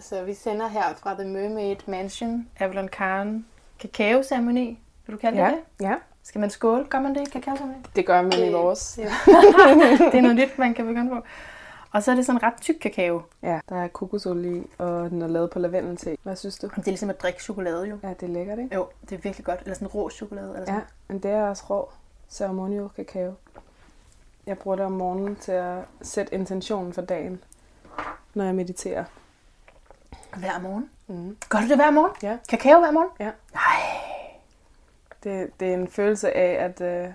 Så vi sender her fra The Mermaid Mansion, Avalon Karen, kakao-ceremoni. Vil du kalde Ja, det det? ja. Skal man skåle? Gør man det i kakao-ceremoni? Det gør man i vores. Ja. det er noget nyt, man kan begynde på. Og så er det sådan ret tyk kakao. Ja, der er kokosolie og den er lavet på lavendel Hvad synes du? Det er ligesom at drikke chokolade jo. Ja, det er lækkert, ikke? Jo, det er virkelig godt. Eller sådan rå chokolade. Eller sådan. Ja, men det er også rå ceremonial kakao. Jeg bruger det om morgenen til at sætte intentionen for dagen, når jeg mediterer. Hver morgen. Mm. Gør du det hver morgen? Ja. Kakao hver morgen? Ja. Nej. Det, det er en følelse af, at øh,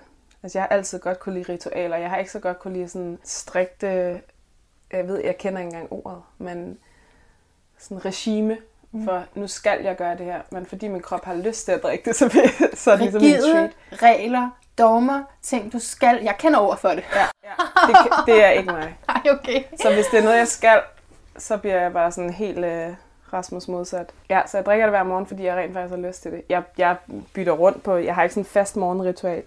altså jeg har altid godt kunne lide ritualer. Jeg har ikke så godt kunne lide sådan strikte, jeg ved, jeg kender ikke engang ordet, men sådan regime for, nu skal jeg gøre det her. Men fordi min krop har lyst til at drikke det, så, vil- så er det ligesom en treat. regler, dogmer, ting du skal. Jeg kender ord for det. Ja, ja. Det, det er ikke mig. Ej, okay. Så hvis det er noget, jeg skal, så bliver jeg bare sådan helt øh, Rasmus modsat. Ja, så jeg drikker det hver morgen, fordi jeg rent faktisk har lyst til det. Jeg, jeg bytter rundt på, jeg har ikke sådan en fast morgenritual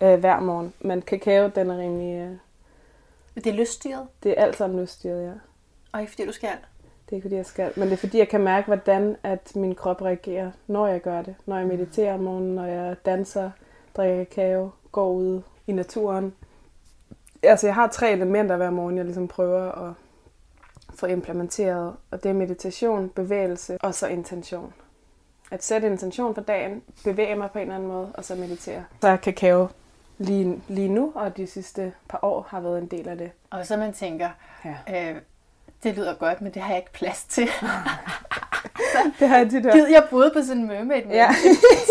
øh, hver morgen. Men kakao, den er rimelig, øh, Det er lyststyret, det er alt sammen lyststyret, ja. og ikke fordi du skal. Det er ikke fordi, jeg skal. Men det er fordi, jeg kan mærke, hvordan at min krop reagerer, når jeg gør det. Når jeg mediterer om morgenen, når jeg danser, drikker kakao, går ud i naturen. Altså, jeg har tre elementer hver morgen, jeg ligesom prøver at få implementeret. Og det er meditation, bevægelse og så intention. At sætte intention for dagen, bevæge mig på en eller anden måde, og så meditere. Så er kakao lige, lige nu, og de sidste par år har været en del af det. Og så man tænker, Ja. øh, det lyder godt, men det har jeg ikke plads til. Det har jeg tit hørt. Gid jeg boede på sådan en mermaid Ja.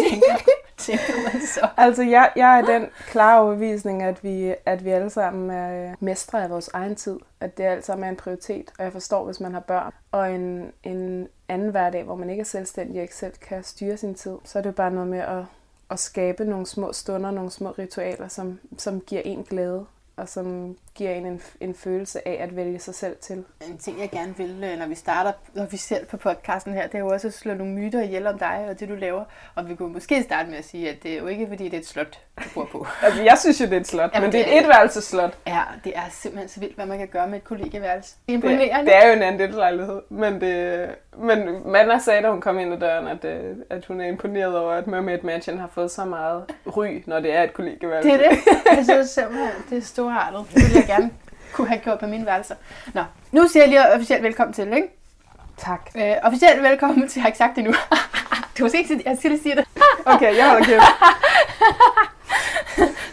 tænker, tænker man så. Altså, jeg, jeg er den klare overbevisning, at vi, at vi alle sammen er øh, mestre af vores egen tid. At det alt sammen er en prioritet. Og jeg forstår, hvis man har børn og en, en anden hverdag, hvor man ikke er selvstændig og ikke selv kan styre sin tid, så er det jo bare noget med at, at skabe nogle små stunder, nogle små ritualer, som, som giver en glæde og som giver en en, en følelse af at vælge sig selv til. En ting, jeg gerne vil, øh, når vi starter officielt på podcasten her, det er jo også at slå nogle myter ihjel om dig og det, du laver. Og vi kunne måske starte med at sige, at det er jo ikke, fordi det er et slot, du bor på. Altså, jeg synes jo, det er et slot, Jamen, men det er det et etværelseslot. Ja, det er simpelthen så vildt, hvad man kan gøre med et kollegieværelse. Det er Det, imponerende. det er jo en andelslejlighed, men, det, men Manna sagde, da hun kom ind ad døren, at, øh, at hun er imponeret over, at Mermaid Mansion har fået så meget ry, når det er et kollegieværelse. Det er det. Jeg synes simpelthen, det er storartet. Det ville jeg gerne kunne have gjort på mine værelser. Nå, nu siger jeg lige officielt velkommen til, ikke? Tak. Øh, officielt velkommen til, jeg har ikke sagt det nu. du skal ikke sige det, jeg skal lige sige det. Okay, jeg holder kæft.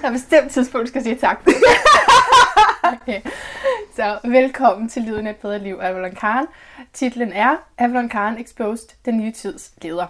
Der er bestemt tidspunkt, du skal sige tak. okay. Så velkommen til Lyden af et bedre liv af Avalon Karen. Titlen er Avalon Karen Exposed, den nye tids leder.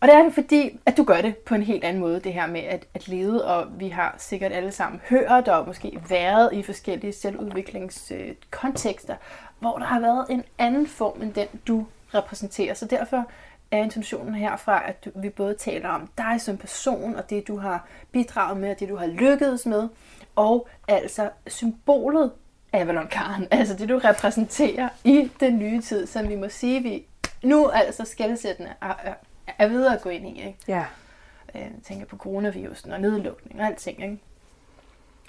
Og det er det fordi, at du gør det på en helt anden måde, det her med at, at lede, og vi har sikkert alle sammen hørt og måske været i forskellige selvudviklingskontekster, hvor der har været en anden form end den, du repræsenterer. Så derfor er intentionen herfra, at vi både taler om dig som person, og det du har bidraget med, og det du har lykkedes med, og altså symbolet Avalon Karen, altså det du repræsenterer i den nye tid, som vi må sige, vi nu altså skældsættende øh, er, videre at gå ind i. Ikke? Ja. Øh, Jeg tænker på coronavirusen og nedlukning og alting. Ikke?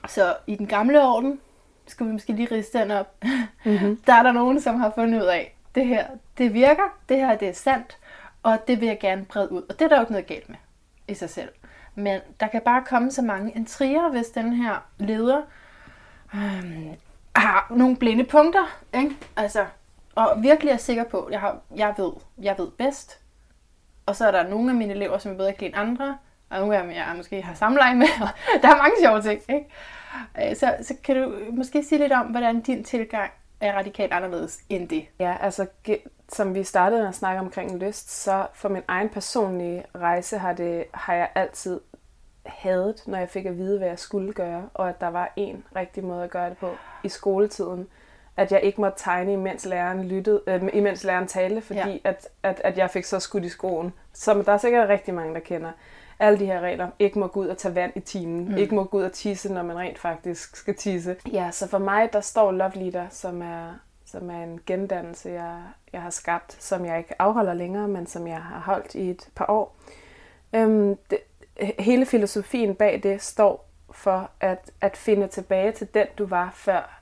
Så i den gamle orden, skal vi måske lige riste den op, Mm-hmm. der er der nogen, som har fundet ud af, det her, det virker, det her, det er sandt, og det vil jeg gerne brede ud. Og det er der jo ikke noget galt med i sig selv. Men der kan bare komme så mange intriger, hvis den her leder øhm, har nogle blinde punkter, ikke? Altså, og virkelig er sikker på, at jeg, har, jeg, ved, jeg ved bedst. Og så er der nogle af mine elever, som er bedre kan lide end andre, og nogle af dem, jeg måske har samleje med, og der er mange sjove ting, ikke? Øh, så, så kan du måske sige lidt om, hvordan din tilgang er radikalt anderledes end det. Ja, altså som vi startede med at snakke omkring lyst, så for min egen personlige rejse har, det, har jeg altid hadet, når jeg fik at vide, hvad jeg skulle gøre, og at der var en rigtig måde at gøre det på i skoletiden. At jeg ikke måtte tegne, imens læreren, lyttede, øh, imens læreren talte, fordi Ja. at, at, at jeg fik så skudt i skoen. Som der er sikkert rigtig mange, der kender. Alle de her regler. Ikke må gå ud og tage vand i timen. Mm. Ikke må gå ud og tisse, når man rent faktisk skal tisse. Ja, så for mig, der står Love Leader, som er, som er en gendannelse, jeg, jeg har skabt, som jeg ikke afholder længere, men som jeg har holdt i et par år. Øhm, det, hele filosofien bag det står for at, at finde tilbage til den, du var, før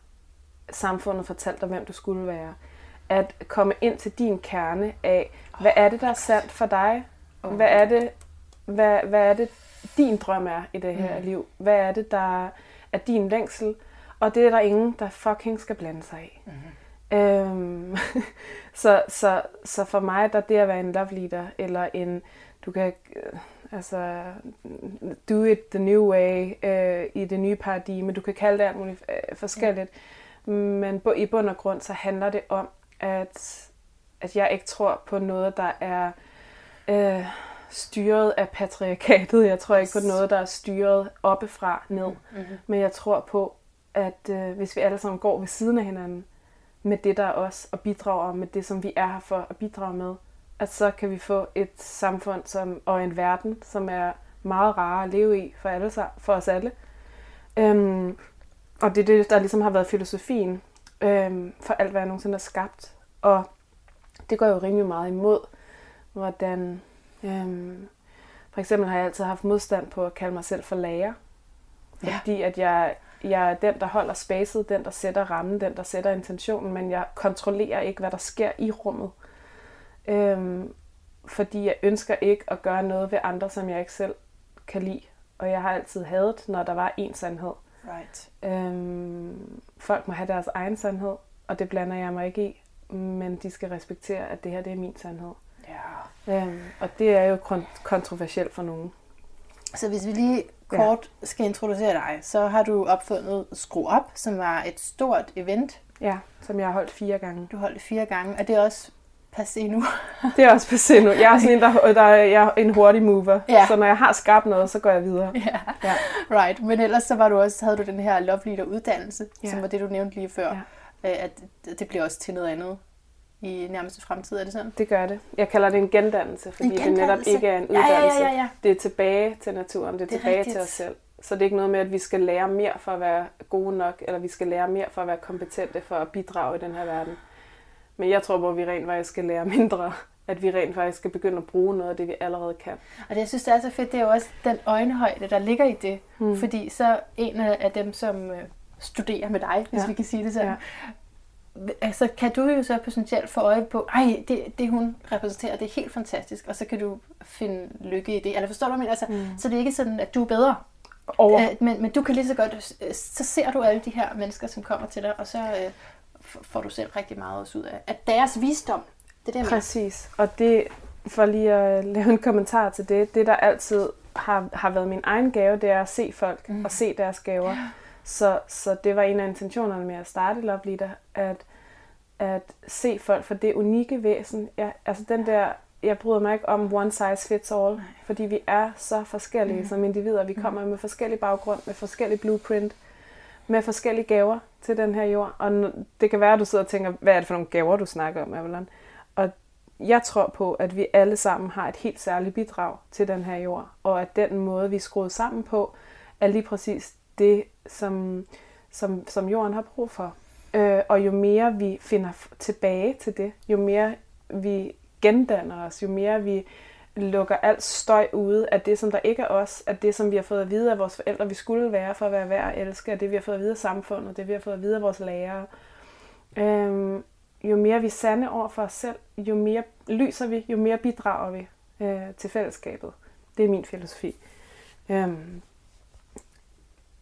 samfundet fortalte dig, hvem du skulle være. at komme ind til din kerne af, hvad er det, der er sandt for dig? Hvad er det, hvad, hvad er det din drøm er i det her mm. liv? Hvad er det, der er din længsel? Og det er der ingen, der fucking skal blande sig i. Mm. Øhm, så, så, så for mig, der det at være en love leader, eller en, du kan, øh, altså, do it the new way, øh, i det nye paradigme, du kan kalde det alt muligt øh, forskelligt, ja. Men i bund og grund, så handler det om, at, at jeg ikke tror på noget, der er øh, styret af patriarkatet. Jeg tror ikke på noget, der er styret oppefra ned. Mm-hmm. Men jeg tror på, at øh, hvis vi alle sammen går ved siden af hinanden med det, der er os, og bidrager med det, som vi er her for at bidrage med, at så kan vi få et samfund som, og en verden, som er meget rare at leve i for, alle, for os alle. Øhm, og det er det, der ligesom har været filosofien øhm, for alt, hvad jeg nogensinde har skabt. Og det går jo rimelig meget imod, hvordan... Øhm, for eksempel har jeg altid haft modstand på at kalde mig selv for lærer. Fordi ja. at jeg, jeg er den, der holder spacet, den, der sætter rammen, den, der sætter intentionen, men jeg kontrollerer ikke, hvad der sker i rummet. Øhm, fordi jeg ønsker ikke at gøre noget ved andre, som jeg ikke selv kan lide. Og jeg har altid hadet, når der var én sandhed. Right. Øhm, folk må have deres egen sandhed, og det blander jeg mig ikke i. Men de skal respektere, at det her det er min sandhed. Ja. Øhm, og det er jo kontroversielt for nogen. Så hvis vi lige kort ja. skal introducere dig, så har du opfundet Skru Op, som var et stort event. Ja, som jeg har holdt fire gange. Du holdt det fire gange, og det er også passé nu. det er også passé nu. Jeg er sådan en, der, der jeg er en hurtig mover. Ja. Så når jeg har skabt noget, så går jeg videre. Ja. ja. Right. Men ellers så var du også, havde du den her Love Leader uddannelse, ja. som var det, du nævnte lige før. Ja. Øh, at det bliver også til noget andet i nærmeste fremtid, er det sådan? Det gør det. Jeg kalder det en gendannelse, fordi en gendannelse. det netop ikke er en uddannelse. Ja, ja, ja, ja. Det er tilbage til naturen, det er, det er tilbage rigtigt. til os selv. Så det er ikke noget med, at vi skal lære mere for at være gode nok, eller vi skal lære mere for at være kompetente for at bidrage i den her verden. Men jeg tror at vi rent faktisk skal lære mindre. At vi rent faktisk skal begynde at bruge noget af det, vi allerede kan. Og det, jeg synes, det er så fedt, det er jo også den øjenhøjde, der ligger i det. Hmm. Fordi så en af dem, som øh, studerer med dig, hvis ja. vi kan sige det sådan, ja. altså kan du jo så potentielt få øje på, ej, det, det hun repræsenterer, det er helt fantastisk, og så kan du finde lykke i det. Eller forstår du, men altså, mm. så det er ikke sådan, at du er bedre. Over. Men, men du kan lige så godt, så ser du alle de her mennesker, som kommer til dig, og så øh, får du selv rigtig meget ud af. At deres visdom, det er det, Præcis. Og det, for lige at lave en kommentar til det, det der altid har, har været min egen gave, det er at se folk mm. og se deres gaver. Ja. Så, så det var en af intentionerne med at starte Love Leader, at, at se folk for det unikke væsen. Ja, altså den der, jeg bryder mig ikke om one size fits all, Nej. fordi vi er så forskellige mm. som individer. Vi kommer mm. med forskellige baggrund, med forskellige blueprint med forskellige gaver til den her jord. Og det kan være, at du sidder og tænker, hvad er det for nogle gaver, du snakker om, Avalon? Og jeg tror på, at vi alle sammen har et helt særligt bidrag til den her jord, og at den måde, vi er skruet sammen på, er lige præcis det, som, som, som jorden har brug for. Øh, og jo mere vi finder tilbage til det, jo mere vi gendanner os, jo mere vi lukker alt støj ude af det, som der ikke er os, af det, som vi har fået at vide af vores forældre, vi skulle være for at være værd at elske, af det, vi har fået at vide af samfundet, det, vi har fået at vide af vores lærere. Øhm, jo mere vi sande over for os selv, jo mere lyser vi, jo mere bidrager vi øh, til fællesskabet. Det er min filosofi. Øhm,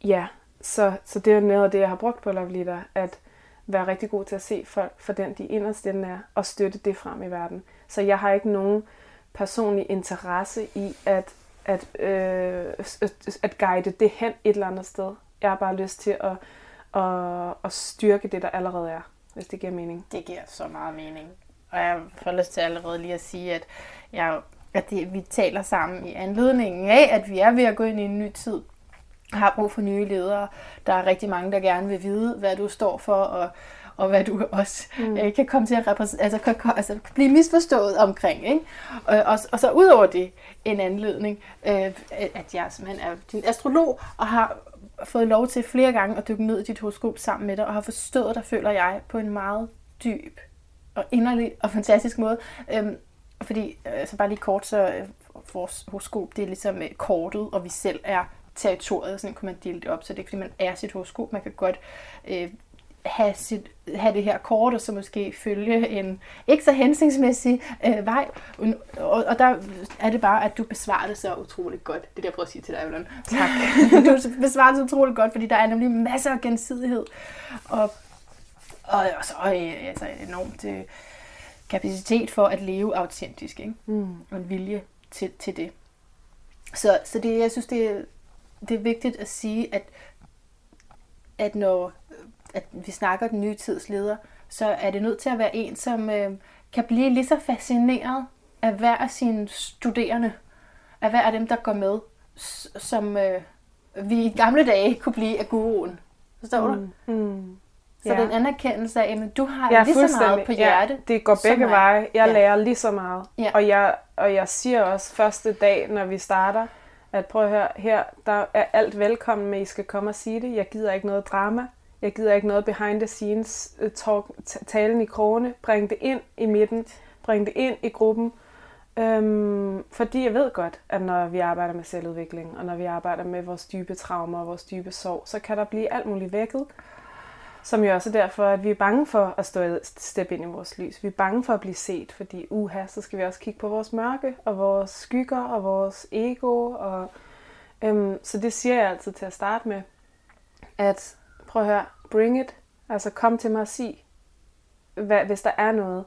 ja, så, så det er noget af det, jeg har brugt på Love Leader, at være rigtig god til at se folk for den, de inderst er, og støtte det frem i verden. Så jeg har ikke nogen personlig interesse i at, at, øh, at guide det hen et eller andet sted. Jeg har bare lyst til at, at, at styrke det, der allerede er, hvis det giver mening. Det giver så meget mening. Og jeg får lyst til allerede lige at sige, at, jeg, at det, vi taler sammen i anledningen af, at vi er ved at gå ind i en ny tid har brug for nye ledere. Der er rigtig mange, der gerne vil vide, hvad du står for, og og hvad du også mm. øh, kan komme til at altså, kan, altså blive misforstået omkring. Ikke? Og, og, og så ud over det en anledning, øh, at jeg simpelthen er din astrolog, og har fået lov til flere gange at dykke ned i dit horoskop sammen med dig, og har forstået dig, føler jeg, på en meget dyb og inderlig og fantastisk måde. Øhm, fordi, altså bare lige kort, så øh, vores horoskop, det er ligesom øh, kortet, og vi selv er territoriet, sådan kunne man dele det op, så det er ikke fordi, man er sit horoskop, man kan godt øh, have, sit, have det her kort, og så måske følge en ikke så hensigtsmæssig øh, vej. Og, og der er det bare, at du besvarer det så utroligt godt. Det er det, jeg prøver at sige til dig, Evelyn. Tak. du besvarer det så utroligt godt, fordi der er nemlig masser af gensidighed. Og, og, og så øh, altså enormt øh, kapacitet for at leve autentisk. Ikke? Mm. Og en vilje til, til det. Så, så det, jeg synes, det det er vigtigt at sige, at, at når at vi snakker den nye tids leder, så er det nødt til at være en, som øh, kan blive lige så fascineret af hver af sine studerende, af hver af dem, der går med, som øh, vi i gamle dage kunne blive af guruen. Forstår mm. du? Mm. Så ja. den anerkendelse af, at du har ja, lige så meget på hjerte. Ja, det går begge veje. Jeg ja. lærer lige så meget. Ja. Og, jeg, og jeg siger også første dag, når vi starter, at prøv at høre, her der er alt velkommen med, I skal komme og sige det. Jeg gider ikke noget drama. Jeg gider ikke noget behind the scenes øh, talk, talen i krone. Bring det ind i midten. Bring det ind i gruppen. Øhm, fordi jeg ved godt, at når vi arbejder med selvudvikling, og når vi arbejder med vores dybe traumer og vores dybe sorg, så kan der blive alt muligt vækket. Som jo også er derfor, at vi er bange for at stå steppe ind i vores lys. Vi er bange for at blive set, fordi uha, så skal vi også kigge på vores mørke, og vores skygger, og vores ego. Og, øhm, så det siger jeg altid til at starte med, at prøv at høre, bring it. Altså kom til mig og sig, hvad, hvis der er noget.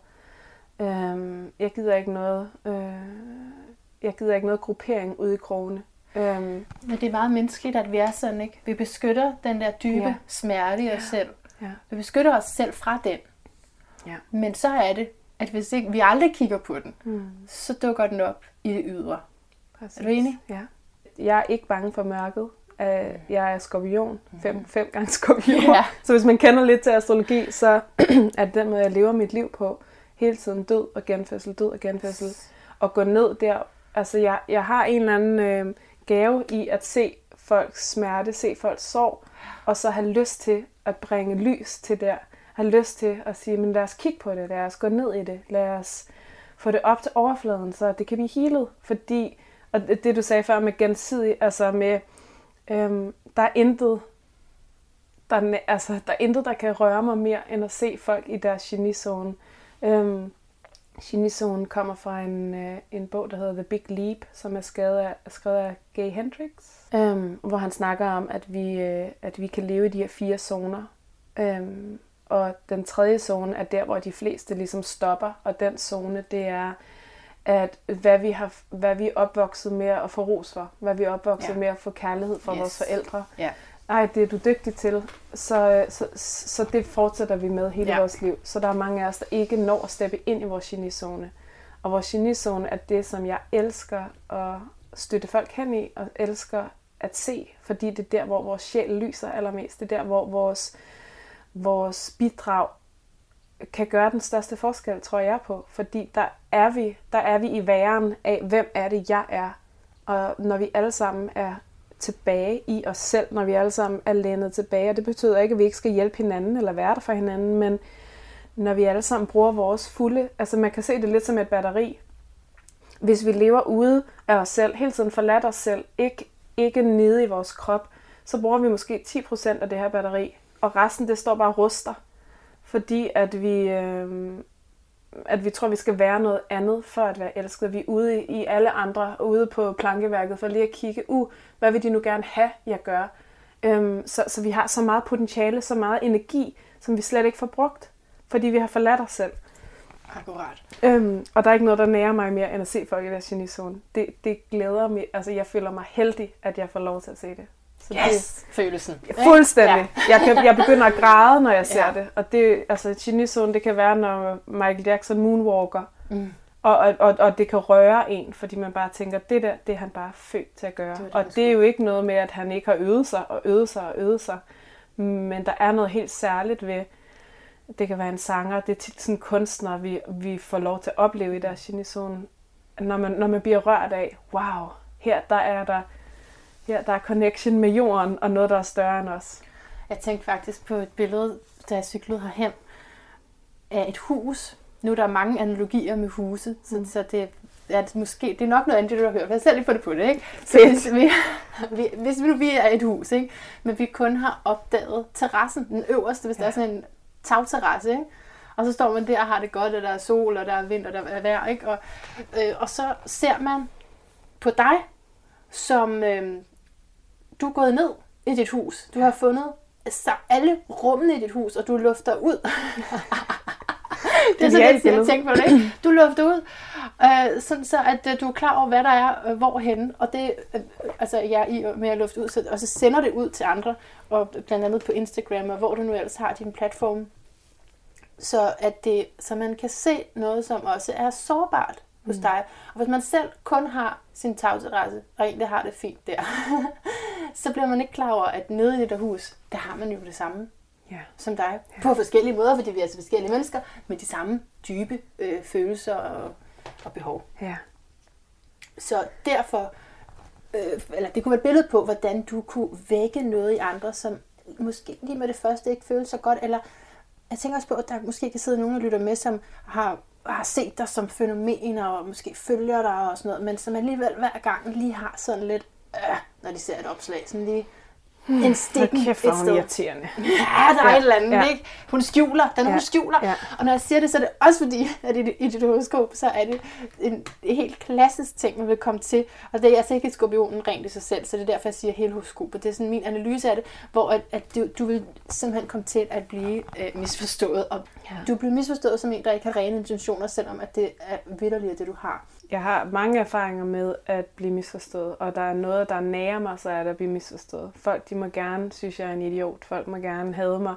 Øhm, jeg gider ikke noget, øh, jeg gider ikke noget gruppering ude i krogene. Øhm. Men det er meget menneskeligt, at vi er sådan, ikke? Vi beskytter den der dybe ja. smerte i os ja. selv. Ja. Vi beskytter os selv fra den. Ja. Men så er det, at hvis ikke, vi aldrig kigger på den, mm. så dukker den op i det ydre. Præcis. Er du enig? Ja. Jeg er ikke bange for mørket. Jeg er skorpion. Fem, mm. fem gange skorpion. Ja. Så hvis man kender lidt til astrologi, så er det den måde, jeg lever mit liv på. Hele tiden død og genfødsel, død og genfødsel. Og gå ned der. Altså, jeg, jeg har en eller anden øh, gave i at se folks smerte, se folks sorg, og så have lyst til at bringe lys til der. Have lyst til at sige, men lad os kigge på det, lad os gå ned i det, lad os få det op til overfladen, så det kan blive healet. Fordi, og det du sagde før med gensidig, altså med, øhm, der er intet, der, altså, der er intet, der kan røre mig mere, end at se folk i deres genizone. Øhm, genizone kommer fra en, øh, en bog, der hedder The Big Leap, som er skrevet af, skrevet af Gay Hendricks, øhm, hvor han snakker om, at vi, øh, at vi kan leve i de her fire zoner. Øhm, og den tredje zone er der, hvor de fleste ligesom stopper, og den zone, det er, at hvad vi, har, hvad vi er opvokset med at få ros for, hvad vi er opvokset ja. med at få kærlighed fra yes. vores forældre. Ja. Ej, det er du dygtig til. Så, så, så det fortsætter vi med hele ja. vores liv. Så der er mange af os, der ikke når at steppe ind i vores genizone. Og vores genizone er det, som jeg elsker at støtte folk hen i, og elsker at se, fordi det er der, hvor vores sjæl lyser allermest. Det er der, hvor vores, vores bidrag kan gøre den største forskel, tror jeg på. Fordi der er vi, der er vi i væren af, hvem er det, jeg er. Og når vi alle sammen er tilbage i os selv, når vi alle sammen er lænet tilbage, og det betyder ikke, at vi ikke skal hjælpe hinanden eller være der for hinanden, men når vi alle sammen bruger vores fulde, altså man kan se det lidt som et batteri. Hvis vi lever ude af os selv, hele tiden forladt os selv, ikke, ikke nede i vores krop, så bruger vi måske 10% af det her batteri, og resten det står bare og ruster, fordi at vi, øh, at vi tror, vi skal være noget andet for at være elsket. Vi er ude i alle andre, ude på plankeværket for lige at kigge, uh, hvad vil de nu gerne have, jeg gør? Øhm, så, så vi har så meget potentiale, så meget energi, som vi slet ikke får brugt, fordi vi har forladt os selv. Akkurat. Øhm, og der er ikke noget, der nærer mig mere, end at se folk i deres genizone. Det, det glæder mig. Altså, jeg føler mig heldig, at jeg får lov til at se det. Så yes, det, følelsen. Fuldstændig. Ja. jeg, kan, jeg begynder at græde, når jeg ser ja. det. Og det, altså, genizone, det kan være, når Michael Jackson moonwalker. Mm. Og, og, og, og det kan røre en, fordi man bare tænker, det der, det er han bare født til at gøre. Det det, og det er jo ikke noget med, at han ikke har øvet sig og øvet sig og øvet sig. Men der er noget helt særligt ved, det kan være en sanger, det er tit sådan kunstner, vi, vi får lov til at opleve i deres genizone. Når man, når man bliver rørt af, wow, her der er der, her der er connection med jorden, og noget, der er større end os. Jeg tænkte faktisk på et billede, da jeg cyklede herhen, af et hus. Nu er der mange analogier med huse, så, mm. så det ja, det, måske, det er nok noget andet, det du har hørt. Jeg selv lige fundet på det, ikke? Så hvis vi, vi, hvis vi nu vi er et hus, ikke? men vi kun har opdaget terrassen, den øverste, hvis ja. der er sådan en tagterrasse, ikke? Og så står man der og har det godt, og der er sol, og der er vind, og der er vejr, ikke? Og, øh, og så ser man på dig, som øh, du er gået ned i dit hus. Du har fundet så alle rummene i dit hus, og du lufter ud. det er sådan, genialt jeg, tænker på det, ikke? Du lufter ud, øh, sådan så at øh, du er klar over, hvad der er, øh, hvorhenne, og det, øh, altså jeg er i med at lufte ud, så, og så sender det ud til andre, og blandt andet på Instagram, og hvor du nu ellers har din platform, så at det, så man kan se noget, som også er sårbart hos Mm. dig. Og hvis man selv kun har sin tagterrasse, og egentlig har det fint der, så bliver man ikke klar over, at nede i det der hus, der har man jo det samme Ja. som dig. På forskellige måder, fordi vi er altså forskellige mennesker, med de samme dybe øh, følelser og, og behov. Ja. Så derfor, øh, eller det kunne være et billede på, hvordan du kunne vække noget i andre, som måske lige med det første ikke føles så godt, eller jeg tænker også på, at der måske kan sidde nogen, der lytter med, som har, har set dig som fænomen, og måske følger dig og sådan noget, men som alligevel hver gang lige har sådan lidt, øh, når de ser et opslag, sådan lige en stikken Hold kæft, hvor et er sted. irriterende. Ja, der er Ja, et eller andet, ja. ikke? Hun skjuler, den. Ja, hun skjuler. ja. Og når jeg siger det, så er det også fordi, at i, i dit horoskop, så er det en helt klassisk ting, man vil komme til. Og det er altså ikke skorpionen rent i sig selv, så det er derfor, jeg siger hele horoskopet. Det er sådan min analyse af det, hvor at, at du, du vil simpelthen komme til at blive øh, misforstået. Og Ja. du bliver misforstået som en, der ikke har rene intentioner, selvom at det er vidderligt det, du har. Jeg har mange erfaringer med at blive misforstået, og der er noget, der nærer mig, så er det at blive misforstået. Folk, de må gerne synes, jeg er en idiot. Folk må gerne hade mig.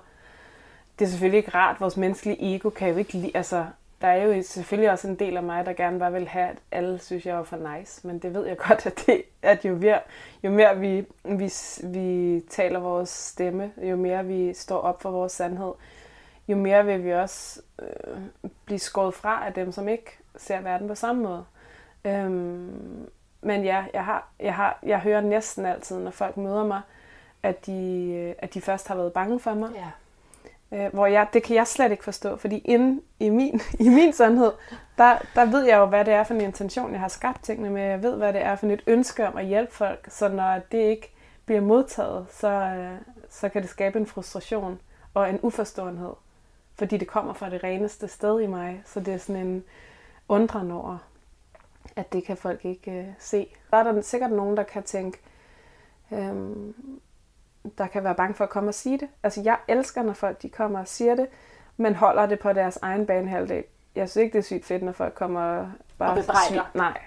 Det er selvfølgelig ikke rart. Vores menneskelige ego kan jo ikke lide... Altså, der er jo selvfølgelig også en del af mig, der gerne bare vil have, at alle synes, jeg er for nice. Men det ved jeg godt, at, det, at jo, mere, jo mere vi, vi, vi taler vores stemme, jo mere vi står op for vores sandhed, jo mere vil vi også øh, blive skåret fra af dem, som ikke ser verden på samme måde. Øhm, men ja, jeg, har, jeg, har, jeg hører næsten altid, når folk møder mig, at de, at de først har været bange for mig. Ja. Øh, hvor jeg, det kan jeg slet ikke forstå, fordi inde i min, i min sandhed, der, der ved jeg jo, hvad det er for en intention, jeg har skabt tingene med. Jeg ved, hvad det er for et ønske om at hjælpe folk, så når det ikke bliver modtaget, så, øh, så kan det skabe en frustration og en uforståenhed. Fordi det kommer fra det reneste sted i mig, så det er sådan en undren over, at det kan folk ikke øh, se. Der er der sikkert nogen, der kan tænke, øhm, der kan være bange for at komme og sige det. Altså, jeg elsker, når folk de kommer og siger det, men holder det på deres egen banehalvdel. Jeg synes ikke, det er sygt fedt, når folk kommer og bare... Og bebrejder. Nej.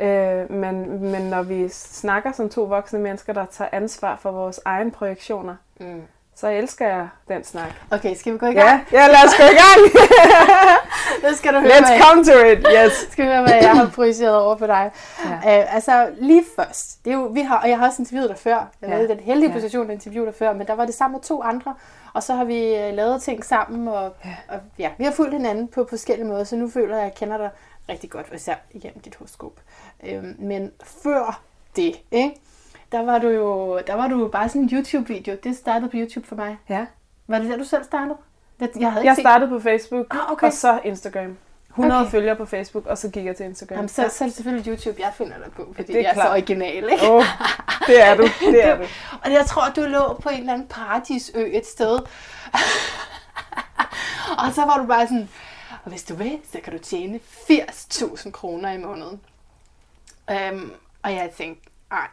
Øh, men, men når vi snakker som to voksne mennesker, der tager ansvar for vores egne projektioner, Mm. Så elsker jeg den snak. Okay, skal vi gå i gang? Ja, ja lad os gå i gang! Nu skal du høre, Let's hvad- come to it, yes! skal vi høre, hvad jeg har projiceret over på dig. Ja. Øh, altså, lige først. Det er jo, vi har, og jeg har også interviewet dig før. Jeg Ja. i den heldige Ja. position at interviewe dig før, men der var det sammen med to andre. Og så har vi øh, lavet ting sammen, og Ja. og ja, vi har fulgt hinanden på forskellige måder, så nu føler jeg, at jeg kender dig rigtig godt, især igennem dit horoskop. Øhm, men før det, ikke? Der var du jo der var du jo bare sådan en YouTube-video. Det startede på YouTube for mig. Ja. Var det der, du selv startede? Jeg, jeg havde ikke Jeg set startede på Facebook, Ah, okay. og så Instagram. 100 Okay. følgere på Facebook, og så gik jeg til Instagram. Jamen, så, så er det selvfølgelig YouTube, jeg finder dig på, fordi Det er jeg er så klart. original, ikke? Oh, det er du, det er du. Og jeg tror, du lå på en eller anden paradisø et sted. og så var du bare sådan, og hvis du vil, så kan du tjene 80.000 kroner i måneden. Um, og jeg tænkte, ej,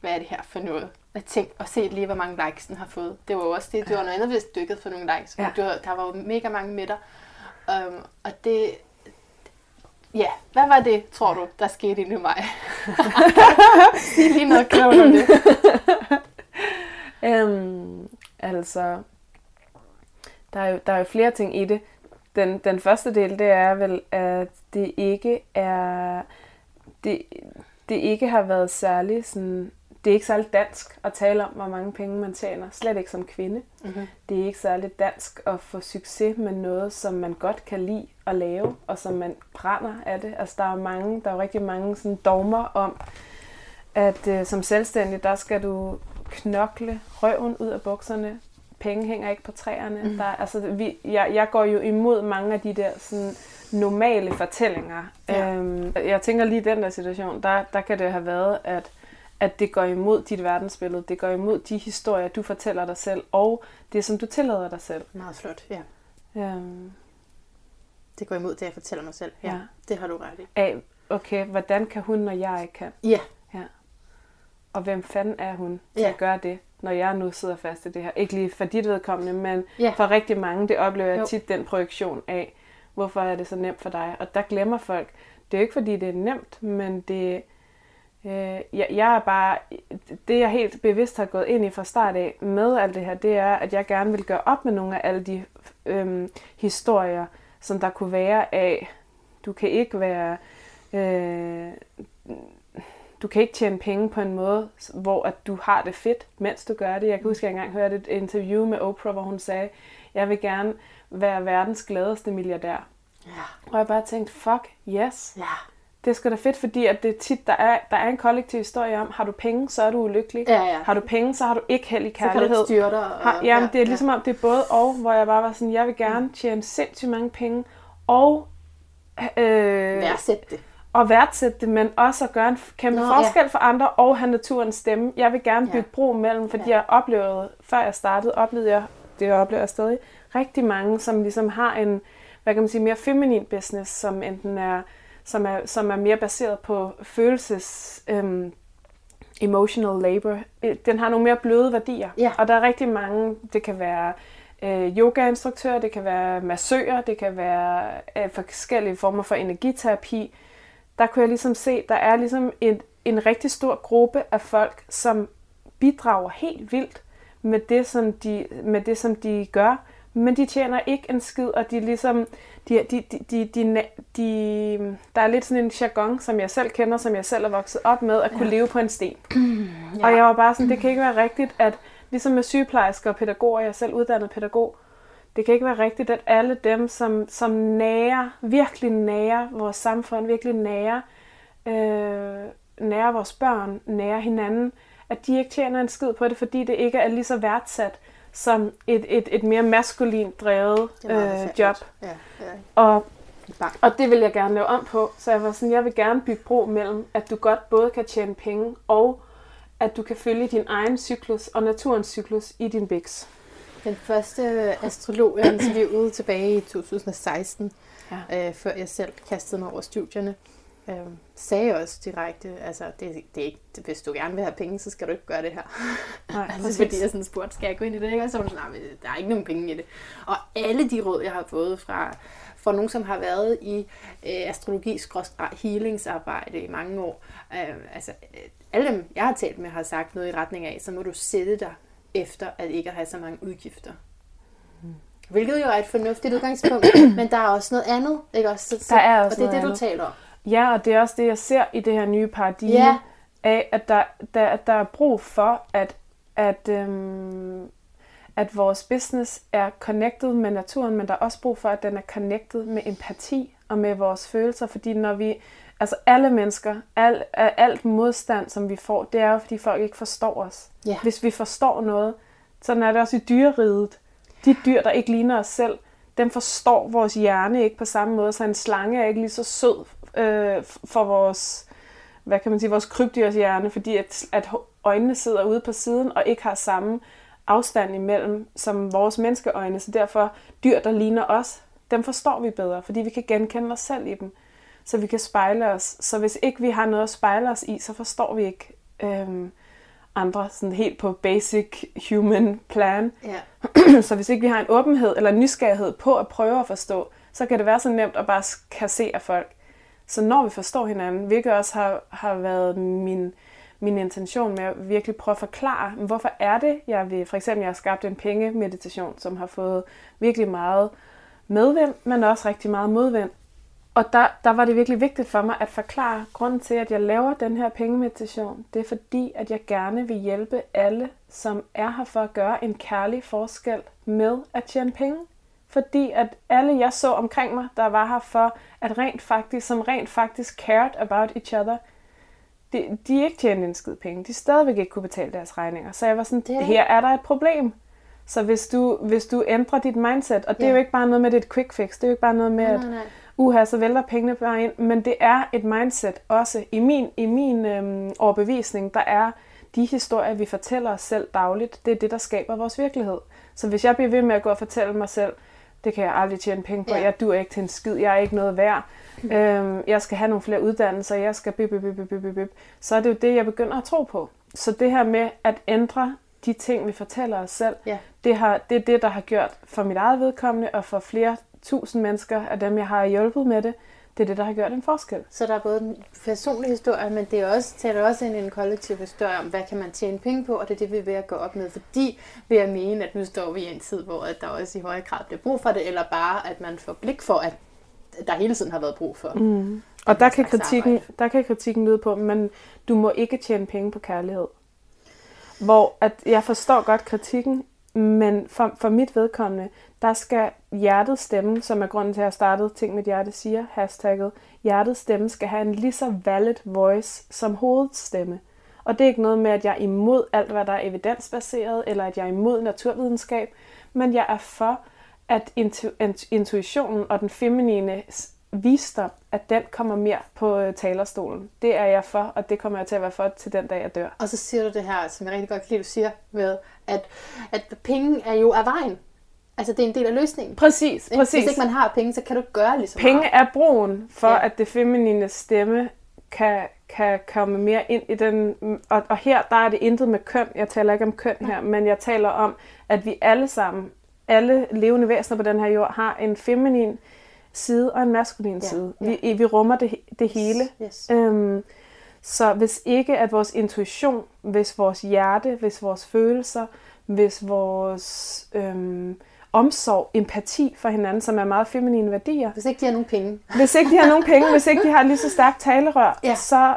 hvad er det her for noget? Jeg tænkte, og se lige, hvor mange likes den har fået. Det var jo også det, det var noget andet, hvis havde fået nogle likes. Ja. Du, der var jo mega mange med dig. Um, og det, ja, hvad var det, tror du, der skete inde i mig? Sig lige noget klogt om det. Øhm, altså, der er, jo, der er jo flere ting i det. Den, den første del, det er vel, at det ikke er, det, det ikke har været særlig sådan, det er ikke særlig dansk at tale om, hvor mange penge man tjener. Slet ikke som kvinde. Mm-hmm. Det er ikke særlig dansk at få succes med noget, som man godt kan lide at lave, og som man brænder af det. Altså, der er, mange, der er jo rigtig mange sådan dogmer om, at øh, som selvstændig, der skal du knokle røven ud af bukserne. Penge hænger ikke på træerne. Mm. Der, er- altså, vi, jeg, jeg går jo imod mange af de der sådan, normale fortællinger. Ja. Øhm, jeg tænker lige i den der situation, der, der kan det have været, at, at det går imod dit verdensbillede, det går imod de historier, du fortæller dig selv, og det, som du tillader dig selv. Meget flot, ja. Øhm, Det går imod det, jeg fortæller mig selv. Ja, Ja. det har du ret i. af, okay, hvordan kan hun, når jeg ikke kan? Ja, Og hvem fanden er hun til Ja. at gøre det, når jeg nu sidder fast i det her? Ikke lige for dit vedkommende, men Ja. for rigtig mange, det oplever jeg Jo. tit den projektion af, hvorfor er det så nemt for dig? Og der glemmer folk, det er jo ikke fordi, det er nemt, men det, øh, jeg, jeg er bare, det jeg helt bevidst har gået ind i fra start af med alt det her, det er, at jeg gerne vil gøre op med nogle af alle de øh, historier, som der kunne være af, du kan ikke være, øh, du kan ikke tjene penge på en måde, hvor at du har det fedt, mens du gør det. Jeg kan huske, at jeg engang hørte et interview med Oprah, hvor hun sagde, jeg vil gerne være verdens gladeste milliardær. ja, Og jeg bare tænkte, fuck yes. ja. Det er sgu da fedt, fordi at det tit, der er, der er en kollektiv historie om, har du penge, så er du ulykkelig. Ja, ja. Har du penge, så har du ikke held i Så kan du kærlighed. styre dig. Og, Har, jamen, det er ligesom om, det er både og, hvor jeg bare var sådan, jeg vil gerne tjene sindssygt mange penge, og, øh, Værdsæt det. og værdsætte det, men også at gøre en kæmpe Nå, forskel ja. for andre, og have naturens stemme. Jeg vil gerne Ja. bygge bro mellem, fordi Ja. ja. jeg oplevede, før jeg startede, oplevede jeg, det oplever jeg stadig, rigtig mange, som ligesom har en, hvad kan man sige, mere feminin business, som enten er, som er, som er mere baseret på følelses, øhm, emotional labor. Øh, Den har nogle mere bløde værdier. Ja. Og der er rigtig mange, det kan være øh, yogainstruktører, det kan være massører, det kan være øh, forskellige former for energiterapi. Der kunne jeg ligesom se, der er ligesom en, en rigtig stor gruppe af folk, som bidrager helt vildt med det, som de, med det, som de gør, men de tjener ikke en skid, og de ligesom, de, de, de, de, de, de, der er lidt sådan en jargon, som jeg selv kender, som jeg selv er vokset op med, at kunne Ja. leve på en sten. Ja. Og jeg var bare sådan, det kan ikke være rigtigt, at ligesom med sygeplejersker og pædagoger, jeg er selv uddannet pædagog, det kan ikke være rigtigt, at alle dem, som, som nærer, virkelig nærer vores samfund, virkelig nærer, øh, nærer vores børn, nærer hinanden, at de ikke tjener en skid på det, fordi det ikke er lige så værdsat som et, et, et mere maskulint drevet øh, job. Ja, ja. Og og det vil jeg gerne lave om på. Så jeg var sådan, jeg vil gerne bygge bro mellem, at du godt både kan tjene penge, og at du kan følge din egen cyklus og naturens cyklus i din biks. Den første astrolog, jeg interviewede tilbage i 2016, Ja. øh, før jeg selv kastede mig over studierne, øh, sagde også direkte, altså, det, det er ikke, hvis du gerne vil have penge, så skal du ikke gøre det her. Nej, altså, fordi jeg sådan spurgte, skal jeg gå ind i det? Ikke? Og så var sådan, "Nej, der er ikke nogen penge i det. Og alle de råd, jeg har fået fra, fra nogen, som har været i øh, astrologi healingsarbejde i mange år, øh, altså øh, alle dem, jeg har talt med, har sagt noget i retning af, så må du sætte dig efter at ikke at have så mange udgifter. Hvilket jo er et fornuftigt udgangspunkt, men der er også noget andet, ikke også? Så, Der er også og det er det, du andet. taler om. Ja, og det er også det, jeg ser i det her nye paradigme, Ja. af at der, der, at der er brug for, at, at, øhm, at vores business er connected med naturen, men der er også brug for, at den er connected med empati og med vores følelser, fordi når vi, altså alle mennesker, al, alt modstand, som vi får, det er jo, fordi folk ikke forstår os. Ja. Hvis vi forstår noget, sådan er det også i dyreriget. De dyr, der ikke ligner os selv, dem forstår vores hjerne ikke på samme måde, så en slange er ikke lige så sød øh, for vores, hvad kan man sige, vores krybdyrs hjerne, fordi at, at øjnene sidder ude på siden og ikke har samme afstand imellem som vores menneskeøjne, så derfor dyr, der ligner os, dem forstår vi bedre, fordi vi kan genkende os selv i dem, så vi kan spejle os. Så hvis ikke vi har noget at spejle os i, så forstår vi ikke øhm, andre sådan helt på basic human plan. Ja. så hvis ikke vi har en åbenhed eller en nysgerrighed på at prøve at forstå, så kan det være så nemt at bare kassere folk. Så når vi forstår hinanden, hvilket også har, har været min, min intention med at virkelig prøve at forklare, hvorfor er det, jeg vil, for eksempel jeg har skabt en pengemeditation, som har fået virkelig meget medvind, men også rigtig meget modvind. Og der, der var det virkelig vigtigt for mig at forklare grunden til, at jeg laver den her pengemeditation. Det er fordi, at jeg gerne vil hjælpe alle, som er her for at gøre en kærlig forskel med at tjene penge. Fordi at alle, jeg så omkring mig, der var her for, at rent faktisk, som rent faktisk cared about each other, de, de ikke tjente en skid penge. De stadigvæk ikke kunne betale deres regninger. Så jeg var sådan, Det er det. her er der et problem. Så hvis du, hvis du ændrer dit mindset, og det er Ja. jo ikke bare noget med, det er et quick fix, det er jo ikke bare noget med, at nej, nej. uha, så vælter pengene bare ind. Men det er et mindset også. I min, i min øhm, overbevisning, der er de historier, vi fortæller os selv dagligt, det er det, der skaber vores virkelighed. Så hvis jeg bliver ved med at gå og fortælle mig selv, det kan jeg aldrig tjene penge på, Ja. jeg dur ikke til en skid, jeg er ikke noget værd, øhm, jeg skal have nogle flere uddannelser, jeg skal bip, bip, bip, bip, bip, bip, så er det jo det, jeg begynder at tro på. Så det her med at ændre de ting, vi fortæller os selv, Ja. det, har, det er det, der har gjort for mit eget vedkommende, og for flere tusind mennesker af dem, jeg har hjulpet med det, det er det, der har gjort en forskel. Så der er både en personlig historie, men det er også, taler også ind i en kollektiv historie om, hvad kan man tjene penge på, og det er det, vi er ved at gå op med. Fordi vil jeg mene, at nu står vi i en tid, hvor at der også i højere grad bliver brug for det, eller bare, at man får blik for, at der hele tiden har været brug for. Mm. Og der kan, kritikken, arbejde. der kan kritikken lyde på, men du må ikke tjene penge på kærlighed. Hvor at jeg forstår godt kritikken, men for, for mit vedkommende, der skal hjertets stemme, som er grunden til, at jeg startede ting mit hjerte siger, hashtagget, hjertets stemme skal have en lige så valid voice som hovedets stemme. Og det er ikke noget med, at jeg er imod alt, hvad der er evidensbaseret, eller at jeg er imod naturvidenskab, men jeg er for, at intu- intuitionen og den feminine visdom, at den kommer mere på øh, talerstolen. Det er jeg for, og det kommer jeg til at være for til den dag, jeg dør. Og så siger du det her, som jeg rigtig godt kan lide, du siger, med, at, at penge er jo af vejen. Altså, det er en del af løsningen. Præcis, præcis. Hvis ikke man har penge, så kan du gøre lige så Penge meget. er broen for, Ja. ja. at det feminine stemme kan, kan komme mere ind i den. Og, og her, der er det intet med køn. Jeg taler ikke om køn her, men jeg taler om, at vi alle sammen, alle levende væsener på den her jord, har en feminin side og en maskulin Ja, side. ja. Vi, vi rummer det, det hele. Yes. Øhm, så hvis ikke at vores intuition, hvis vores hjerte, hvis vores følelser, hvis vores øhm, omsorg, empati for hinanden, som er meget feminine værdier, Hvis ikke de har nogen penge. hvis ikke de har nogen penge, hvis ikke de har lige så stærkt talerør, Ja. så,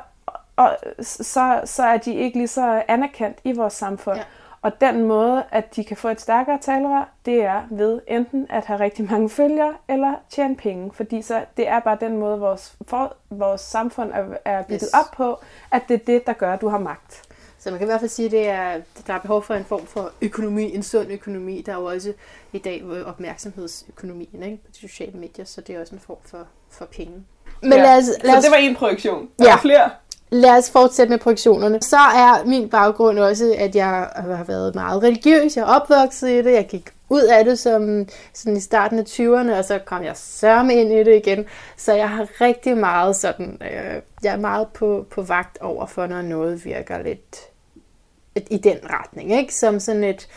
og, så, så er de ikke lige så anerkendt i vores samfund. Ja. Og den måde, at de kan få et stærkere talerør, det er ved enten at have rigtig mange følgere, eller tjene penge. Fordi så, det er bare den måde, vores, for, vores samfund er, er bygget Yes. op på, at det er det, der gør, at du har magt. Så man kan i hvert fald sige, at det er, der er behov for en form for økonomi, en sund økonomi. Der er jo også i dag opmærksomhedsøkonomien ikke? på de sociale medier, så det er også en form for, for penge. Men Ja. lad, os, lad, os, var en projektion. Der Ja. er flere lad os fortsætte med projektionerne. Så er min baggrund også, at jeg har været meget religiøs. Jeg er opvokset i det. Jeg gik ud af det som sådan i starten af 20'erne, og så kom jeg sørme ind i det igen. Så jeg har rigtig meget sådan, øh, jeg er meget på, på vagt over for, når noget virker lidt et, i den retning, ikke? Som sådan et,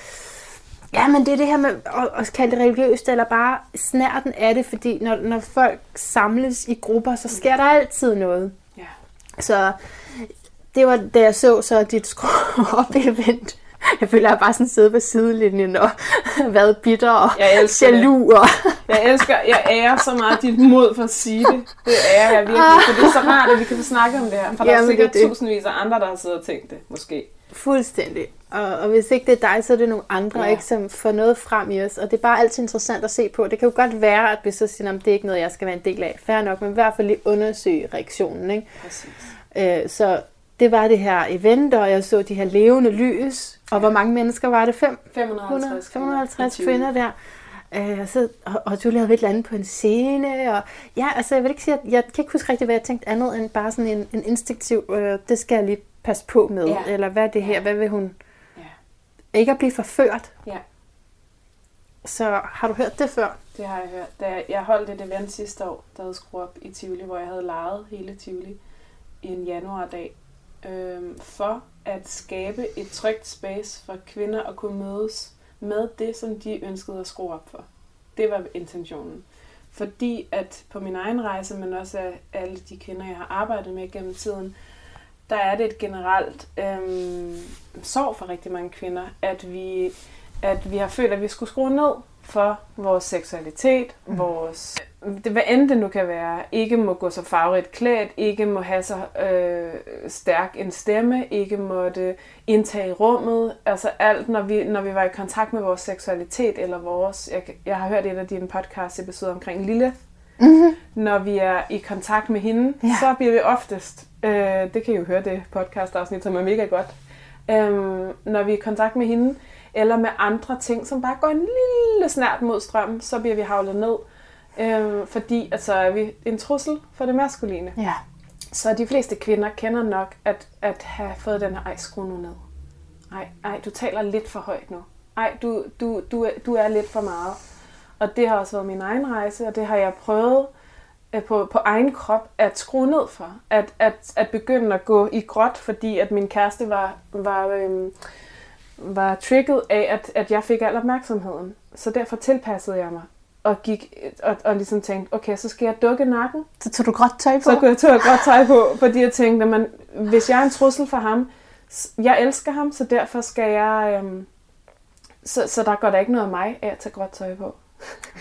ja, men det er det her med at, at kalde det religiøst, eller bare snærten af det, fordi når, når folk samles i grupper, så sker der altid noget. Så det var, da jeg så så dit skru-op-event. Jeg føler, at jeg bare sådan siddet på sidelinjen og været bitter og Jeg jaloux. Og... Jeg elsker, jeg ærer så meget dit mod for at sige det. Det ærer jeg virkelig, for det er så rart, at vi kan få snakket om det her. For der er Jamen, det er sikkert det. tusindvis af andre, der har siddet og tænkt det, måske. Fuldstændig. Og, og hvis ikke det er dig, så er det nogle andre, Ja. ja. ikke, som får noget frem i os. Og det er bare altid interessant at se på. Det kan jo godt være, at vi så siger, at det er ikke noget, jeg skal være en del af. Fair nok, men i hvert fald lige undersøge reaktionen. Ikke? Præcis. Øh, så det var det her event, og jeg så de her levende lys. Og hvor mange mennesker var det? Fem? 550, 100, 550 kvinder der. Øh, og, så, og, og Julie havde et eller andet på en scene. Og, ja, altså jeg vil ikke sige, at jeg kan ikke huske rigtig, hvad jeg tænkte andet end bare sådan en, en instinktiv, øh, det skal jeg lige passe på med. Ja. Eller hvad er det her? Ja. Hvad vil hun? Ja. Ikke at blive forført. Ja. Så har du hørt det før? Det har jeg hørt. Da jeg holdt et event sidste år, der hed Skru op i Tivoli, hvor jeg havde lejet hele Tivoli i en januardag, øhm, for at skabe et trygt space for kvinder at kunne mødes med det, som de ønskede at skrue op for. Det var intentionen. Fordi at på min egen rejse, men også af alle de kvinder, jeg har arbejdet med gennem tiden, der er det et generelt øhm, sorg for rigtig mange kvinder, at vi, at vi har følt, at vi skulle skrue ned for vores seksualitet, mm. vores, det, hvad end det nu kan være, ikke må gå så farverigt klædt, ikke må have så øh, stærk en stemme, ikke måtte indtage rummet, altså alt, når vi, når vi var i kontakt med vores seksualitet, eller vores, jeg, jeg har hørt et af dine podcast episoder omkring Lille, Mm-hmm. når vi er i kontakt med hende, ja. Ja. så bliver vi oftest, øh, det kan I jo høre det podcast afsnit, som er mega godt, øhm, når vi er i kontakt med hende, eller med andre ting, som bare går en lille snært mod strømmen, så bliver vi havlet ned. Øh, fordi altså, er vi en trussel for det maskuline. Ja. Så de fleste kvinder kender nok at, at have fået den her, ej, skru nu ned. Ej, ej, du taler lidt for højt nu. Ej, du, du, du, du er lidt for meget. Og det har også været min egen rejse, og det har jeg prøvet øh, på, på egen krop at skrue ned for. At, at, at begynde at gå i gråt, fordi at min kæreste var, var, øhm, var trigget af, at, at jeg fik al opmærksomheden. Så derfor tilpassede jeg mig og gik og, og ligesom tænkte, okay, så skal jeg dukke nakken. Så tog du gråt tøj på? Så kunne jeg godt tøj på, fordi jeg tænkte, man, hvis jeg er en trussel for ham, jeg elsker ham, så derfor skal jeg... Øhm, så, så der går der ikke noget af mig af at tage gråt tøj på.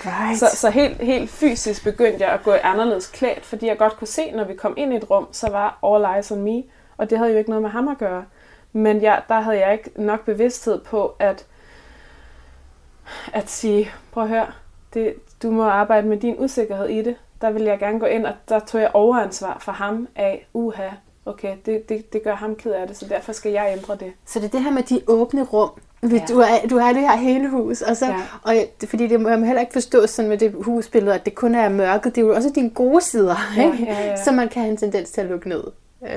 Right. Så, så helt, helt fysisk begyndte jeg at gå anderledes klædt, fordi jeg godt kunne se, når vi kom ind i et rum, så var all eyes on me, og det havde jo ikke noget med ham at gøre. Men jeg, der havde jeg ikke nok bevidsthed på, at, at sige, prøv at høre, det, du må arbejde med din usikkerhed i det. Der vil jeg gerne gå ind, og der tog jeg overansvar for ham af, uha, okay, det, det, det gør ham ked af det, så derfor skal jeg ændre det. Så det er det her med de åbne rum. Ja. Du, er, du er det her hele hus, og, så, ja. Og fordi det må man heller ikke forstå sådan med det husbillede, at det kun er mørket. Det er jo også dine gode sider, Ja, ikke? ja, ja. som man kan have en tendens til at lukke ned. Øh,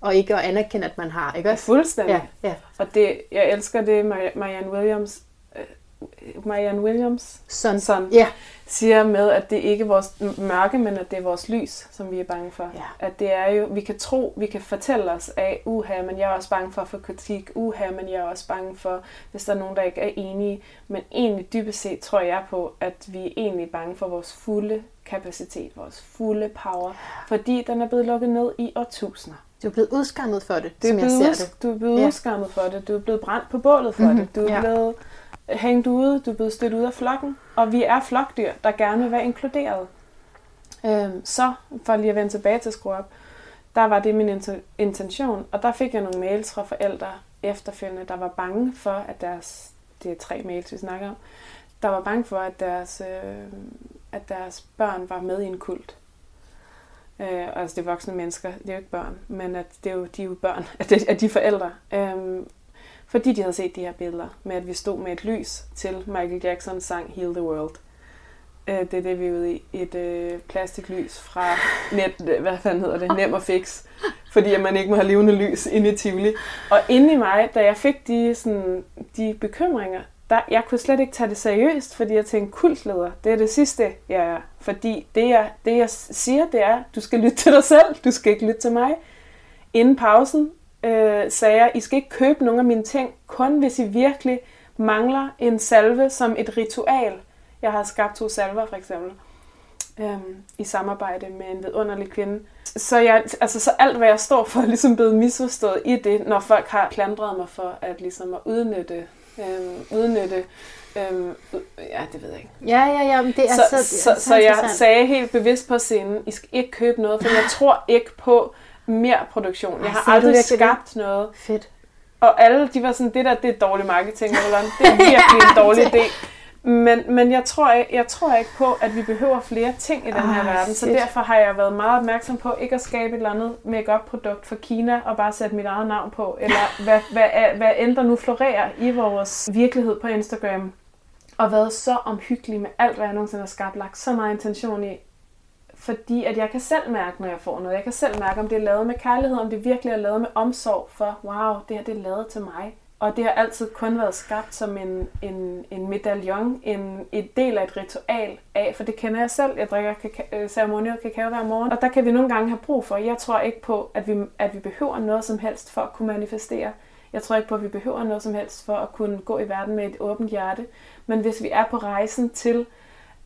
og ikke at anerkende, at man har. Ikke Ja, fuldstændig. Ja, ja. Og det, jeg elsker det, Mari- Marianne Williams, øh, Marianne Williams Sådan. Sådan. Ja. Siger med, at det ikke er vores mørke, men at det er vores lys, som vi er bange for. Ja. At det er jo, vi kan tro, vi kan fortælle os af, uha, men jeg er også bange for at få kritik, uha, men jeg er også bange for, hvis der er nogen, der ikke er enige. Men egentlig dybest set tror jeg på, at vi er egentlig bange for vores fulde kapacitet, vores fulde power, fordi den er blevet lukket ned i årtusinder. Du er blevet udskammet for det, Du er som jeg blevet, ser uds- det. du er blevet Ja. udskammet for det. Du er blevet brændt på bålet for Mhm, mm-hmm. det. Du er ja. blevet hængt ude. Du er blevet stødt ud af flokken. Og vi er flokdyr, der gerne vil være inkluderet. Øhm, så, for lige at vende tilbage til Skru Op, der var det min intention. Og der fik jeg nogle mails fra forældre efterfølgende, der var bange for, at deres... Det er tre mails, vi snakker om. Der var bange for, at deres, øh, at deres børn var med i en kult. Øh, altså det er voksne mennesker, det er jo ikke børn, men at det er jo, de er jo børn at, de, af de forældre. Øhm, fordi de havde set de her billeder med, at vi stod med et lys til Michael Jacksons sang Heal the World. Øh, det er det, vi er ude i. Et øh, plastiklys fra net, øh, hvad fanden hedder det, Nem og Fix. Fordi at man ikke må have levende lys inde i Tivoli. Og inde i mig, da jeg fik de, sådan, de bekymringer, der, jeg kunne slet ikke tage det seriøst, fordi jeg tænkte, kultleder, det er det sidste, jeg er. Fordi det jeg, det, jeg siger, det er, du skal lytte til dig selv, du skal ikke lytte til mig. Inden pausen øh, sagde jeg, I skal ikke købe nogle af mine ting, kun hvis I virkelig mangler en salve som et ritual. Jeg har skabt to salver, for eksempel, øhm, i samarbejde med en vidunderlig kvinde. Så, jeg, altså, så alt, hvad jeg står for, er ligesom blevet misforstået i det, når folk har klandret mig for at, ligesom at udnytte, øhm, udnytte øhm, ja, det ved jeg ikke. Ja, ja, ja, men det er Så, så, så, så, så jeg sagde helt bevidst på scenen, I skal ikke købe noget, for jeg tror ikke på mere produktion. Jeg Ej, har du aldrig virkelig det? skabt noget. Fedt. Og alle, de var sådan, det der, det er dårlig marketing, eller det er virkelig en dårlig idé. Men, men jeg, tror ikke, jeg tror ikke på, at vi behøver flere ting i den her Ej, verden, så shit. derfor har jeg været meget opmærksom på ikke at skabe et eller andet make produkt for Kina og bare sætte mit eget navn på, eller hvad, hvad, hvad end der nu florerer i vores virkelighed på Instagram. Og været så omhyggelig med alt, hvad jeg nogensinde har skabt, lagt så meget intention i, fordi at jeg kan selv mærke, når jeg får noget. Jeg kan selv mærke, om det er lavet med kærlighed, om det virkelig er lavet med omsorg for, wow, det her det er lavet til mig. Og det har altid kun været skabt som en, en, en medaljon, en, en del af et ritual af, for det kender jeg selv. Jeg drikker kaka- øh, ceremoniel kakao hver morgen, og der kan vi nogle gange have brug for. Jeg tror ikke på, at vi, at vi behøver noget som helst for at kunne manifestere. Jeg tror ikke på, at vi behøver noget som helst for at kunne gå i verden med et åbent hjerte. Men hvis vi er på rejsen til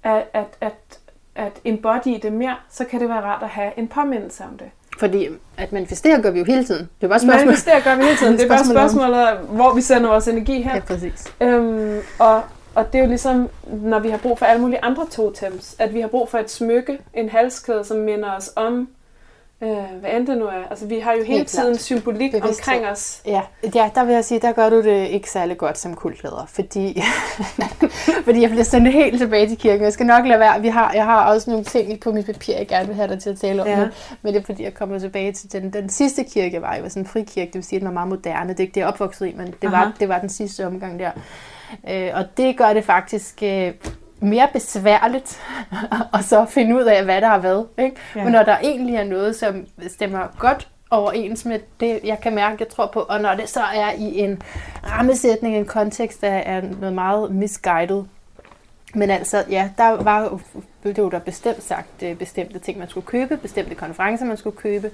at, at, at, at embody det mere, så kan det være rart at have en påmindelse om det. Fordi at manifestere gør vi jo hele tiden. Det er bare et spørgsmål. Manifestere gør vi hele tiden. Det er bare Spørgsmålet om- spørgsmålet, af, hvor vi sender vores energi hen. Ja, præcis. Øhm, og, og det er jo ligesom, når vi har brug for alle mulige andre totems, at vi har brug for et smykke, en halskæde, som minder os om, øh, hvad end det nu er. Altså, vi har jo hele Helt klart. tiden symbolik Bevidsthed. omkring os. Ja, ja, der vil jeg sige, der gør du det ikke særlig godt som kultleder, fordi, fordi jeg bliver sendt helt tilbage til kirken. Jeg skal nok lade være. Vi har, jeg har også nogle ting på mit papir, jeg gerne vil have dig til at tale om, Ja. men, men det er fordi, jeg kommer tilbage til den, den sidste kirke, jeg var i, var sådan en frikirke, det vil sige, at den var meget moderne. Det er ikke det, jeg opvokset i, men det Aha. var, det var den sidste omgang der. Øh, og det gør det faktisk øh, mere besværligt og så finde ud af, hvad der har været. Ikke? Ja. Men når der egentlig er noget, som stemmer godt overens med det, jeg kan mærke, jeg tror på, og når det så er i en rammesætning, en kontekst, der er noget meget misguided. Men altså, ja, der var jo, der bestemt sagt øh, bestemte ting, man skulle købe, bestemte konferencer, man skulle købe,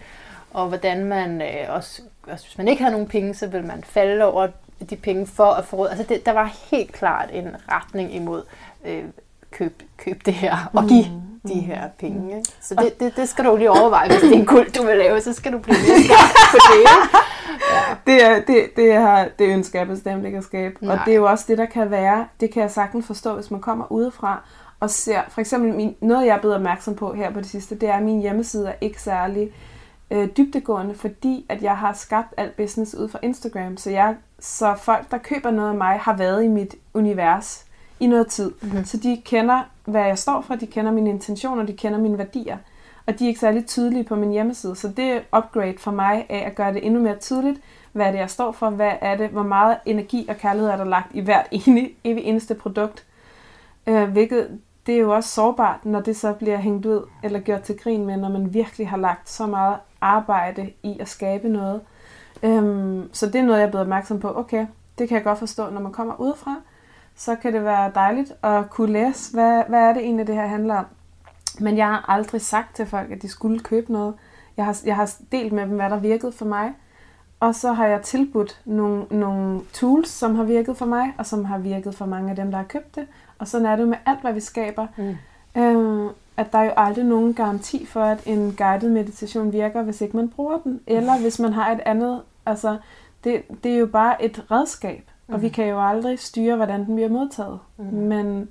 og hvordan man øh, også, også, hvis man ikke havde nogen penge, så ville man falde over de penge for at få råd. Altså, det, der var helt klart en retning imod øh, køb, køb det her og give mm. de her penge. Ikke? Så det, det, det skal du lige overveje, hvis det er en kult, du vil lave, så skal du blive skarp på det. Ja. Det, er, det, det, er, det ønsker jeg bestemt ikke at skabe. Nej. Og det er jo også det, der kan være, det kan jeg sagtens forstå, hvis man kommer udefra og ser, for eksempel min, noget, jeg er blevet opmærksom på her på det sidste, det er, at min hjemmeside er ikke særlig øh, dybtegående, fordi at jeg har skabt alt business ud fra Instagram, så, jeg, så folk, der køber noget af mig, har været i mit univers i noget tid. Mm-hmm. Så de kender, hvad jeg står for, de kender mine intentioner, de kender mine værdier. Og de er ikke særlig tydelige på min hjemmeside. Så det er upgrade for mig af at gøre det endnu mere tydeligt, hvad er det, jeg står for, hvad er det, hvor meget energi og kærlighed er der lagt i hvert ene, evig eneste produkt. Øh, hvilket det er jo også sårbart, når det så bliver hængt ud eller gjort til grin med, når man virkelig har lagt så meget arbejde i at skabe noget. Øhm, så det er noget, jeg er blevet opmærksom på. Okay, det kan jeg godt forstå, når man kommer udefra så kan det være dejligt at kunne læse, hvad, hvad er det egentlig, det her handler om. Men jeg har aldrig sagt til folk, at de skulle købe noget. Jeg har, jeg har delt med dem, hvad der virkede for mig. Og så har jeg tilbudt nogle, nogle tools, som har virket for mig, og som har virket for mange af dem, der har købt det. Og sådan er det med alt, hvad vi skaber. Mm. Øh, at der er jo aldrig nogen garanti for, at en guided meditation virker, hvis ikke man bruger den. Eller hvis man har et andet. Altså, det, det er jo bare et redskab. Mm. Og vi mm. kan jo aldrig styre, hvordan den bliver modtaget. Mm. Men,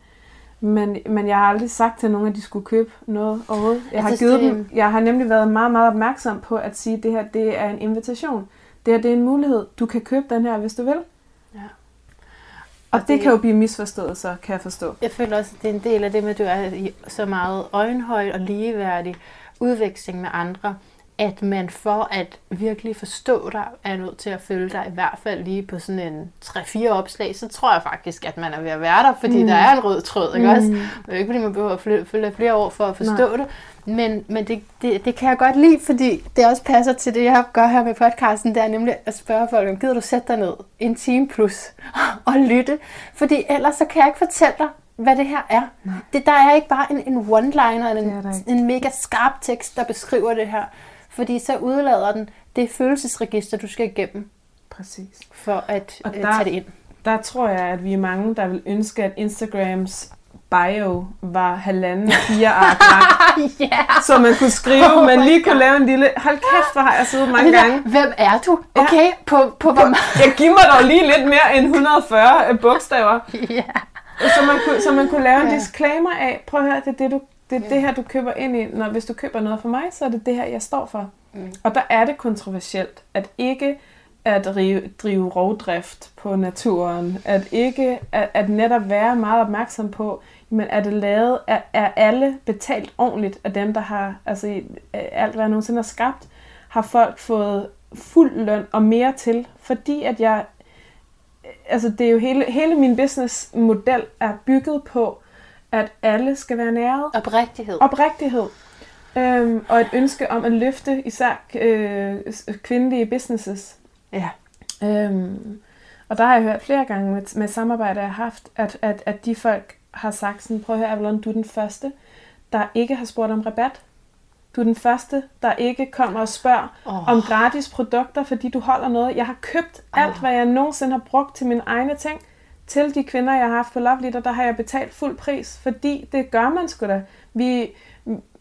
men, men jeg har aldrig sagt til nogen, at de skulle købe noget overhovedet. Jeg, har, givet dem, jeg har nemlig været meget, meget opmærksom på at sige, at det her det er en invitation. Det her det er en mulighed. Du kan købe den her, hvis du vil. Ja. Og, og det, det kan jo blive misforstået, så kan jeg forstå. Jeg føler også, at det er en del af det med, at du er så meget øjenhøjt og ligeværdig udveksling med andre at man for at virkelig forstå dig, er nødt til at følge dig i hvert fald lige på sådan en 3-4 opslag, så tror jeg faktisk, at man er ved at være der, fordi mm. der er en rød tråd, ikke mm. også? Det er ikke, fordi man behøver at følge flere år for at forstå Nej. det, men, men det, det, det kan jeg godt lide, fordi det også passer til det, jeg gør her med podcasten, det er nemlig at spørge folk, om gider du sætte dig ned en time plus og lytte, fordi ellers så kan jeg ikke fortælle dig, hvad det her er. Det, der er ikke bare en, en one-liner, en, en mega skarp tekst, der beskriver det her. Fordi så udlader den det følelsesregister, du skal igennem. Præcis. For at og øh, der, tage det ind. Der tror jeg, at vi er mange, der vil ønske, at Instagrams bio var halvanden fire ark lang. yeah. Så man kunne skrive, oh man lige kunne lave en lille... Hold kæft, hvor har jeg siddet mange der, gange. Hvem er du? Okay, ja. på, på hvor meget? Jeg giver mig dog lige lidt mere end 140 bogstaver. Yeah. Så, man kunne, så man kunne lave en disclaimer af, prøv at høre, det er det, du det er ja. det her, du køber ind i. Når, hvis du køber noget for mig, så er det det her, jeg står for. Mm. Og der er det kontroversielt, at ikke at drive, drive rovdrift på naturen, at ikke at, at netop være meget opmærksom på, men er det lavet, er, er alle betalt ordentligt af dem, der har, altså alt hvad jeg nogensinde har skabt, har folk fået fuld løn og mere til, fordi at jeg, altså det er jo hele, hele min businessmodel er bygget på, at alle skal være næret. Oprigtighed. Oprigtighed. Øhm, og et ønske om at løfte især øh, kvindelige businesses. Ja. Øhm, og der har jeg hørt flere gange med, med samarbejder, jeg har haft, at, at, at de folk har sagt sådan, prøv at høre, Avalon, du er den første, der ikke har spurgt om rabat. Du er den første, der ikke kommer og spørger oh. om gratis produkter, fordi du holder noget. Jeg har købt alt, oh. hvad jeg nogensinde har brugt til mine egne ting til de kvinder, jeg har haft på Love Leader, der har jeg betalt fuld pris, fordi det gør man sgu da. Vi,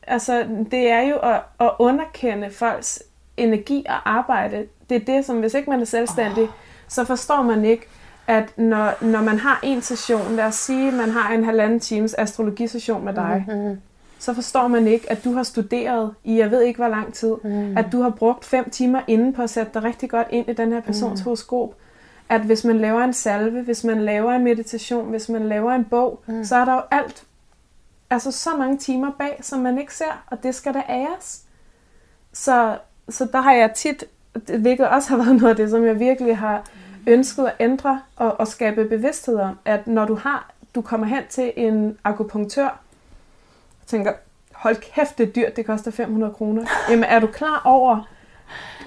altså, det er jo at, at underkende folks energi og arbejde. Det er det, som hvis ikke man er selvstændig, oh. så forstår man ikke, at når, når man har en session, lad os sige, man har en halvanden times astrologisession med dig, mm-hmm. så forstår man ikke, at du har studeret i, jeg ved ikke hvor lang tid, mm. at du har brugt fem timer inden på at sætte dig rigtig godt ind i den her persons mm. horoskop, at hvis man laver en salve, hvis man laver en meditation, hvis man laver en bog, mm. så er der jo alt, altså så mange timer bag, som man ikke ser, og det skal der æres. Så, så der har jeg tit, hvilket også har været noget af det, som jeg virkelig har ønsket at ændre og, og skabe bevidsthed om, at når du har du kommer hen til en akupunktør, tænker, hold kæft, det er dyrt, det koster 500 kroner. Jamen, er du klar over,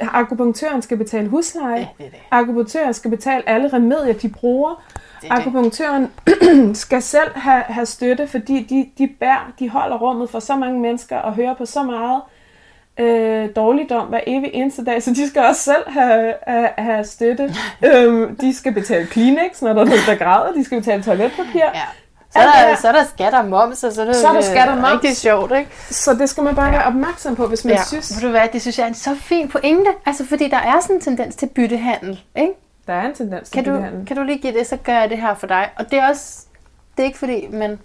akupunktøren skal betale husleje? Ja, det er det. Akupunktøren skal betale alle remedier, de bruger. Det det. Akupunktøren skal selv have, have støtte, fordi de, de bær, de holder rummet for så mange mennesker og hører på så meget øh, dårligdom hver evig eneste dag, så de skal også selv have, have, have støtte. øhm, de skal betale Kleenex, når der er nogen, der græder. De skal betale toiletpapir. Ja. Så er, der, så er der skat og moms, og så er det, Så er der skat og moms. rigtig sjovt, ikke? Så det skal man bare være opmærksom på, hvis man Ja, synes, ved du hvad, det synes jeg er en så fin pointe. Altså, fordi der er sådan en tendens til byttehandel, ikke? der er en tendens til Kan du, byttehandel. kan du lige give det, så gør jeg det her for dig. Og det er også, det er ikke fordi, men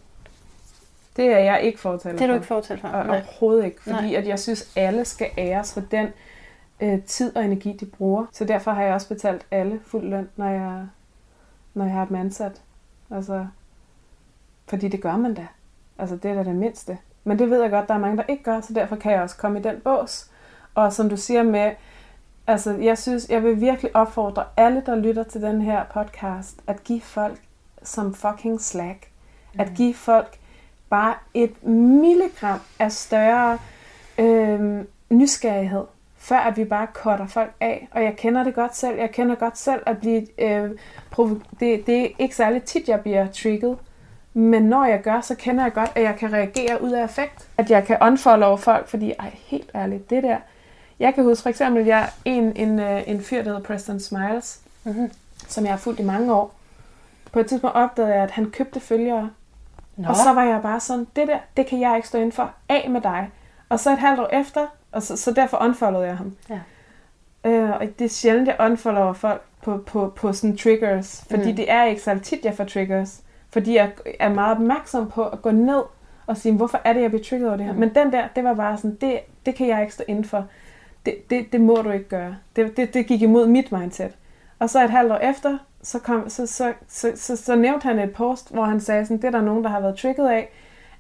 Det er jeg ikke fortaler det er du for. ikke fortalt for. Og Nej. overhovedet ikke, fordi at jeg synes, alle skal æres for den øh, tid og energi, de bruger. Så derfor har jeg også betalt alle fuld løn, når jeg, når jeg har dem ansat. Altså, fordi det gør man da. Altså, det er da det mindste. Men det ved jeg godt, der er mange, der ikke gør, så derfor kan jeg også komme i den bås. Og som du siger med, altså, jeg synes, jeg vil virkelig opfordre alle, der lytter til den her podcast, at give folk som fucking slack. At give folk bare et milligram af større øh, nysgerrighed, før at vi bare cutter folk af. Og jeg kender det godt selv. Jeg kender godt selv at blive... Øh, provo- det, det er ikke særlig tit, jeg bliver trigget. Men når jeg gør, så kender jeg godt, at jeg kan reagere ud af effekt. At jeg kan unfollow folk, fordi, ej, helt ærligt, det der... Jeg kan huske for eksempel, at jeg en, en, øh, en fyr, der hedder Preston Smiles, Mhm. som jeg har fulgt i mange år. På et tidspunkt opdagede jeg, at han købte følgere Nå. og så var jeg bare sådan, det der, det kan jeg ikke stå for. Af med dig. Og så et halvt år efter, og så, så derfor unfollowede jeg ham. Ja. Øh, og det er sjældent, jeg unfollower folk på, på, på sådan triggers. Fordi mm. det er ikke så tit, jeg får triggers. Fordi jeg er meget opmærksom på at gå ned og sige, hvorfor er det, jeg bliver trigget over det her? Mm. Men den der, det var bare sådan, det, det kan jeg ikke stå inden for. Det, det, det må du ikke gøre. Det, det, det gik imod mit mindset. Og så et halvt år efter, så, kom, så, så, så, så, så nævnte han et post, hvor han sagde sådan, det er der nogen, der har været trigget af,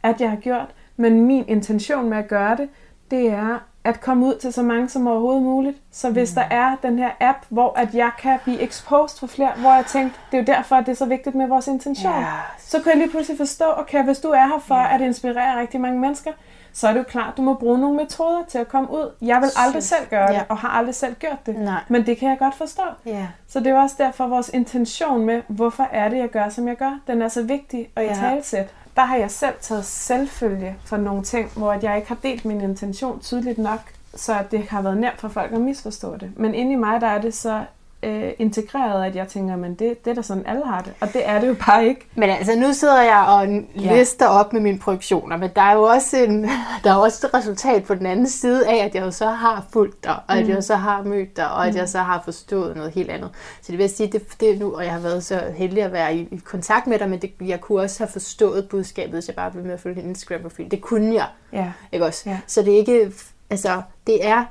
at jeg har gjort. Men min intention med at gøre det, det er at komme ud til så mange som overhovedet muligt. Så hvis Mm. der er den her app, hvor at jeg kan blive exposed for flere, hvor jeg tænkte, det er jo derfor, at det er så vigtigt med vores intention. Ja. Så kan jeg lige pludselig forstå, okay, hvis du er her for Ja. at inspirere rigtig mange mennesker, så er det jo klart, du må bruge nogle metoder til at komme ud. Jeg vil aldrig selv gøre det, Ja. og har aldrig selv gjort det. Nej. Men det kan jeg godt forstå. Ja. Så det er også derfor vores intention med, hvorfor er det, jeg gør, som jeg gør, den er så vigtig at i Ja. talsæt. Der har jeg selv taget selvfølge for nogle ting, hvor at jeg ikke har delt min intention tydeligt nok, så det har været nemt for folk at misforstå det. Men inde i mig, der er det så øh, integreret, at jeg tænker, men det, det er da sådan, alle har det. Og det er det jo bare ikke. Men altså, nu sidder jeg og lister op med mine projektioner, men der er jo også, en, der er også et resultat på den anden side af, at jeg jo så har fulgt dig, og at jeg så har mødt dig, og at jeg så har forstået noget helt andet. Så det vil sige, det, det nu, og jeg har været så heldig at være i, i kontakt med dig, men det, jeg kunne også have forstået budskabet, hvis jeg bare blev med at følge din Instagram-profil. Det kunne jeg, Ja. ikke også? Ja. Så det er ikke, altså, det er,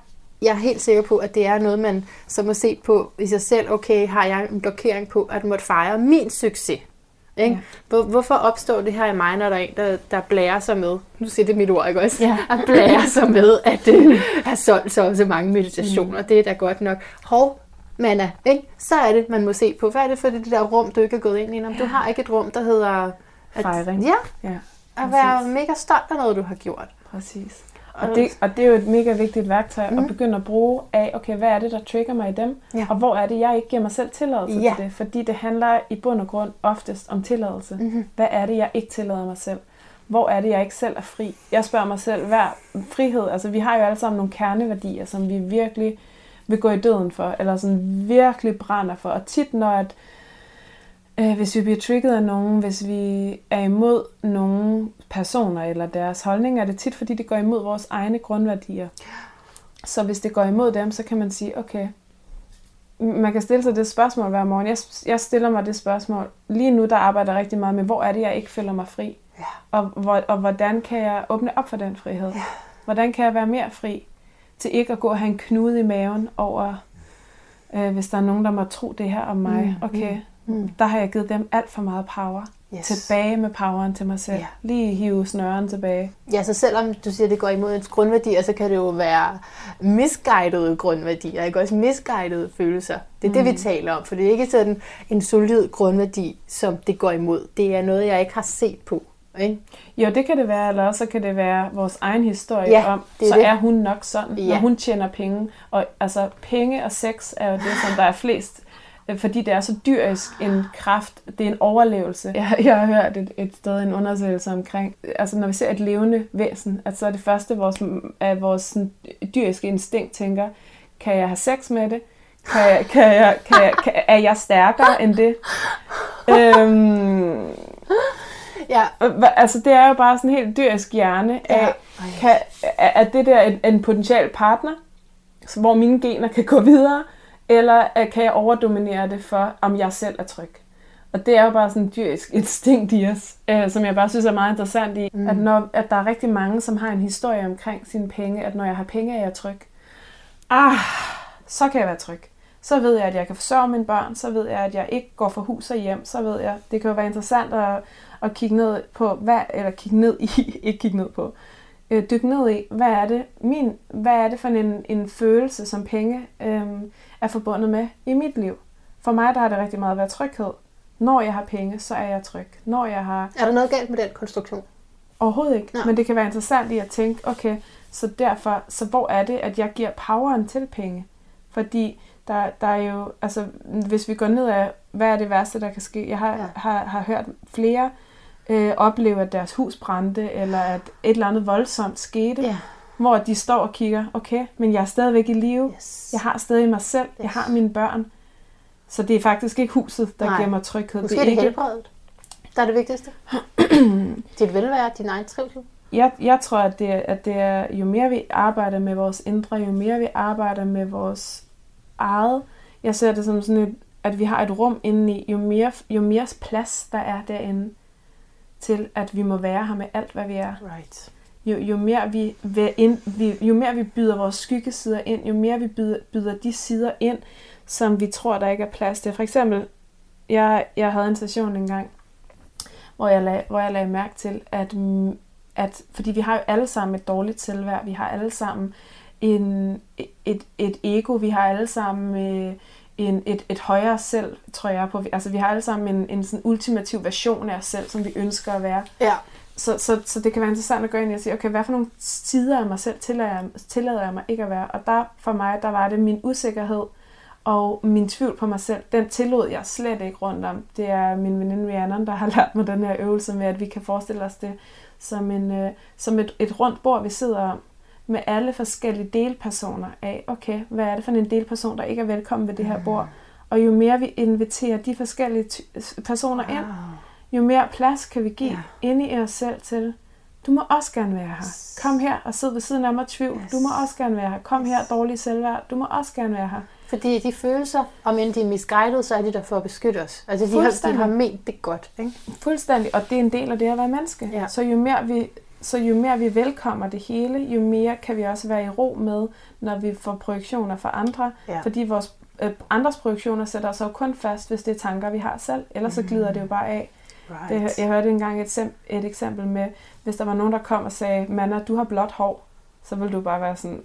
jeg er helt sikker på, at det er noget, man så må se på i sig selv. Okay, har jeg en blokering på, at måtte fejre min succes? Ikke? Ja. Hvor, hvorfor opstår det her i mig, når der er en, der, der blærer sig med, nu siger det mit ord, ikke også? Ja. At blære sig med, at øh, have solgt så, så mange meditationer. Mm. Det er da godt nok. Hov, Manna, ikke? så er det, man må se på. Hvad er det for det, det der rum, du ikke er gået ind i? Om du har ikke et rum, der hedder... At, Fejring. Ja, Ja, at være mega stolt af noget, du har gjort. præcis. Og det, og det er jo et mega vigtigt værktøj mm. at begynde at bruge af, okay, hvad er det, der trigger mig i dem? Ja. Og hvor er det, jeg ikke giver mig selv tilladelse Ja. til det? Fordi det handler i bund og grund oftest om tilladelse. Mhm. Hvad er det, jeg ikke tillader mig selv? Hvor er det, jeg ikke selv er fri? Jeg spørger mig selv, hver frihed, altså vi har jo alle sammen nogle kerneværdier, som vi virkelig vil gå i døden for, eller sådan virkelig brænder for. Og tit når at, øh, hvis vi bliver trigget af nogen, hvis vi er imod nogle personer eller deres holdning, er det tit, fordi det går imod vores egne grundværdier. Så hvis det går imod dem, så kan man sige, okay, man kan stille sig det spørgsmål hver morgen. Jeg, jeg stiller mig det spørgsmål. Lige nu, der arbejder jeg rigtig meget med, hvor er det, jeg ikke føler mig fri? Ja. Og, hvor, og hvordan kan jeg åbne op for den frihed? Ja. Hvordan kan jeg være mere fri til ikke at gå og have en knude i maven over, øh, hvis der er nogen, der må tro det her om mig. Mm, Okay, mm. Der har jeg givet dem alt for meget power. yes. tilbage med poweren til mig selv. Ja. Lige hive snøren tilbage. Ja, så selvom du siger, at det går imod ens grundværdier, så kan det jo være misguidede grundværdier, ikke også misguidede følelser. Det er mm. det, vi mm. taler om, for det er ikke sådan en solid grundværdi, som det går imod. Det er noget, jeg ikke har set på. Ikke? Jo, det kan det være, eller også kan det være vores egen historie ja, om, det er så det. er hun nok sådan, ja. når hun tjener penge. Og altså, penge og sex er jo det, som der er flest fordi det er så dyrisk en kraft. Det er en overlevelse. Jeg, jeg har hørt et, et sted en undersøgelse omkring, altså når vi ser et levende væsen, at så er det første, vores, at vores sådan, dyriske instinkt tænker, kan jeg have sex med det? Kan jeg, kan jeg, kan jeg, kan, er jeg stærkere end det? øhm, Ja. Altså, det er jo bare sådan en helt dyrisk hjerne af, ja. kan, er det der en, en potentiel partner, hvor mine gener kan gå videre, eller kan jeg overdominere det for, om jeg selv er tryg? Og det er jo bare sådan en dyrisk instinkt i os, øh, som jeg bare synes er meget interessant i, mm. at, når, at der er rigtig mange, som har en historie omkring sine penge, at når jeg har penge, er jeg tryg. Ah, så kan jeg være tryg. Så ved jeg, at jeg kan forsørge mine børn, så ved jeg, at jeg ikke går fra hus og hjem, så ved jeg, det kan jo være interessant at, at kigge ned på, hvad, eller kigge ned i, ikke kigge ned på, øh, dykke ned i, hvad er det, min, hvad er det for en, en følelse, som penge øh, er forbundet med i mit liv. For mig der er det rigtig meget at være tryghed. Når jeg har penge, så er jeg tryg. Når jeg har... Er der noget galt med den konstruktion? Overhovedet ikke. Nå. Men det kan være interessant i at tænke, okay, så derfor, så hvor er det, at jeg giver poweren til penge? Fordi der, der er jo, altså hvis vi går ned af, hvad er det værste, der kan ske? Jeg har, ja. har, har hørt flere øh, opleve, at deres hus brændte, eller at et eller andet voldsomt skete. Ja hvor de står og kigger, okay, men jeg er stadigvæk i live. Yes. Jeg har stadig mig selv. Yes. Jeg har mine børn. Så det er faktisk ikke huset, der Nej. giver mig tryghed. Måske det er, det ikke... helbredet, der er det vigtigste. Dit velvære, din egen trivsel. Jeg, jeg tror, at det, at det er, jo mere vi arbejder med vores indre, jo mere vi arbejder med vores eget, jeg ser det som sådan et, at vi har et rum indeni, jo mere, jo mere plads der er derinde til, at vi må være her med alt, hvad vi er. Right jo, jo, mere vi, ind, vi, jo mere vi byder vores skyggesider ind, jo mere vi byder, byder de sider ind, som vi tror, der ikke er plads til. For eksempel, jeg, jeg havde en session engang, hvor jeg, lag, hvor jeg lagde mærke til, at, mm, at fordi vi har jo alle sammen et dårligt selvværd, vi har alle sammen en, et, et ego, vi har alle sammen øh, en, et, et højere selv, tror jeg på. Altså vi har alle sammen en, en sådan ultimativ version af os selv, som vi ønsker at være. Ja. Så, så, så det kan være interessant at gå ind og sige, okay, hvad for nogle sider af mig selv tillader jeg, tillader jeg mig ikke at være? Og der for mig, der var det min usikkerhed og min tvivl på mig selv. Den tillod jeg slet ikke rundt om. Det er min veninde Rihanna, der har lært mig den her øvelse med, at vi kan forestille os det som, en, øh, som et, et rundt bord, vi sidder om med alle forskellige delpersoner af, okay, hvad er det for en delperson, der ikke er velkommen ved det her bord? Og jo mere vi inviterer de forskellige personer ind, jo mere plads kan vi give ja. inde i os selv til, du må også gerne være her. Kom her og sid ved siden af mig tvivl. Yes. Du må også gerne være her. Kom yes. her, dårlig selvværd. Du må også gerne være her. Fordi de følelser, om end de er misguided, så er de der for at beskytte os. Altså de har, de har ment det godt. Ikke? Fuldstændig, og det er en del af det at være menneske. Ja. Så jo mere vi så jo mere vi velkommer det hele, jo mere kan vi også være i ro med, når vi får projektioner fra andre. Ja. Fordi vores øh, andres projektioner sætter sig jo kun fast, hvis det er tanker, vi har selv. Ellers mm. så glider det jo bare af. Right. Det, jeg hørte engang et, et eksempel med, hvis der var nogen, der kom og sagde, Manna, du har blåt hår, så ville du bare være sådan,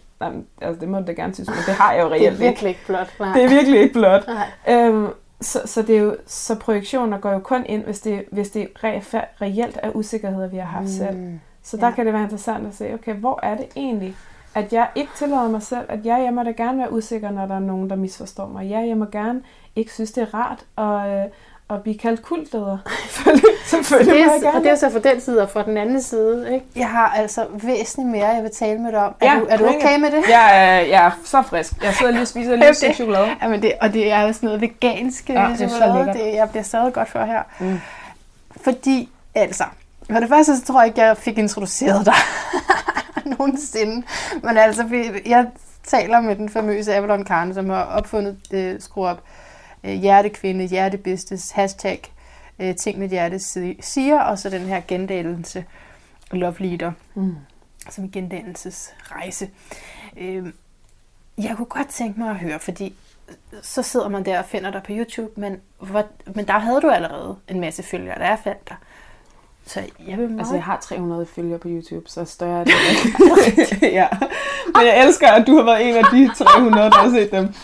altså det må du da gerne synes, men det har jeg jo reelt ikke. Det er virkelig ikke blåt. Nej. Det er virkelig ikke blåt. Øhm, så, så, det er jo, så projektioner går jo kun ind, hvis det, hvis det re, reelt er usikkerheder, vi har haft mm. selv. Så der ja. kan det være interessant at se, okay, hvor er det egentlig, at jeg ikke tillader mig selv, at jeg, jeg må da gerne være usikker, når der er nogen, der misforstår mig. Ja, jeg må gerne ikke synes, det er rart at, øh, at blive kaldt kultleder. Selvfølgelig det er, og det er så fra den side og fra den anden side. Ikke? Jeg har altså væsentligt mere, jeg vil tale med dig om. Ja, er, du, er du okay med det? Jeg er, jeg er så frisk. Jeg sidder lige og spiser lidt det, chokolade. Jamen det, og det er jo sådan noget vegansk ja, det er chokolade. Det, jeg bliver stadig godt for her. Mm. Fordi, altså, for det første så tror jeg ikke, jeg fik introduceret dig nogensinde. Men altså, jeg taler med den famøse Avalon Karne, som har opfundet øh, Skru Op øh, hjertekvinde, hjertebistes, hashtag øh, ting med hjertet siger, og så den her gendannelse, love leader, mm. som en gendannelsesrejse. Øh, jeg kunne godt tænke mig at høre, fordi så sidder man der og finder dig på YouTube, men, hvor, men der havde du allerede en masse følgere, da jeg fandt dig. Så jeg vil meget... Altså, jeg har 300 følgere på YouTube, så større er det ikke. ja. Men jeg elsker, at du har været en af de 300, der har set dem.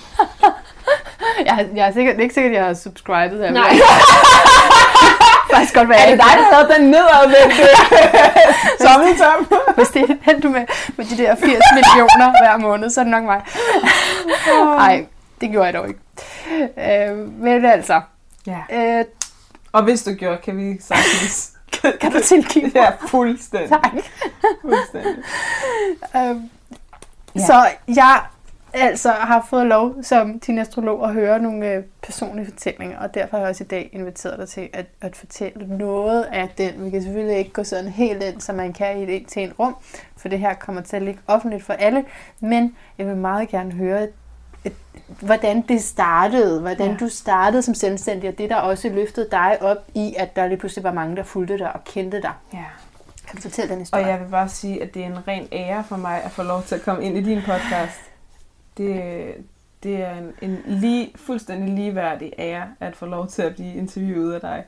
Jeg, jeg er sikkert, er ikke sikkert, at jeg har subscribet. Jeg Nej. faktisk godt være. Er det dig, der havde den nedadvendte sommeltom? Hvis det er den, du med, med de der 80 millioner hver måned, så er det nok mig. Nej, det gjorde jeg dog ikke. Øh, men altså, Ja. øh, Og hvis du gjorde, kan vi sagtens... kan du tilgive mig? Ja, fuldstændig. Tak. fuldstændig. Øhm, Ja. Så jeg altså har fået lov som din astrolog at høre nogle øh, personlige fortællinger, og derfor har jeg også i dag inviteret dig til at, at fortælle noget af den. Vi kan selvfølgelig ikke gå sådan helt ind, som man kan i et en til en rum, for det her kommer til at ligge offentligt for alle, men jeg vil meget gerne høre, hvordan det startede, hvordan Ja. du startede som selvstændig, og det der også løftede dig op i, at der lige pludselig var mange, der fulgte dig og kendte dig. Ja. Kan du fortælle den Og historie? jeg vil bare sige, at det er en ren ære for mig at få lov til at komme ind i din podcast. Det, det er en, en lige, fuldstændig ligeværdig ære at få lov til at blive interviewet af dig.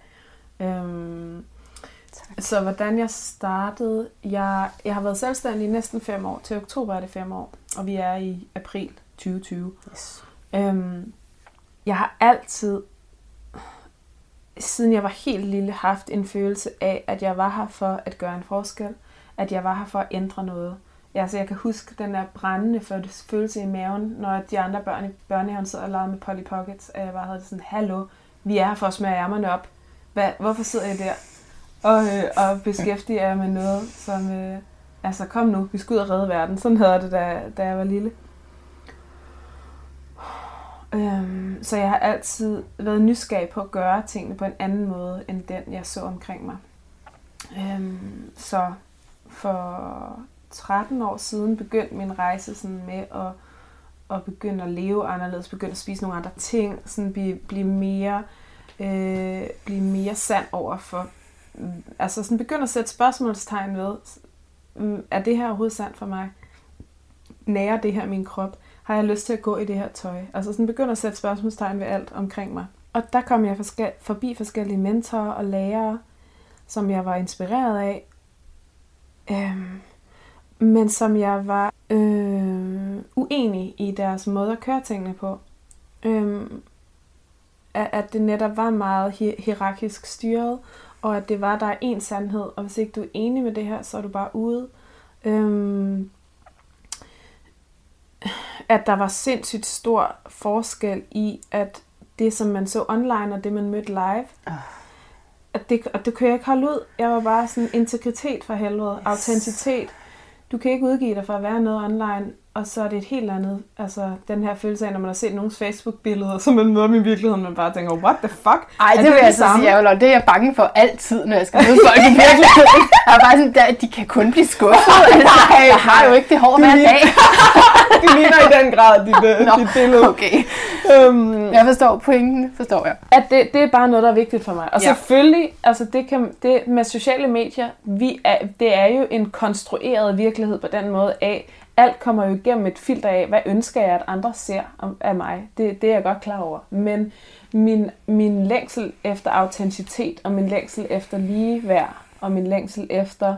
Øhm, Tak. så hvordan jeg startede, jeg, jeg har været selvstændig i næsten fem år. Til oktober er det fem år, og vi er i april 2020. Yes. Øhm, jeg har altid, siden jeg var helt lille, haft en følelse af, at jeg var her for at gøre en forskel. At jeg var her for at ændre noget. Ja, så jeg kan huske den der brændende følelse i maven, når de andre børn i børnehaven sad og legede med Polly Pockets, og jeg bare havde det sådan, hallo, vi er her for at smøre ærmerne op. Hvad, hvorfor sidder jeg der og, øh, og beskæftiger jer med noget, som, øh, altså kom nu, vi skal ud og redde verden. Sådan havde det, da, da jeg var lille. Øhm, så jeg har altid været nysgerrig på at gøre tingene på en anden måde, end den, jeg så omkring mig. Øhm, så for 13 år siden begyndte min rejse sådan med at, at begynde at leve anderledes, begynde at spise nogle andre ting, sådan blive, blive mere øh, blive mere sand over for, altså sådan begynde at sætte spørgsmålstegn ved, er det her overhovedet sandt for mig? Nærer det her min krop? Har jeg lyst til at gå i det her tøj? Altså sådan begynder at sætte spørgsmålstegn ved alt omkring mig. Og der kom jeg forske- forbi forskellige mentorer og lærere, som jeg var inspireret af. Øhm, men som jeg var øh, uenig i deres måde at køre tingene på. Øhm, at, at det netop var meget hi- hierarkisk styret, og at det var, der er en sandhed, og hvis ikke du er enig med det her, så er du bare ude. Øhm, at der var sindssygt stor forskel i, at det, som man så online, og det, man mødte live, Ah. at det, og det kunne jeg ikke holde ud. Jeg var bare sådan integritet for helvede, yes. autenticitet. Du kan ikke udgive dig for at være noget online, og så er det et helt andet, altså den her følelse af, når man har set nogens Facebook-billeder, så man møder dem i virkeligheden, man bare tænker, what the fuck? Ej, Er det vil jeg det altså samme? sige. Det er jeg bange for altid, når jeg skal møde folk i virkeligheden. Jeg er bare sådan, der, de kan kun blive skuffet. Altså, jeg har jo ikke det hår hver dag. det ligner i den grad dit, øh, Nå, dit billede. Okay, Øhm, jeg forstår pointen, forstår jeg. at det, det er bare noget, der er vigtigt for mig. Og Ja. selvfølgelig, altså det, kan, det med sociale medier, vi er, det er jo en konstrueret virkelighed på den måde af, alt kommer jo igennem et filter af, hvad ønsker jeg, at andre ser af mig. Det, det er jeg godt klar over. Men min, min længsel efter autenticitet, og min længsel efter ligeværd, og min længsel efter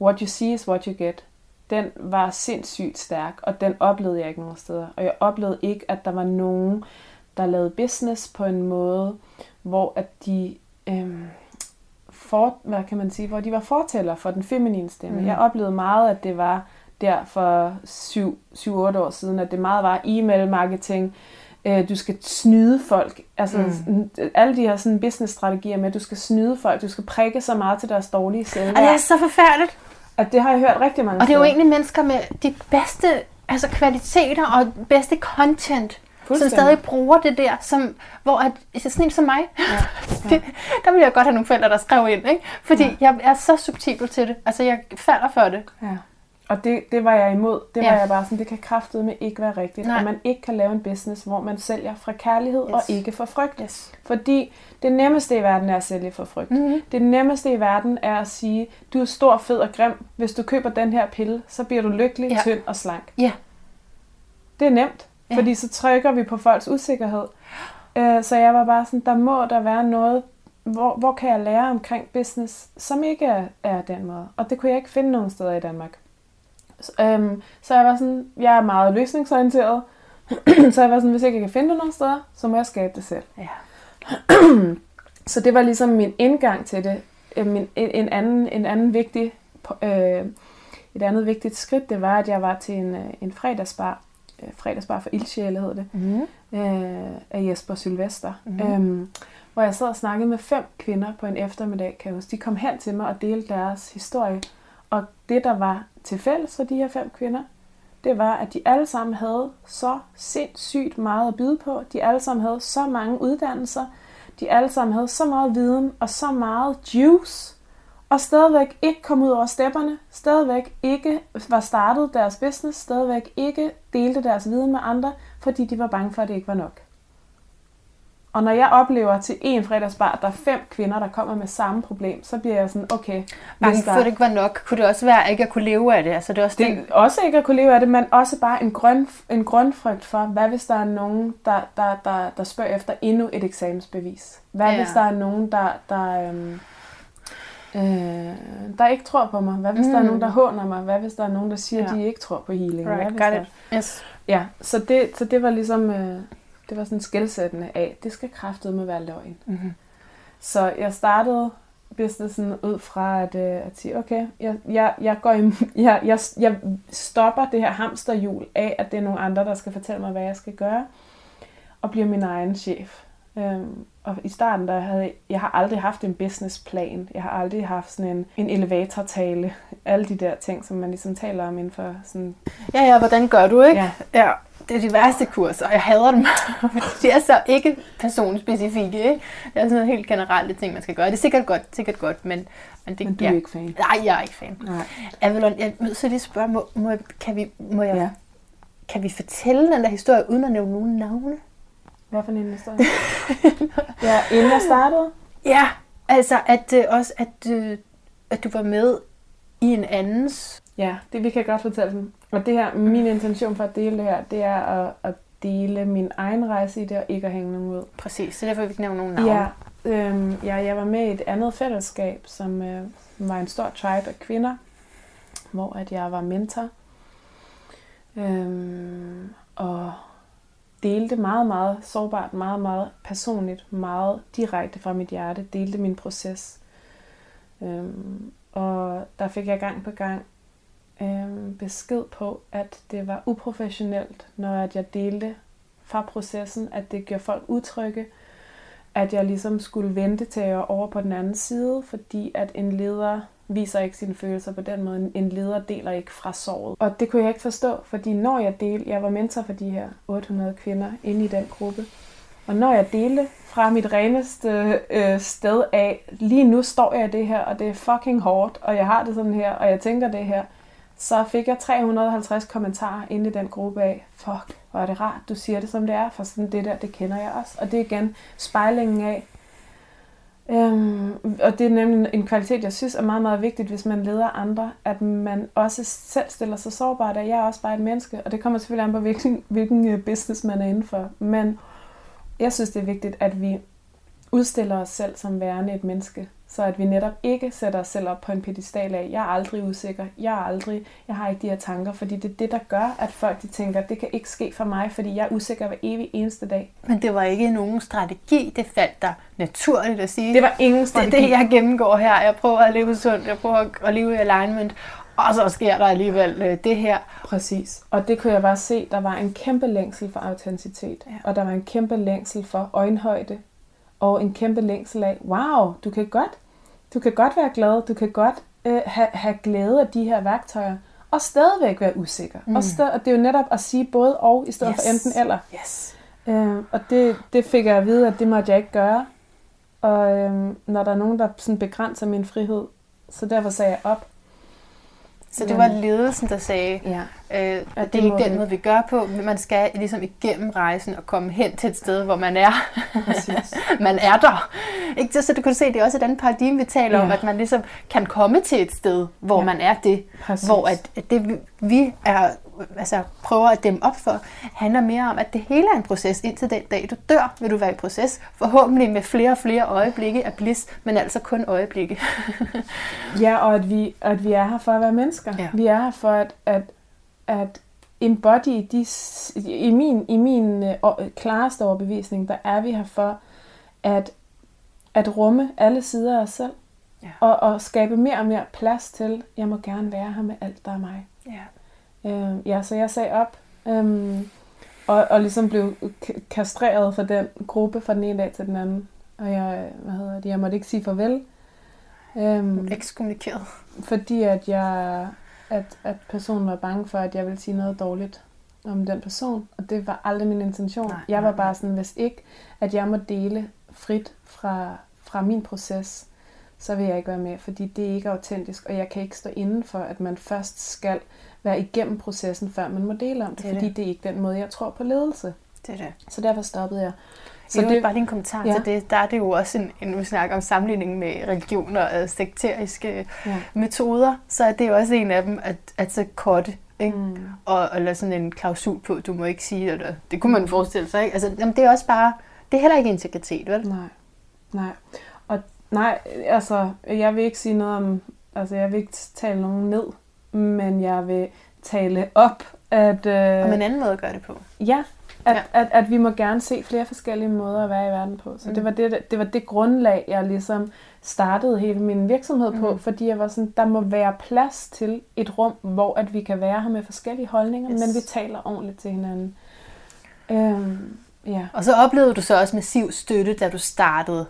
what you see is what you get, den var sindssygt stærk, og den oplevede jeg ikke nogen steder. Og jeg oplevede ikke, at der var nogen, der lavede business på en måde, hvor at de øhm, for, hvad kan man sige, hvor de var fortæller for den feminine stemme. Mhm. Mm. Jeg oplevede meget, at det var der for 7-8 år siden, at det meget var e-mail marketing, øh, du skal snyde folk. Altså mm. alle de her sådan business strategier med, at du skal snyde folk, du skal prikke så meget til deres dårlige selvværd. Og det er så forfærdeligt. Og det har jeg hørt rigtig mange Og det er jo egentlig mennesker med de bedste altså kvaliteter og bedste content, som stadig bruger det der, som, hvor at, altså sådan en som mig, Ja. det, der ville jeg godt have nogle forældre, der skrev ind, ikke? fordi Ja. jeg er så subtil til det. Altså, jeg falder for det. Ja. Og det, det var jeg imod. Det var Ja. jeg bare sådan, det kan kraftedeme ikke være rigtigt. Nej. At man ikke kan lave en business, hvor man sælger fra kærlighed yes. og ikke for frygt. Yes. Fordi det nemmeste i verden er at sælge for frygt. Mm-hmm. Det nemmeste i verden er at sige, du er stor, fed og grim. Hvis du køber den her pille, så bliver du lykkelig, Ja. ja. tynd og slank. Ja. Det er nemt. Ja. Fordi så trykker vi på folks usikkerhed. Øh, så jeg var bare sådan, der må der være noget, hvor, hvor kan jeg lære omkring business, som ikke er, er den måde. Og det kunne jeg ikke finde nogen steder i Danmark. Så, øhm, så jeg var sådan, jeg er meget løsningsorienteret. så jeg var sådan, hvis jeg ikke kan finde det nogen steder, så må jeg skabe det selv. Ja. så det var ligesom min indgang til det. Øh, min, en, en, anden, en anden vigtig, øh, et andet vigtigt skridt, det var, at jeg var til en, øh, en fredagsbar, øh, fredagsbar for ildsjæle hed det, mm. øh, af Jesper Sylvester. Mm. Øhm, hvor jeg sad og snakkede med fem kvinder på en eftermiddag, kan jeg huske. De kom hen til mig og delte deres historie. Og det, der var til fælles for de her fem kvinder, det var, at de alle sammen havde så sindssygt meget at byde på. De alle sammen havde så mange uddannelser. De alle sammen havde så meget viden og så meget juice. Og stadigvæk ikke kom ud over stepperne. Stadigvæk ikke var startet deres business. Stadigvæk ikke delte deres viden med andre, fordi de var bange for, at det ikke var nok. Og når jeg oplever til en fredagsbar, at der er fem kvinder, der kommer med samme problem, så bliver jeg sådan, okay. Bange for, at det ikke var nok. Kunne det også være ikke at kunne leve af det? Altså, det, er også det den... også ikke at kunne leve af det, men også bare en, grøn, en grundfrygt for, hvad hvis der er nogen, der, der, der, der spørger efter endnu et eksamensbevis? Hvad ja. hvis der er nogen, der, der, øhm, øh, der ikke tror på mig? Hvad hvis mm. der er nogen, der håner mig? Hvad hvis der er nogen, der siger, ja. at de ikke tror på healing? Right, Hvad hvis got der... it. Yes. Ja, så det, så det var ligesom... Øh, det var sådan skældsættende af, det skal kraftet med være løgn. Mm-hmm. Så jeg startede businessen ud fra at, øh, at sige, okay, jeg, jeg, jeg, går i, jeg, jeg, jeg stopper det her hamsterhjul af, at det er nogle andre, der skal fortælle mig, hvad jeg skal gøre, og bliver min egen chef. Øhm, og i starten, der havde jeg har aldrig haft en businessplan. Jeg har aldrig haft sådan en, en elevatortale. Alle de der ting, som man ligesom taler om inden for sådan... Ja, ja, hvordan gør du, ikke? Ja. ja det er de værste kurser, og jeg hader dem. de er så ikke personspecifikke. Ikke? Det er sådan noget helt generelle ting, man skal gøre. Det er sikkert godt, sikkert godt, men... Men, det, men du er ja. ikke fan? Nej, jeg er ikke fan. Nej. Avalon, jeg vil så lige spørge, må, må, kan, vi, må jeg, ja. kan vi fortælle den der historie, uden at nævne nogen navne? Hvad for en historie? ja, inden jeg startede? Ja, altså at, øh, også at, øh, at du var med i en andens... Ja, det vi kan godt fortælle dem. Og det her, min intention for at dele det her, det er at, at dele min egen rejse i det, og ikke at hænge nogen ud. Præcis, så derfor vi ikke nævne nogen navne. Ja, øhm, ja, jeg var med i et andet fællesskab, som øh, var en stor tribe af kvinder, hvor at jeg var mentor. Øhm, og delte meget, meget sårbart, meget, meget personligt, meget direkte fra mit hjerte, delte min proces. Øhm, og der fik jeg gang på gang øh, besked på, at det var uprofessionelt, når at jeg delte fra processen, at det gjorde folk utrygge, at jeg ligesom skulle vente til at over på den anden side, fordi at en leder viser ikke sine følelser på den måde. En leder deler ikke fra såret. Og det kunne jeg ikke forstå, fordi når jeg delte, jeg var mentor for de her 800 kvinder inde i den gruppe, og når jeg delte fra mit reneste øh, sted af, lige nu står jeg i det her, og det er fucking hårdt, og jeg har det sådan her, og jeg tænker det her, så fik jeg 350 kommentarer inde i den gruppe af, fuck, hvor er det rart, du siger det som det er, for sådan det der, det kender jeg også. Og det er igen spejlingen af, øhm, og det er nemlig en kvalitet, jeg synes er meget, meget vigtigt, hvis man leder andre, at man også selv stiller sig sårbart, at jeg er også bare et menneske, og det kommer selvfølgelig an på, hvilken, hvilken øh, business man er inden for. Men jeg synes, det er vigtigt, at vi udstiller os selv som værende et menneske, så at vi netop ikke sætter os selv op på en pedestal af, jeg er aldrig usikker, jeg er aldrig, jeg har ikke de her tanker, fordi det er det, der gør, at folk de tænker, det kan ikke ske for mig, fordi jeg er usikker hver evig eneste dag. Men det var ikke nogen strategi, det faldt der naturligt at sige. Det var ingen strategi. Det er det, jeg gennemgår her. Jeg prøver at leve sundt, jeg prøver at leve i alignment, og så sker der alligevel øh, det her. Præcis. Og det kunne jeg bare se, der var en kæmpe længsel for autenticitet, ja. og der var en kæmpe længsel for øjenhøjde, og en kæmpe længsel af, wow, du kan godt, du kan godt være glad, du kan godt øh, have, have glæde af de her værktøjer, og stadigvæk være usikker. Mm. Og, sted, og det er jo netop at sige både og, i stedet yes. for enten eller. Yes. Øh, og det, det fik jeg at vide, at det måtte jeg ikke gøre. Og øh, når der er nogen, der sådan begrænser min frihed, så derfor sagde jeg op. Så det var ledelsen, der sagde, ja. øh, at det er ikke den måde, vi gør på. Men man skal ligesom igennem rejsen og komme hen til et sted, hvor man er. man er der. Ikke? Så du kan se, det er også et andet paradigme, vi taler ja. om, at man ligesom kan komme til et sted, hvor ja. man er det. Præcis. Hvor at, at det, vi er altså, prøver at dæmme op for, handler mere om, at det hele er en proces. Indtil den dag, du dør, vil du være i proces. Forhåbentlig med flere og flere øjeblikke af bliss, men altså kun øjeblikke. ja, og at vi, at vi er her for at være mennesker. Ja. Vi er her for at, at, at embody de, i min, i min uh, klareste overbevisning, der er vi her for at, at rumme alle sider af os selv. Ja. Og, og skabe mere og mere plads til, jeg må gerne være her med alt, der er mig. Ja. Øh, ja, så jeg sagde op, øhm, og, og ligesom blev kastreret for den gruppe fra den ene dag til den anden. Og jeg, hvad hedder det, jeg måtte ikke sige farvel. Øhm, Ekskommunikeret. Fordi at jeg, at, at personen var bange for, at jeg ville sige noget dårligt om den person. Og det var aldrig min intention. Nej, jeg var bare sådan, hvis ikke, at jeg må dele frit fra, fra min proces, så vil jeg ikke være med, fordi det er ikke autentisk, og jeg kan ikke stå inden for, at man først skal være igennem processen, før man må dele om det, det fordi det. det er ikke den måde, jeg tror på ledelse. Det er det. Så derfor stoppede jeg. Så det er bare din kommentar ja. til det. Der er det jo også en, en nu snakker om sammenligning med religioner og sekteriske ja. metoder, så er det jo også en af dem at, at så korte ikke? Mm. Og, og lade sådan en klausul på, du må ikke sige det. Det kunne man forestille sig, ikke? Altså, jamen, det er også bare, det er heller ikke integritet, vel? Nej, nej. Og nej, altså, jeg vil ikke sige noget om, altså, jeg vil ikke tale nogen ned, men jeg vil tale op, at... Øh, om en anden måde at gøre det på. Ja, at, ja. At, at vi må gerne se flere forskellige måder at være i verden på. Så mm. det, var det, det var det grundlag, jeg ligesom startede hele min virksomhed på, mm. fordi jeg var sådan, der må være plads til et rum, hvor at vi kan være her med forskellige holdninger, yes. men vi taler ordentligt til hinanden. Øhm, ja. Og så oplevede du så også massiv støtte, da du startede?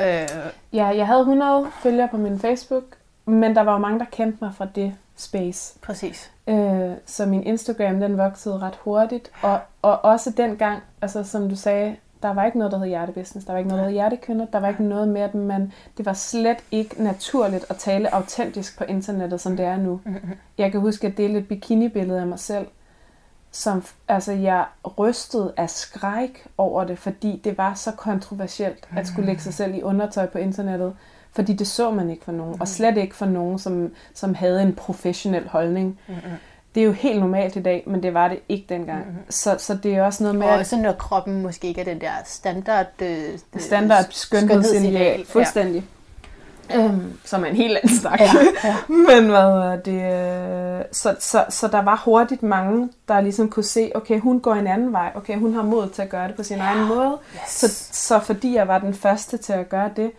Øh... Ja, jeg havde 100 følgere på min Facebook, men der var jo mange, der kendte mig fra det space. Præcis. Øh, så min Instagram, den voksede ret hurtigt. Og, og også dengang, altså som du sagde, der var ikke noget, der hed hjertebusiness. Der var ikke noget, der hed hjertekønner. Der var ikke noget med, at man, det var slet ikke naturligt at tale autentisk på internettet, som det er nu. Jeg kan huske, at dele et bikini-billede af mig selv, som altså, jeg rystede af skræk over det, fordi det var så kontroversielt at skulle lægge sig selv i undertøj på internettet. Fordi det så man ikke for nogen, mm. og slet ikke for nogen, som, som havde en professionel holdning. Mm. Det er jo helt normalt i dag, men det var det ikke dengang. Mm. Så, så det er også noget med... Og også når kroppen måske ikke er den der standard... Øh, standard skønhedsideal. Fuldstændig. Ja. Øhm, som er en helt anden snak. Ja, ja. Men hvad det, øh, så, så, så der var hurtigt mange, der ligesom kunne se, okay, hun går en anden vej. Okay, hun har mod til at gøre det på sin ja. egen måde. Yes. Så, så fordi jeg var den første til at gøre det,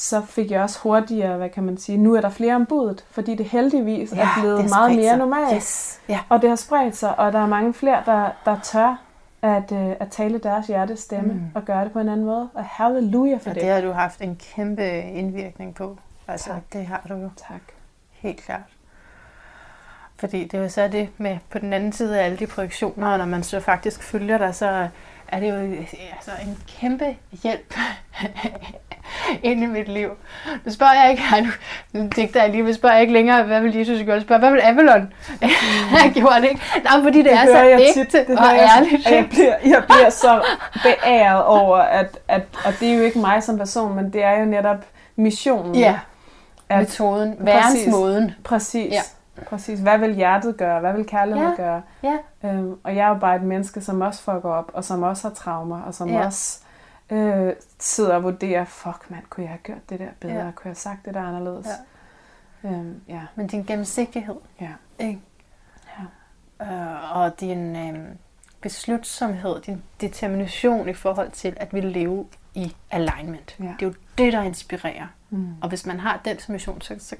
så fik jeg også hurtigere, hvad kan man sige, nu er der flere om budet, fordi det heldigvis ja, er blevet meget mere normalt. Yes. Ja. Og det har spredt sig, og der er mange flere, der, der tør at, uh, at tale deres hjertes stemme mm. og gøre det på en anden måde. Og halleluja for og det. det har du haft en kæmpe indvirkning på. Altså, tak. det har du jo. Tak. Helt klart. Fordi det er jo så det med på den anden side af alle de projektioner, når man så faktisk følger dig, så er det jo altså, en kæmpe hjælp ind i mit liv. Nu spørger jeg ikke, nu, nu digter jeg lige, men spørger jeg ikke længere, hvad vil Jesus gøre? Spørger, hvad vil Avalon have gjort, ikke? Nej, fordi det, det er så jeg ægte tit, det og ærligt. Jeg, jeg, bliver, jeg bliver så beæret over, at, at, og det er jo ikke mig som person, men det er jo netop missionen. Ja, at, metoden, værensmåden. Præcis. Ja. Præcis. Hvad vil hjertet gøre? Hvad vil kærlighed ja. gøre? Ja. Øhm, og jeg er jo bare et menneske, som også fucker op, og som også har traumer, og som ja. også øh, sidder og vurderer, fuck mand, kunne jeg have gjort det der bedre? Ja. Kunne jeg have sagt det der anderledes? Ja. Øhm, ja. Men din gennemsigtighed, ja. ikke? Ja. Øh, og din øh, beslutsomhed, din determination i forhold til at vi leve i alignment. Ja. Det er jo det, der inspirerer. Mm. Og hvis man har den som mission, så, så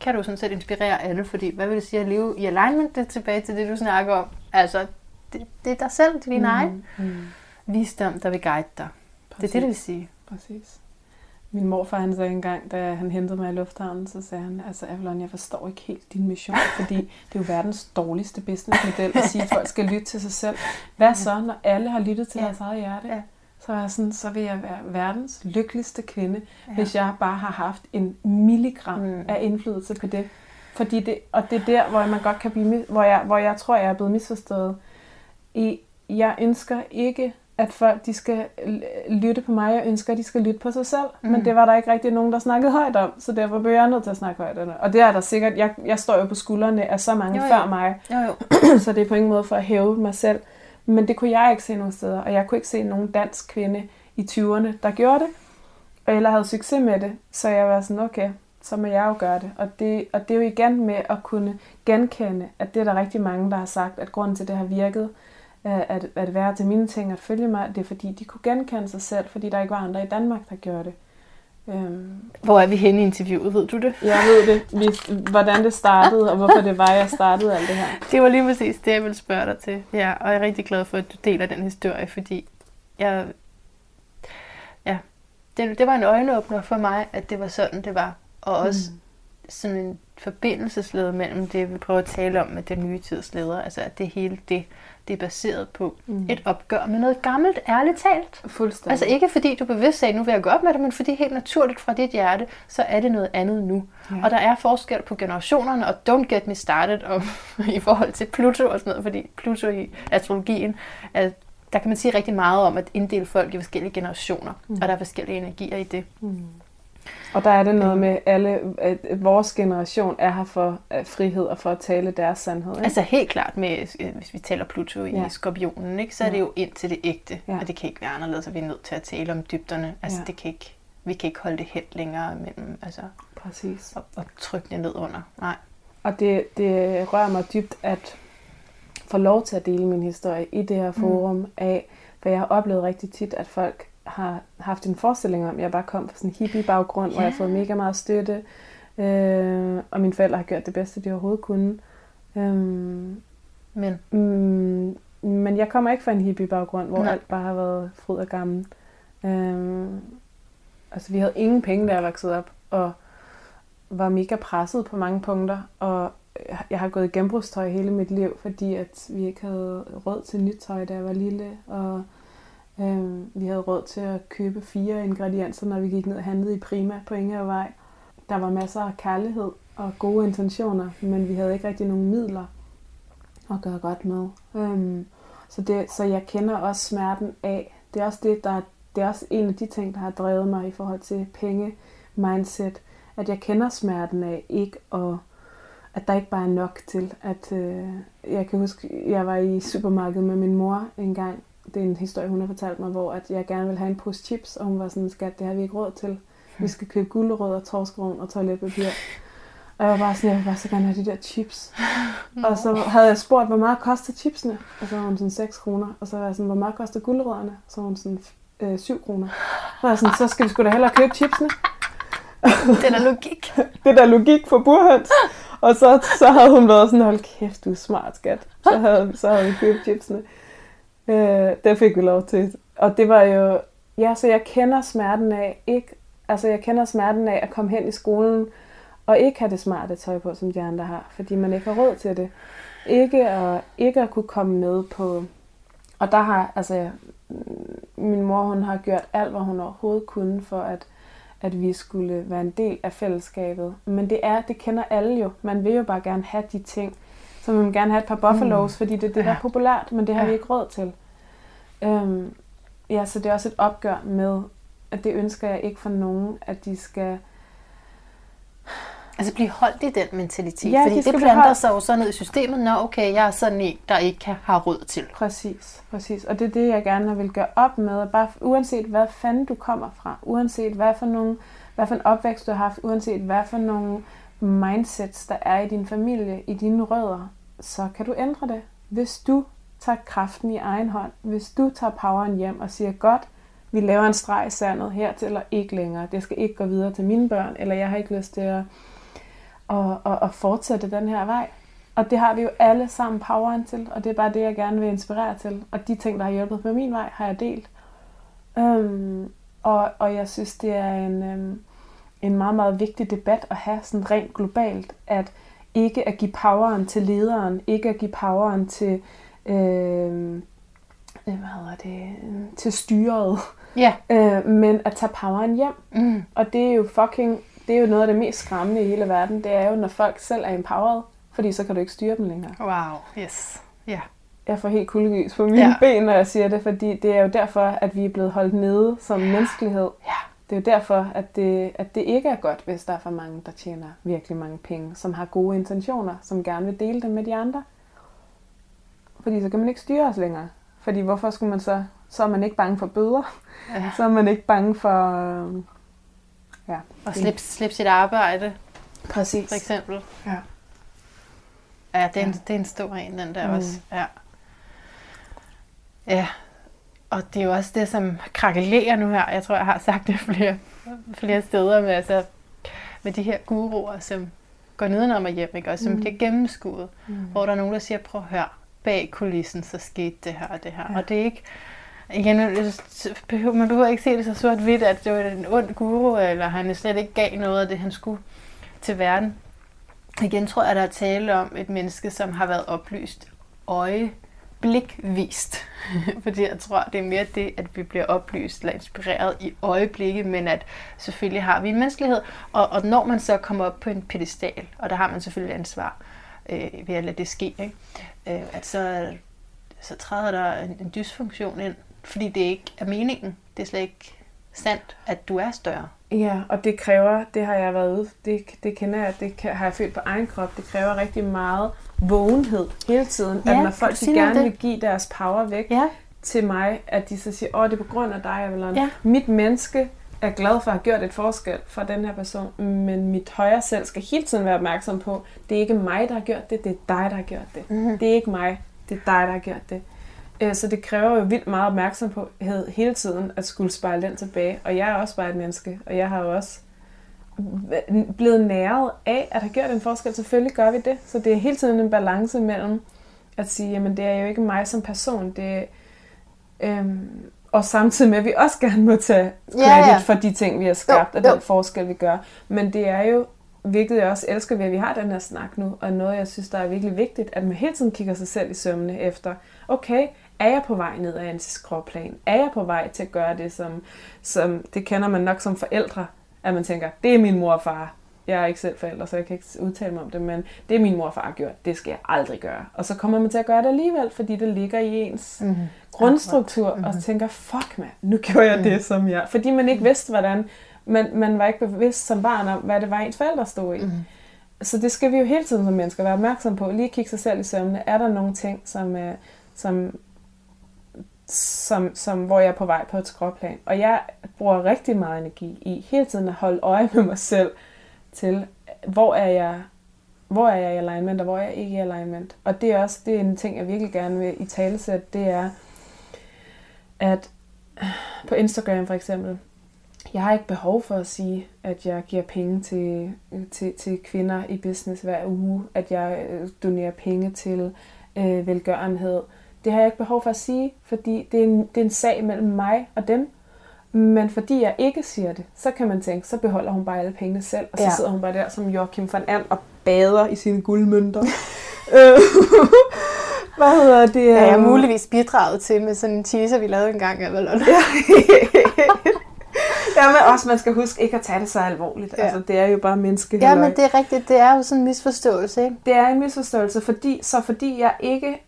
kan du sådan set inspirere alle, fordi hvad vil det sige at leve i alignment? Det er tilbage til det, du snakker om. Altså, det, det er dig selv, det er din mm. egen mm. visdom, der vil guide dig. Præcis. Det er det, det vil sige. Præcis. Min morfar han sagde engang, da han hentede mig i lufthavnen, så sagde han, altså Avalon, jeg forstår ikke helt din mission, fordi det er jo verdens dårligste businessmodel at sige, at folk skal lytte til sig selv. Hvad så, når alle har lyttet til ja. deres eget hjerte? Ja. Så, er sådan, så vil jeg være verdens lykkeligste kvinde, ja. hvis jeg bare har haft en milligram mm. af indflydelse på det. Fordi det, og det er der, hvor man godt kan blive, hvor jeg, hvor jeg tror, jeg er blevet misforstået. I, jeg ønsker ikke at folk de skal lytte på mig, og ønsker, at de skal lytte på sig selv. Mm. Men det var der ikke rigtig nogen, der snakkede højt om, så derfor blev jeg nødt til at snakke højt om det. Og det er der sikkert, jeg, jeg står jo på skuldrene af så mange Jo, jo. før mig, Jo, jo. så det er på ingen måde for at hæve mig selv. Men det kunne jeg ikke se nogen steder, og jeg kunne ikke se nogen dansk kvinde i 20'erne, der gjorde det, eller havde succes med det. Så jeg var sådan, okay, så må jeg jo gøre det. Og det, og det er jo igen med at kunne genkende, at det er der rigtig mange, der har sagt, at grunden til, at det har virket, at, at være til mine ting, at følge mig, det er fordi, de kunne genkende sig selv, fordi der ikke var andre i Danmark, der gjorde det. Øhm, Hvor er vi henne i interviewet, ved du det? jeg ved det, vi, hvordan det startede, og hvorfor det var, jeg startede alt det her. Det var lige præcis det, jeg ville spørge dig til. Ja, og jeg er rigtig glad for, at du deler den historie, fordi jeg, ja, det, det var en øjenåbner for mig, at det var sådan, det var. Og også mm. sådan en forbindelsesled mellem det, vi prøver at tale om med den nye tids leder. Altså, at det hele det, det er baseret på Mm. et opgør med noget gammelt, ærligt talt. Fuldstændig. Altså ikke fordi du bevidst sagde, nu vil jeg gå op med det, men fordi helt naturligt fra dit hjerte, så er det noget andet nu. Ja. Og der er forskel på generationerne, og don't get me started om, i forhold til Pluto og sådan noget, fordi Pluto i astrologien, er, der kan man sige rigtig meget om at inddele folk i forskellige generationer, mm. og der er forskellige energier i det. Mm. Og der er det noget med alle, at vores generation er her for øh, frihed og for at tale deres sandhed. Ikke? Altså helt klart med, øh, hvis vi taler Pluto i Ja. skorpionen, ikke, så er Ja. det jo ind til det ægte, Ja. ja. og det kan ikke være anderledes, og vi er nødt til at tale om dybderne. Altså Ja. det kan ikke, vi kan ikke holde det helt længere mellem, altså Præcis. og, og trykke det ned under. Nej. Og det, det rører mig dybt at få lov til at dele min historie i det her forum mm. af, for jeg har oplevet rigtig tit, at folk har haft en forestilling om, at jeg bare kom fra sådan en hippie-baggrund, hvor jeg har fået mega meget støtte, øh, og mine forældre har gjort det bedste, de overhovedet kunne. Øhm, Men Mm, men jeg kommer ikke fra en hippie-baggrund, hvor. Nej. alt bare har været fryd og gammel. Øhm, altså, vi havde ingen penge, da jeg voksede op, og var mega presset på mange punkter. Og jeg har gået i genbrugstøj hele mit liv, fordi at vi ikke havde råd til nyt tøj, da jeg var lille. Og øhm, vi havde råd til at købe fire ingredienser, når vi gik ned og handlede i Prima på Ingehavevej. Der var masser af kærlighed og gode intentioner, men vi havde ikke rigtig nogen midler at gøre godt med. Øhm, så, det, så jeg kender også smerten af, det er også, det, der, det er også en af de ting, der har drevet mig i forhold til penge, mindset, at jeg kender smerten af ikke at, at der ikke bare er nok til, at øh, jeg kan huske, jeg var i supermarkedet med min mor en gang, det er en historie, hun har fortalt mig, hvor at jeg gerne ville have en pose chips, og hun var sådan, skat, det har vi ikke råd til. Vi skal købe gulerødder, torskerovn og toiletpapir. Og jeg var bare sådan, jeg vil bare så gerne have de der chips. Og så havde jeg spurgt, hvor meget koster chipsene? Og så var hun sådan 6 kroner. Og så var jeg sådan, hvor meget koster gulerødderne? Så var hun sådan øh, 7 kroner. Så var jeg sådan, så skal vi sgu da hellere købe chipsene. den er logik. Det der logik for burhøns. Og så, så havde hun været sådan, hold kæft, du er smart, skat. Så havde, så havde vi købt chipsene. Øh, det fik vi lov til. Og det var jo, ja, så jeg kender smerten af, ikke, altså jeg kender smerten af at komme hen i skolen, og ikke have det smarte tøj på, som de andre har, fordi man ikke har råd til det. Ikke at, ikke at kunne komme med på... Og der har, altså, min mor, hun har gjort alt, hvad hun overhovedet kunne for, at, at vi skulle være en del af fællesskabet. Men det er, det kender alle jo. Man vil jo bare gerne have de ting. Så man vil gerne have et par buffalos, mm. fordi det er det, der er populært, men det har Ja. vi ikke råd til. Øhm, ja, så det er også et opgør med, at det ønsker jeg ikke for nogen, at de skal... Altså blive holdt i den mentalitet, Ja, fordi de det planter sig jo så ned i systemet, når okay, jeg er sådan en, der ikke kan have råd til. Præcis, præcis. Og det er det, jeg gerne vil gøre op med. Bare uanset hvad fanden du kommer fra, uanset hvad for, nogle, hvad for en opvækst du har haft, uanset hvad for nogle mindsets der er i din familie, i dine rødder, så kan du ændre det. Hvis du tager kraften i egen hånd, hvis du tager poweren hjem og siger, godt, vi laver en streg i sandet hertil eller ikke længere. Det skal ikke gå videre til mine børn, eller jeg har ikke lyst til at, at, at, at fortsætte den her vej. Og det har vi jo alle sammen poweren til, og det er bare det, jeg gerne vil inspirere til. Og de ting, der har hjulpet på min vej, har jeg delt. Øhm, og, og jeg synes, det er en, øhm, en meget, meget vigtig debat at have sådan rent globalt, at ikke at give poweren til lederen, ikke at give poweren til, øhm, øh, hvad hedder det, øh, til styret, Ja. øh, men at tage poweren hjem. Mm. Og det er jo fucking, det er jo noget af det mest skræmmende i hele verden, det er jo, når folk selv er empowered, fordi så kan du ikke styre dem længere. Wow, yes. Ja. jeg får helt kuldegys på mine Ja. ja. ben, når jeg siger det, fordi det er jo derfor, at vi er blevet holdt nede som menneskelighed. Ja. Det er jo derfor, at det, at det ikke er godt, hvis der er for mange, der tjener virkelig mange penge, som har gode intentioner, som gerne vil dele dem med de andre. Fordi så kan man ikke styre os længere. Fordi hvorfor skulle man så... Så er man ikke bange for bøder. ja. Så er man ikke bange for... øh, Ja. Og slippe slip sit arbejde, Præcis. for eksempel. Ja. Ja, det er, en, Ja. det er en stor en, den der mm. også. Ja. ja, og det er jo også det, som krakelerer nu her. Jeg tror, jeg har sagt det flere, flere steder med, altså, med de her guruer, som går nedenom og hjem, ikke? og som Mm. bliver gennemskuet. Mm. Hvor der er nogen, der siger, prøv at høre, bag kulissen, så skete det her og det her. Ja. Og det er ikke, igen, man behøver ikke se det så sort-hvidt, at det var en ond guru, eller han slet ikke gav noget af det, han skulle til verden. Igen tror jeg, der er tale om et menneske, som har været oplyst øjeblikvist. Fordi jeg tror, det er mere det, at vi bliver oplyst eller inspireret i øjeblikket, men at selvfølgelig har vi en menneskelighed. Og, og når man så kommer op på en pedestal, og der har man selvfølgelig ansvar øh, ved at lade det ske, ikke? Øh, at så, så træder der en, en dysfunktion ind, fordi det ikke er meningen. Det er slet ikke sandt, at du er større. Ja, og det kræver, det har jeg været ude, det, det kender jeg, det kan, har jeg følt på egen krop, det kræver rigtig meget vågenhed hele tiden. Ja, at når folk de gerne det? vil give deres power væk Ja, til mig, at de så siger, åh, det er på grund af dig, Avalon. Ja. Mit menneske er glad for at have gjort et forskel for den her person, men mit højre selv skal hele tiden være opmærksom på, det er ikke mig, der har gjort det, det er dig, der har gjort det. Mhm. Det er ikke mig, det er dig, der har gjort det. Øh, Så det kræver jo vildt meget opmærksomhed hele tiden at skulle spejle den tilbage. Og jeg er også bare et menneske, og jeg har jo også blevet næret af at have gjort en forskel. Selvfølgelig gør vi det. Så det er hele tiden en balance mellem at sige, jamen det er jo ikke mig som person, det øhm, og samtidig med, at vi også gerne må tage Ja, credit ja. for de ting, vi har skabt, Jo, og den jo. forskel, vi gør. Men det er jo, hvilket jeg også elsker ved, at vi har den her snak nu, og noget, jeg synes, der er virkelig vigtigt, at man hele tiden kigger sig selv i sømne efter, okay, er jeg på vej ned ad en skråplan? Er jeg på vej til at gøre det, som, som det kender man nok som forældre, at man tænker, det er min mor og far. Jeg er ikke selv forælder, så jeg kan ikke udtale mig om det, men det er min mor og far gjort, det skal jeg aldrig gøre. Og så kommer man til at gøre det alligevel, fordi det ligger i ens mm-hmm. grundstruktur, Mhm. og så tænker, fuck man, nu gjorde jeg det, som jeg... Fordi man ikke vidste, hvordan... Man, man var ikke bevidst som barn om, hvad det var, ens forældre stod i. Mm-hmm. Så det skal vi jo hele tiden som mennesker være opmærksom på. Lige kigge sig selv i sømne. Er der nogle ting, som, øh, som, som, som, hvor jeg er på vej på et skråplan? Og jeg bruger rigtig meget energi i hele tiden at holde øje med mig selv til, hvor er jeg, hvor er jeg i alignment, og hvor er jeg ikke i alignment. Og det er også det er en ting, jeg virkelig gerne vil i talesæt, det er, at på Instagram for eksempel, jeg har ikke behov for at sige, at jeg giver penge til, til, til kvinder i business hver uge, at jeg øh, donerer penge til øh, velgørenhed. Det har jeg ikke behov for at sige, fordi det er, en, det er en sag mellem mig og dem. Men fordi jeg ikke siger det, så kan man tænke, så beholder hun bare alle pengene selv, og så Ja. sidder hun bare der som Joachim van And og bader i sine guldmønter. Øh, Hvad hedder det? Ja, jeg har øhm, muligvis bidraget til med sådan en teaser, vi lavede en gang. Eller? ja, men også man skal huske ikke at tage det så alvorligt. Ja. Ja. Altså, det er jo bare menneske. Ja, men det er rigtigt. Det er jo sådan en misforståelse, ikke? det er en misforståelse, fordi, så fordi jeg ikke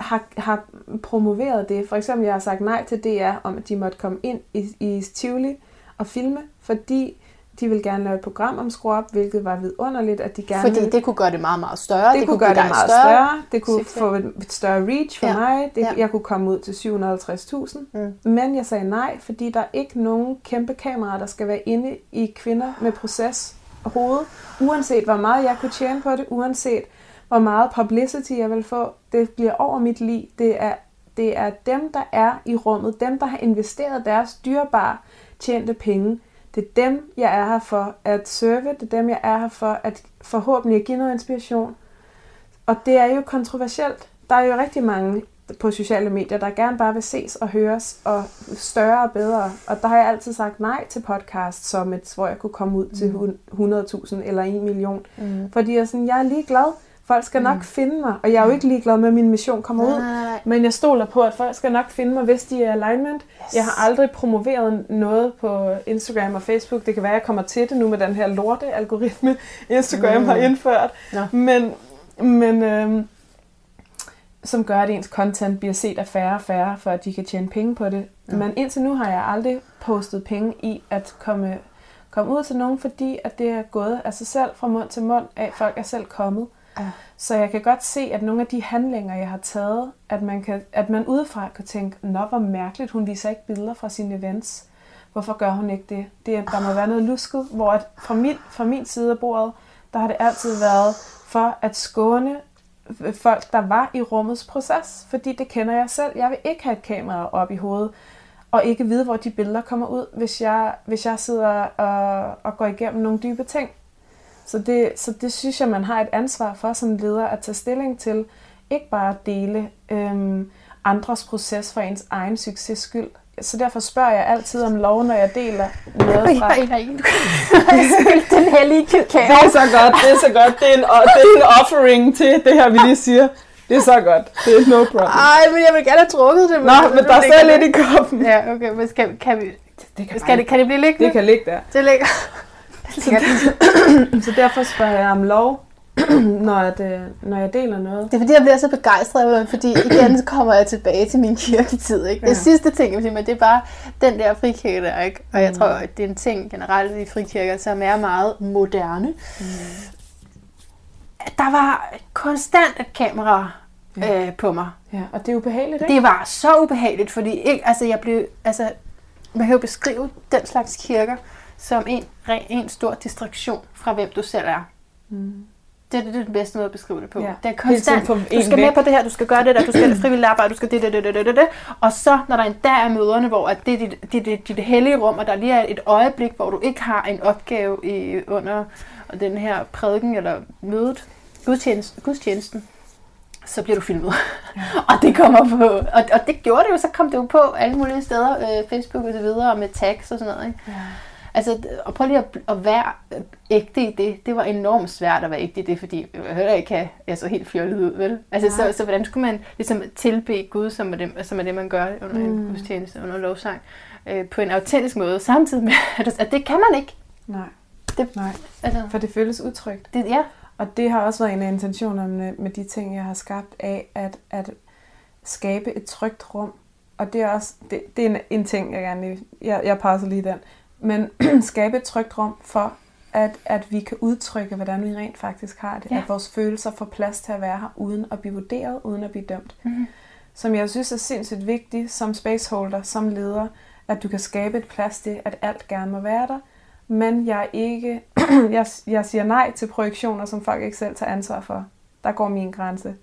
har, har promoveret det. For eksempel, jeg har sagt nej til DR, om at de måtte komme ind i, i Tivoli og filme, fordi de ville gerne lave et program om Skru Op, hvilket var vidunderligt, at de gerne Fordi ville... det kunne gøre det meget, meget større. det, det kunne gøre det meget større. større. Det kunne succes. få et, et større reach for Ja. mig. Det, ja. Jeg kunne komme ud til 750.000. Mm. Men jeg sagde nej, fordi der er ikke nogen kæmpe kameraer, der skal være inde i kvinder med proces og hoved. Uanset hvor meget jeg kunne tjene på det, uanset hvor meget publicity jeg vil få, det bliver over mit liv. Det er, det er dem, der er i rummet, dem, der har investeret deres dyrebare tjente penge. Det er dem, jeg er her for at serve. Det er dem, jeg er her for at forhåbentlig at give noget inspiration. Og det er jo kontroversielt. Der er jo rigtig mange på sociale medier, der gerne bare vil ses og høres, og større og bedre. Og der har jeg altid sagt nej til podcast summits, hvor jeg kunne komme ud til hun- 100.000 eller 1 million. Mm. Fordi jeg sådan, jeg er ligeglad. Folk skal nok Mm. finde mig, og jeg er jo ikke ligeglad med, at min mission kommer ud. Nej, Men jeg stoler på, at folk skal nok finde mig, hvis de er alignment. Yes. Jeg har aldrig promoveret noget på Instagram og Facebook. Det kan være, at jeg kommer til det nu med den her lorte algoritme, Instagram Mm. mm. har indført. Nå. Men, men, øhm, som gør, at ens content bliver set af færre og færre, for at de kan tjene penge på det. Ja. Men indtil nu har jeg aldrig postet penge i at komme, komme ud til nogen, fordi at det er gået af sig selv fra mund til mund, af folk er selv kommet. Ja. Så jeg kan godt se, at nogle af de handlinger, jeg har taget, at man, kan, at man udefra kan tænke, nå hvor mærkeligt, hun viser ikke billeder fra sine events. Hvorfor gør hun ikke det? det der må være noget lusket, hvor at fra, min, fra min side af bordet, der har det altid været for at skåne øh, folk, der var i rummets proces, fordi det kender jeg selv. Jeg vil ikke have et kamera op i hovedet, og ikke vide, hvor de billeder kommer ud, hvis jeg, hvis jeg sidder og, og går igennem nogle dybe ting. Så det, så det synes jeg, man har et ansvar for som leder at tage stilling til. Ikke bare at dele øhm, andres proces for ens egen succes skyld. Så derfor spørger jeg altid om lov, når jeg deler noget fra... Nej, nej, den hellige kage. Det er så godt, det er så godt. Det er en, det er en offering til det her, vi lige siger. Det er så godt. Det er no problem. Ej, men jeg vil gerne have drukket det. Nå, men der er lidt i koppen. Ja, okay, men skal, kan vi... Det kan, skal det, kan det blive liggende? Det kan ligge der. Det ligger. Så, så derfor spørger jeg om lov, når, det, når jeg deler noget. Det er fordi, jeg bliver så begejstret, fordi igen så kommer jeg tilbage til min kirketid. Ikke? Ja. Det sidste ting, jeg vil sige, det er bare den der frikirke der. Ikke? Og jeg mm. tror, at det er en ting generelt i frikirker, som er meget moderne. Mm. Der var konstant et kamera ja. øh, på mig. Ja, og det er ubehageligt, ikke? Det var så ubehageligt, fordi ikke, altså, jeg blev, altså, man kan jo beskrive den slags kirker som en, en stor distraktion fra, hvem du selv er. Mm. Det, det, det er den bedste måde at beskrive det på. Ja. Det er konstant. Du skal med på det her, du skal gøre det der, du skal frivilligt arbejde, du skal det, det, det, det, det, det. Og så, når der endda er møderne, hvor at det er dit, dit, dit, dit hellige rum, og der lige er et øjeblik, hvor du ikke har en opgave i, under den her prædiken eller mødet, gudstjenesten, gudstjenesten så bliver du filmet. Ja. og det kommer på, og, og det gjorde det jo, så kom det jo på alle mulige steder, øh, Facebook og så videre, med tags og sådan noget. Ikke? Ja. Altså, og prøv lige at, at være ægte i det. Det var enormt svært at være ægte i det, fordi jeg heller ikke have jeg så helt fjollet ud, vel? Altså, så, så, hvordan skulle man ligesom tilbe Gud, som er det, som er det man gør under mm. en gudstjeneste, under lovsang, øh, på en autentisk måde, samtidig med, at, det kan man ikke. Nej. Det, Nej, altså, for det føles utrygt. Det, ja. Og det har også været en af intentionerne med de ting, jeg har skabt af at, at skabe et trygt rum. Og det er også det, det er en, en ting, jeg gerne vil, jeg, jeg passer lige den men skabe et trygt rum for, at, at vi kan udtrykke, hvordan vi rent faktisk har det. Ja. At vores følelser får plads til at være her, uden at blive vurderet, uden at blive dømt. Mm-hmm. Som jeg synes er sindssygt vigtigt som spaceholder, som leder, at du kan skabe et plads til, at alt gerne må være der, men jeg ikke, jeg, jeg siger nej til projektioner, som folk ikke selv tager ansvar for. Der går min grænse.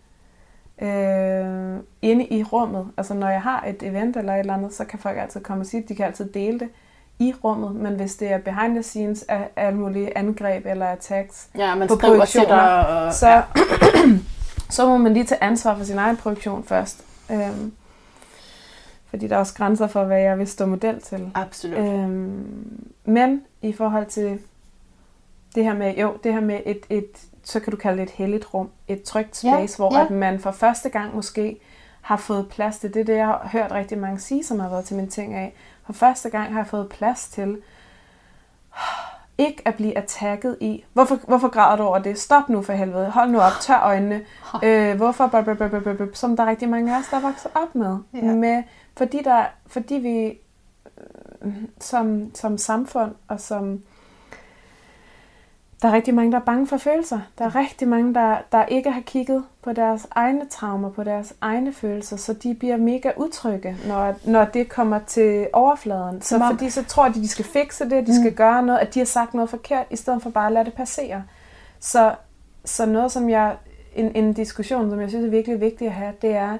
Øh, inde i rummet, altså når jeg har et event eller et eller andet, så kan folk altid komme og sige, de kan altid dele det i rummet, men hvis det er behind the scenes af alle mulige angreb eller attacks ja, man på projektioner, og, så, ja. så må man lige tage ansvar for sin egen projektion først. Øhm, fordi der er også grænser for, hvad jeg vil stå model til. Absolut. Øhm, men i forhold til det her med, jo, det her med et, et så kan du kalde det et helligt rum, et trygt space, ja, hvor ja. At man for første gang måske har fået plads til det, det jeg har hørt rigtig mange sige, som har været til min ting af, for første gang har jeg fået plads til ikke at blive attacket i. Hvorfor, hvorfor græder du over det? Stop nu for helvede. Hold nu op. Tør øjnene. Øh, hvorfor? Som der er rigtig mange af os, der vokser op med. Ja. med fordi, der, fordi vi øh, som, som samfund og som der er rigtig mange, der er bange for følelser. Der er rigtig mange, der, der ikke har kigget på deres egne traumer, på deres egne følelser, så de bliver mega utrygge, når, når det kommer til overfladen. Så om... fordi så tror de, de skal fikse det, de skal mm. gøre noget, at de har sagt noget forkert, i stedet for bare at lade det passere. Så, så noget, som jeg, en, en diskussion, som jeg synes er virkelig vigtigt at have, det er,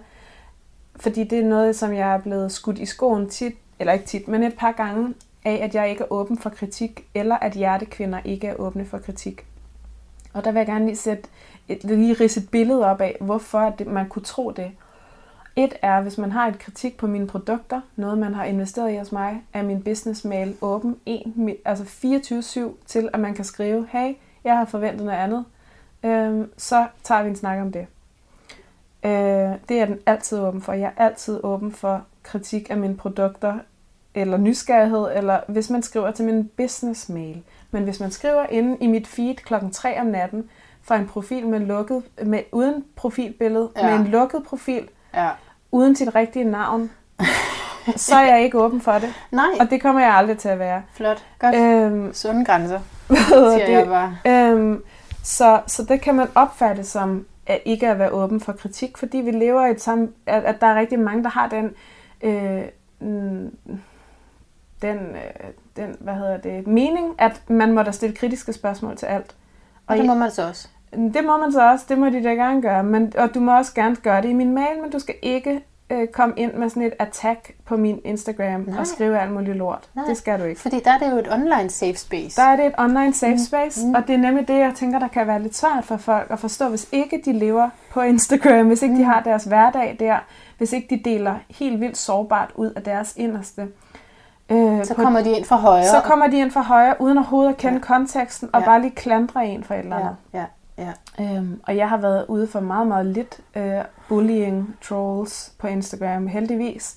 fordi det er noget, som jeg er blevet skudt i skoen tit, eller ikke tit, men et par gange, af, at jeg ikke er åben for kritik, eller at hjertekvinder ikke er åbne for kritik. Og der vil jeg gerne lige sætte et, lige ridse et billede op af, hvorfor det, man kunne tro det. Et er, hvis man har et kritik på mine produkter, noget man har investeret i hos mig, er min business mail åben, en, altså 24-7 til, at man kan skrive, hey, jeg har forventet noget andet, øhm, så tager vi en snak om det. Øh, det er den altid åben for. Jeg er altid åben for kritik af mine produkter, eller nysgerrighed, eller hvis man skriver til min business mail. Men hvis man skriver inde i mit feed klokken 3 om natten, for en profil med lukket, med, uden profilbillede, Ja. med en lukket profil, Ja. uden sit rigtige navn, så er jeg ikke åben for det. Nej, Og det kommer jeg aldrig til at være. flot. Godt. Øh, Øhm, Sunde grænser, siger jeg bare. Øhm, så, så det kan man opfatte som at ikke at være åben for kritik, fordi vi lever i et sam- at, at der er rigtig mange, der har den, øh, den, øh, den hvad hedder det, mening, at man må da stille kritiske spørgsmål til alt. Og det I- må man så også. det må man så også, det må de da gerne gøre, men, og du må også gerne gøre det i min mail, men du skal ikke øh, komme ind med sådan et attack på min Instagram Nej. og skrive alt muligt lort. Nej. Det skal du ikke. Fordi der er det jo et online safe space. Der er det et online safe space, Mm. mm. og det er nemlig det, jeg tænker, der kan være lidt svært for folk at forstå, hvis ikke de lever på Instagram, hvis ikke de Mm. har deres hverdag der, hvis ikke de deler helt vildt sårbart ud af deres inderste. Øh, så kommer de ind fra højre. så kommer de ind fra højre, uden overhovedet at kende Ja. ja. konteksten, og Ja. ja. bare lige klandre en for et eller ja, andet. ja, ja. Øhm, og jeg har været ude for meget, meget lidt øh, bullying trolls på Instagram, heldigvis.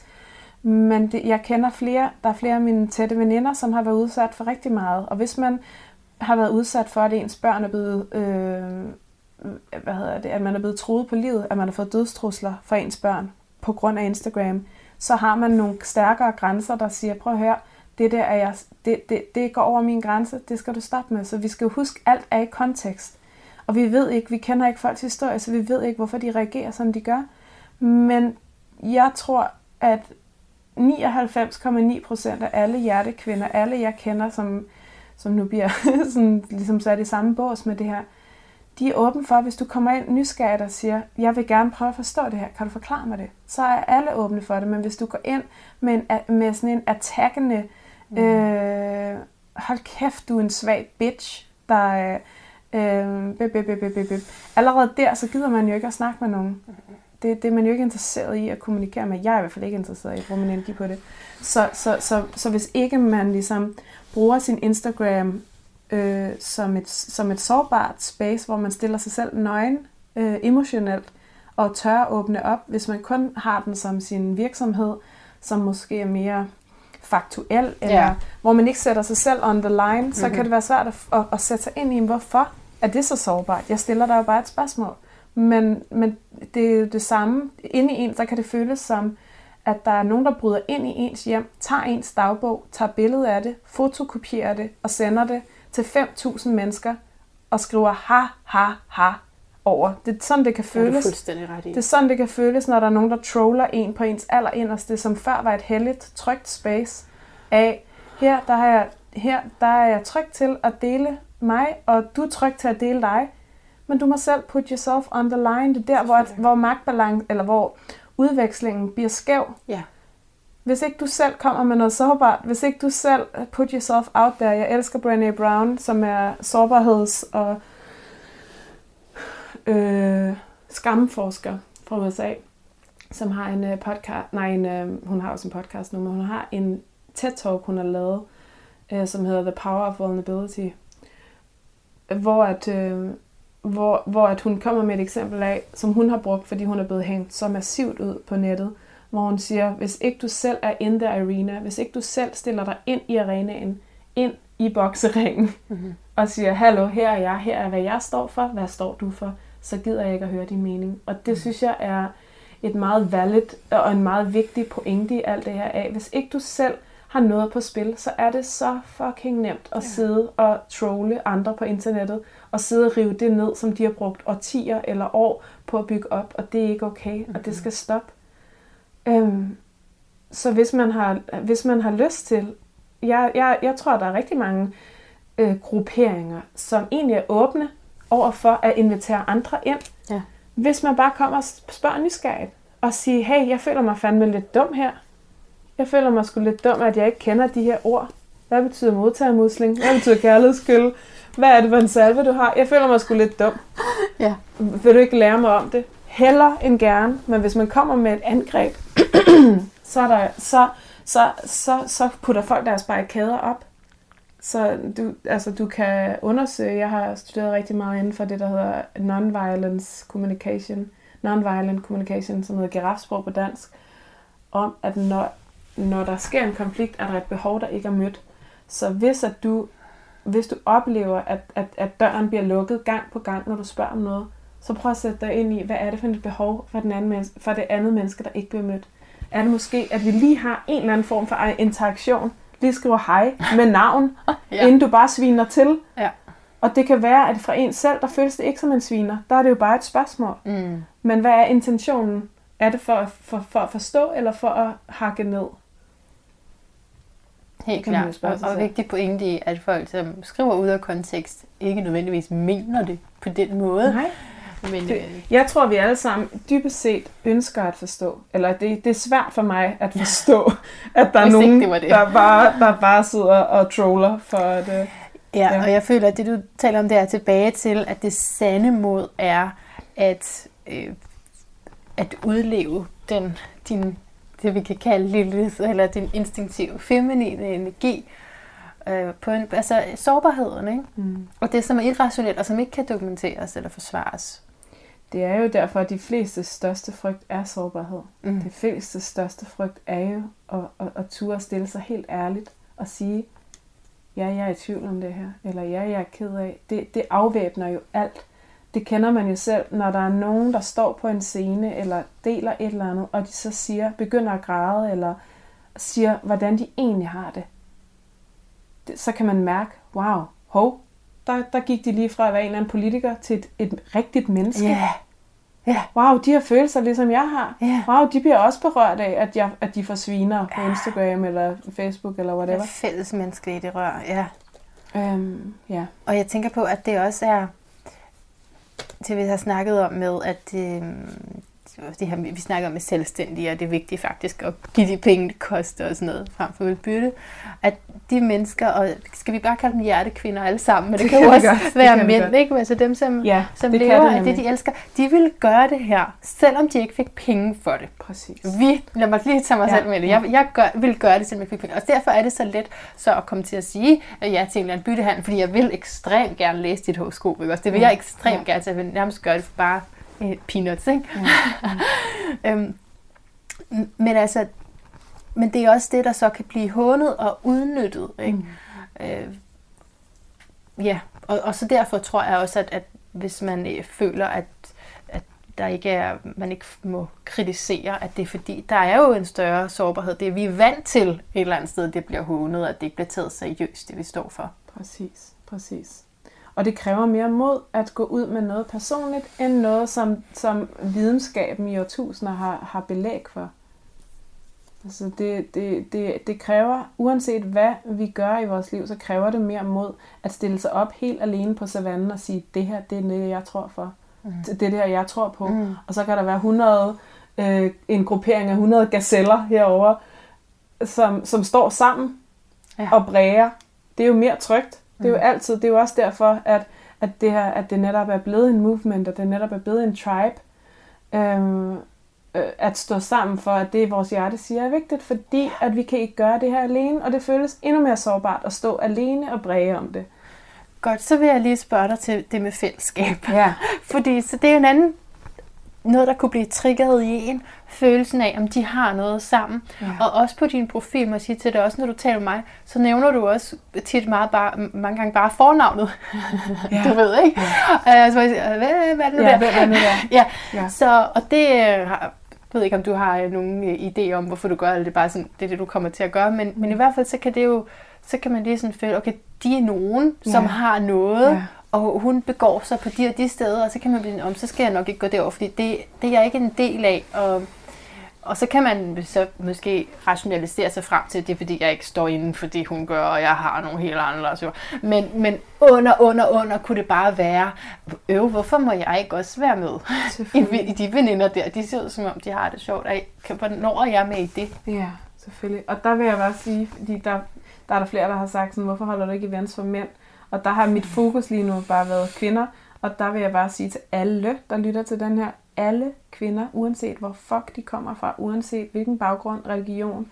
Men det, jeg kender flere, der er flere af mine tætte veninder, som har været udsat for rigtig meget. Og hvis man har været udsat for, at ens børn er blevet, øh, hvad hedder det, at man er blevet truet på livet, at man har fået dødstrusler for ens børn på grund af Instagram, så har man nogle stærkere grænser, der siger, prøv at høre, det der er jeg, det, det, det går over min grænse, det skal du stoppe med. Så vi skal jo huske, alt er i kontekst. Og vi ved ikke, vi kender ikke folks historie, så vi ved ikke, hvorfor de reagerer, som de gør. Men jeg tror, at 99,9 procent af alle hjertekvinder, alle jeg kender, som, som nu bliver sådan, ligesom sat i samme bås med det her, de er åbne for, hvis du kommer ind nysgerrigt og siger, jeg vil gerne prøve at forstå det her, kan du forklare mig det? Så er alle åbne for det, men hvis du går ind med, en, med sådan en attackende, mm. øh, hold kæft, du er en svag bitch, der øh, bip, bip, bip, bip, bip, allerede der, så gider man jo ikke at snakke med nogen. Det, det er man jo ikke interesseret i at kommunikere med. Jeg er i hvert fald ikke interesseret i at bruge min energi på det. Så, så, så, så hvis ikke man ligesom bruger sin Instagram øh, som, et, som et sårbart space, hvor man stiller sig selv nøgen øh, emotionelt, og tør at åbne op, hvis man kun har den som sin virksomhed, som måske er mere faktuel, eller Ja. hvor man ikke sætter sig selv on the line, mm-hmm. så Mhm. kan det være svært at, at, at sætte sig ind i, hvorfor er det så sårbart? Jeg stiller dig jo bare et spørgsmål. Men, men det er jo det samme. Inde i en, så kan det føles som, at der er nogen, der bryder ind i ens hjem, tager ens dagbog, tager billede af det, fotokopierer det og sender det til 5.000 mennesker og skriver ha, ha, ha over. Det er sådan, det kan Det er føles. fuldstændig ret i. Det er sådan, det kan føles, når der er nogen, der troller en på ens allerinderste, som før var et heldigt, trygt space af, her der, har jeg, her, der er jeg tryg til at dele mig, og du er tryg til at dele dig. Men du må selv put yourself on the line. Det er der, hvor, hvor magtbalance, eller hvor udvekslingen bliver skæv. Ja. Hvis ikke du selv kommer med noget sårbart, hvis ikke du selv put yourself out there. Jeg elsker Brené Brown, som er sårbarheds- og øh, skamforsker fra USA, som har en øh, podcast, nej, en, øh, hun har også en podcast nu, men hun har en TED-talk, hun har lavet, øh, som hedder The Power of Vulnerability, hvor at, øh, hvor, hvor at hun kommer med et eksempel af, som hun har brugt, fordi hun er blevet hængt så massivt ud på nettet, hvor hun siger, hvis ikke du selv er in the arena, hvis ikke du selv stiller dig ind i arenaen, ind i bokseringen, Mm-hmm. og siger, hallo, her er jeg, her er hvad jeg står for, hvad står du for, så gider jeg ikke at høre din mening. Og det synes jeg er et meget valid og en meget vigtig pointe i alt det her af. Hvis ikke du selv har noget på spil, så er det så fucking nemt at Ja. sidde og trolle andre på internettet, og sidde og rive det ned, som de har brugt årtier eller år på at bygge op, og det er ikke okay, og det skal stoppe. Øhm, så hvis man har, hvis man har lyst til, jeg, jeg, jeg tror, der er rigtig mange øh, grupperinger, som egentlig er åbne over for at invitere andre ind. Ja. Hvis man bare kommer og spørger nysgerrigt, og siger, hey, jeg føler mig fandme lidt dum her. Jeg føler mig sgu lidt dum, at jeg ikke kender de her ord. Hvad betyder modtagermusling? Hvad betyder kærlighedsskyld? Hvad er det for en salve, du har? Jeg føler mig sgu lidt dum. Ja. Vil du ikke lære mig om det? Heller end gerne, men hvis man kommer med et angreb, så, er der, så, så, så, så putter folk deres barrikader op. Så du, altså, du kan undersøge, jeg har studeret rigtig meget inden for det, der hedder non-violence communication, non-violent communication, som hedder girafsprog på dansk, om at når, når der sker en konflikt, er der et behov, der ikke er mødt. Så hvis at du hvis du oplever, at, at, at døren bliver lukket gang på gang, når du spørger om noget, så prøv at sætte dig ind i, hvad er det for et behov for, den anden menneske, for det andet menneske, der ikke bliver mødt. Er det måske, at vi lige har en eller anden form for interaktion, lige skriver hej med navn, ja. inden du bare sviner til. Ja. Og det kan være, at fra en selv, der føles det ikke som en sviner. Der er det jo bare et spørgsmål. Mm. Men hvad er intentionen? Er det for, for, for at forstå, eller for at hakke ned? Helt klart. Og, og vigtig pointe i, at folk, som skriver ud af kontekst, ikke nødvendigvis mener det på den måde. Nej. Men Det, øh, jeg tror, vi alle sammen dybest set ønsker at forstå. Eller det, det er svært for mig at forstå, at der er nogen, det var det. Der, bare, der bare sidder og troller for at... øh, Ja, Ja. og jeg føler, at det du taler om, det er tilbage til, at det sande mod er at, øh, at udleve den, din, det vi kan kalde Lilith, eller din instinktive feminine energi, øh, på en, altså sårbarheden, ikke? Mm. Og det, som er irrationelt, og som ikke kan dokumenteres eller forsvares. Det er jo derfor, at de fleste største frygt er sårbarhed. Mm. Det fleste største frygt er jo at, at, at ture stille sig helt ærligt og sige, ja, jeg er i tvivl om det her, eller ja, jeg er ked af. Det, det afvæbner jo alt. Det kender man jo selv, når der er nogen, der står på en scene, eller deler et eller andet, og de så siger, begynder at græde, eller siger, hvordan de egentlig har det. det så kan man mærke, wow, hov, der, der gik de lige fra at være en eller anden politiker til et, et rigtigt menneske. Ja, ja, Wow, de har følelser, ligesom jeg har. Ja. Wow, de bliver også berørt af, at, jeg, at de får sviner på Instagram eller Facebook eller det whatever. er fælles menneskeligt i rør, ja. Øhm, ja. Og jeg tænker på, at det også er det, vi har snakket om med, at øh, det her, vi snakker med selvstændige, og det er vigtigt faktisk at give de penge, det koster og sådan noget, frem for udbytte. At de mennesker, og skal vi bare kalde dem hjertekvinder alle sammen, men det, Det kan jo også godt, det være vi mænd, ikke? Altså dem, som, Ja, som det lever det af det, de elsker, de vil gøre det her, selvom de ikke fik penge for det. Præcis. Vi, lad mig lige tage mig Ja. selv med det. Jeg, jeg gør, vil gøre det, selvom jeg fik penge. Og derfor er det så let så at komme til at sige at ja til en eller anden byttehandel, fordi jeg vil ekstremt gerne læse dit horoskop. Ikke? Også det vil Ja. jeg ekstremt Ja. gerne, så jeg vil nærmest gøre det for bare eh, peanuts. Ikke? øhm, m- men altså, men det er også det, der så kan blive hånet og udnyttet. Ikke? Mm. Øh, ja, og, og så derfor tror jeg også, at, at hvis man øh, føler, at, at der ikke er, man ikke må kritisere, at det er fordi, der er jo en større sårbarhed. Det er vi er vant til et eller andet sted, det bliver hånet, at det ikke bliver taget seriøst, det vi står for. Præcis, præcis. Og det kræver mere mod at gå ud med noget personligt, end noget, som, som videnskaben i årtusinder har, har belæg for. Altså det, det, det, det kræver, uanset hvad vi gør i vores liv, så kræver det mere mod at stille sig op helt alene på savannen og sige, det her, det er det, jeg tror for. Mm. Det er det jeg tror på. Mm. Og så kan der være 100, øh, en gruppering af 100 gazeller herover, som, som står sammen Ja. og bræger. Det er jo mere trygt. Det er jo altid, det er jo også derfor, at, at, det her, at det netop er blevet en movement, og det netop er blevet en tribe. Øhm, øh, at stå sammen for, at det vores hjerte siger er vigtigt, fordi at vi kan ikke gøre det her alene, og det føles endnu mere sårbart at stå alene og bræge om det. Godt, så vil jeg lige spørge dig til det med fællesskab. Ja. Fordi så det er jo en anden noget, der kunne blive triggeret i en, følelsen af, om de har noget sammen. Ja. Og også på din profil, må jeg sige til dig, også når du taler med mig, så nævner du også tit meget bare, mange gange bare fornavnet. Ja. du ved, ikke? Ja. Uh, så jeg siger, hvad, hvad er det Ja, der? hvad er det der? ja. Ja. Så, og det øh, jeg ved ikke, om du har øh, nogen øh, idé om, hvorfor du gør det. Det er bare sådan, det er det, du kommer til at gøre. Men, men i hvert fald, så kan det jo, så kan man lige sådan føle, okay, de er nogen, som Ja. har noget, Ja. Og hun begår sig på de og de steder, og så kan man blive om, så skal jeg nok ikke gå derover, fordi det, det er jeg ikke en del af. Og, og så kan man så måske rationalisere sig frem til, at det er fordi, jeg ikke står inden for det, hun gør, og jeg har nogle helt andre. Så. Men, men under, under, under kunne det bare være, øv, hvorfor må jeg ikke også være med? I, i de veninder der, de ser ud som om, de har det sjovt. Kan- Hvornår er jeg med i det? Ja, selvfølgelig. Og der vil jeg bare sige, fordi der, der er der flere, der har sagt sådan, hvorfor holder du ikke events for mænd? Og der har mit fokus lige nu bare været kvinder. Og der vil jeg bare sige til alle, der lytter til den her, alle kvinder, uanset hvor fuck de kommer fra, uanset hvilken baggrund, religion,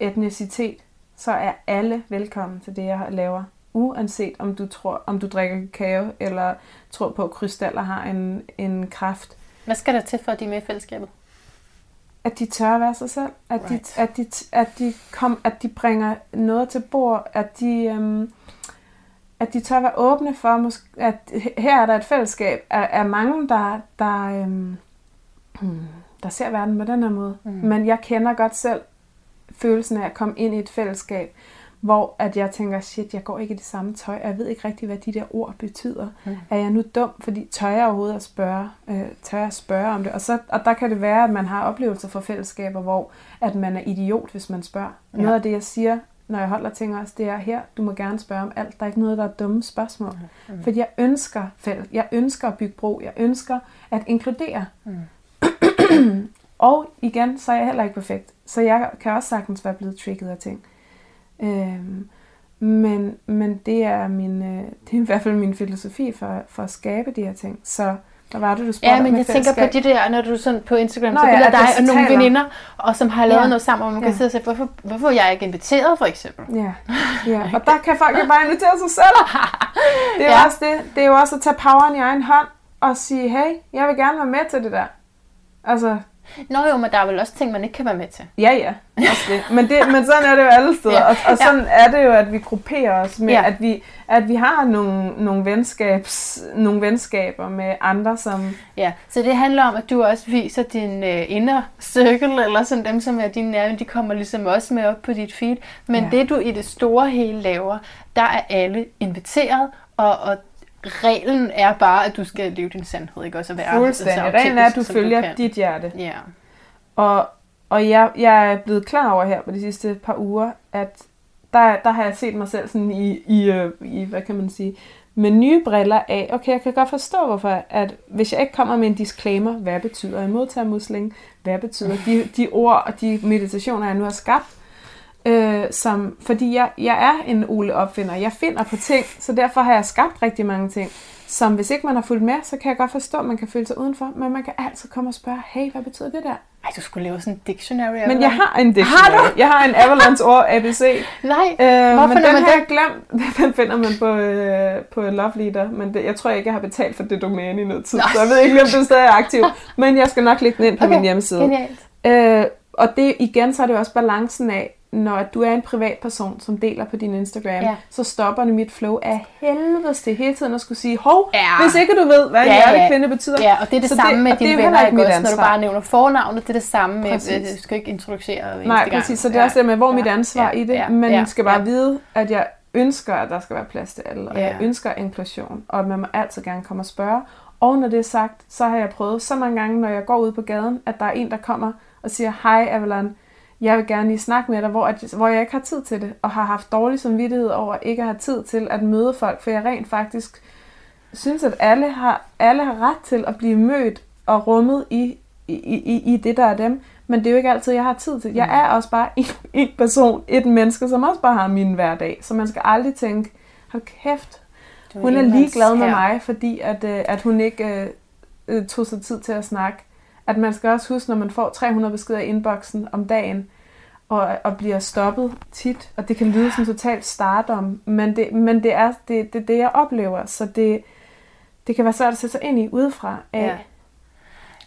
etnicitet, så er alle velkommen til det, jeg laver. Uanset om du tror, om du drikker kakao, eller tror på, at krystaller har en, en kraft. Hvad skal der til for, at de er med i fællesskabet? At de tør at være sig selv. At, Right. de, at, de, at, de kom, at de bringer noget til bord. At de, øhm, at de tør være åbne for, at her er der et fællesskab af, af mange, der, der, øhm, der ser verden på den her måde. Mm. Men jeg kender godt selv følelsen af at komme ind i et fællesskab, hvor at jeg tænker, shit, jeg går ikke i det samme tøj, og jeg ved ikke rigtig, hvad de der ord betyder. Mm. Er jeg nu dum, fordi tør jeg overhovedet at spørge, øh, tør jeg spørge om det? Og, så, og der kan det være, at man har oplevelser fra fællesskaber, hvor at man er idiot, hvis man spørger. Ja. Noget af det, jeg siger, når jeg holder ting også, det er her, du må gerne spørge om alt. Der er ikke noget, der er dumme spørgsmål. Mm. Fordi jeg ønsker fælles, jeg ønsker at bygge bro, jeg ønsker at inkludere. Mm. og igen, så er jeg heller ikke perfekt. Så jeg kan også sagtens være blevet trigget af ting. Øhm, men, men det er min, øh, det er i hvert fald min filosofi for, for at skabe de her ting. Så hvad var det, du spurgte Ja, men jeg tænker på de der, når du sådan på Instagram, Nå så ja, billeder at dig jeg og nogle veninder, og som har lavet Ja. noget sammen, hvor man kan Ja. sidde og sige, hvorfor, hvorfor er jeg ikke inviteret, for eksempel? Ja, ja. og der kan folk jo bare invitere sig selv. Det er, Ja. ja. også det. det er jo også at tage poweren i egen hånd og sige, hey, jeg vil gerne være med til det der. Altså, Nå jo, men der er vel også ting, man ikke kan være med til. ja ja, også det. Men, det, men sådan er det jo alle steder. Ja. Og, og sådan er det jo, at vi grupperer os med, Ja. ja. at, vi, at vi har nogle, nogle, venskabs, nogle venskaber med andre, som... Ja, så det handler om, at du også viser din øh, inner circle, eller sådan dem, som er dine nærmere, de kommer ligesom også med op på dit feed. Men Ja. det, du i det store hele laver, der er alle inviteret, og, og reglen er bare, at du skal leve din sandhed, ikke også? At være Fuldstændig. så Reglen er, at du følger kan. dit hjerte. Ja. Og, og jeg, jeg er blevet klar over her på de sidste par uger, at der, der har jeg set mig selv sådan i, i, øh, i, hvad kan man sige, med nye briller af, okay, jeg kan godt forstå, hvorfor, at hvis jeg ikke kommer med en disclaimer, hvad betyder en modtagermusling, hvad betyder de, de ord og de meditationer, jeg nu har skabt, øh, som, fordi jeg, jeg er en Ole opfinder, jeg finder på ting, så derfor har jeg skabt rigtig mange ting, som hvis ikke man har fulgt med, så kan jeg godt forstå, at man kan føle sig udenfor, men man kan altid komme og spørge, hey, hvad betyder det der? Ej, du skulle lave sådan en dictionary. Men jeg har en dictionary. Har jeg har en Avalanche ord ABC. Nej, Øh, Hvor men den man har jeg glemt. Den finder man på, øh, på Love Leader. Men det, jeg tror ikke, jeg har betalt for det domæne i noget tid. Nå. Så jeg ved ikke, om det stadig er aktivt. Men jeg skal nok lægge den ind på Okay, min hjemmeside. genialt. Øh, og det igen, så er det også balancen af, når du er en privatperson, som deler på din Instagram, Ja. så stopper det mit flow af helvedes til hele tiden at skulle sige, hov, Ja. hvis ikke du ved, hvad Ja, ja, ja. hjertekvinde betyder. Ja, og det er det Så samme med det er dine venner, ikke også? Når du bare nævner fornavnet, det er det samme med, Præcis. øh, du skal ikke introducere hver Nej, præcis. Så det er også det med, hvor er mit ansvar ja, i det. ja, men ja, man skal bare ja. vide, at jeg ønsker, at der skal være plads til alle. Og Ja. jeg ønsker inklusion. Og at man må altid gerne komme og spørge. Og når det er sagt, så har jeg prøvet så mange gange, når jeg går ud på gaden, at der er en, der kommer og siger, hej Avalon, jeg vil gerne lige snakke med dig, hvor, at, hvor jeg ikke har tid til det, og har haft dårlig samvittighed over ikke at have tid til at møde folk, for jeg rent faktisk synes, at alle har, alle har ret til at blive mødt og rummet i, i, i, i det, der er dem. Men det er jo ikke altid, jeg har tid til. Jeg er også bare en, en person, et menneske, som også bare har min hverdag. Så man skal aldrig tænke, hold kæft, hun er ligeglad med mig, fordi at, øh, at hun ikke øh, øh, tog sig tid til at snakke. At man skal også huske, når man får 300 beskeder i inboxen om dagen, og, og bliver stoppet tit, og det kan lyde som totalt stardom, men det, men det er det, det, det, jeg oplever, så det, det kan være svært at sætte sig ind i udefra af, Ja.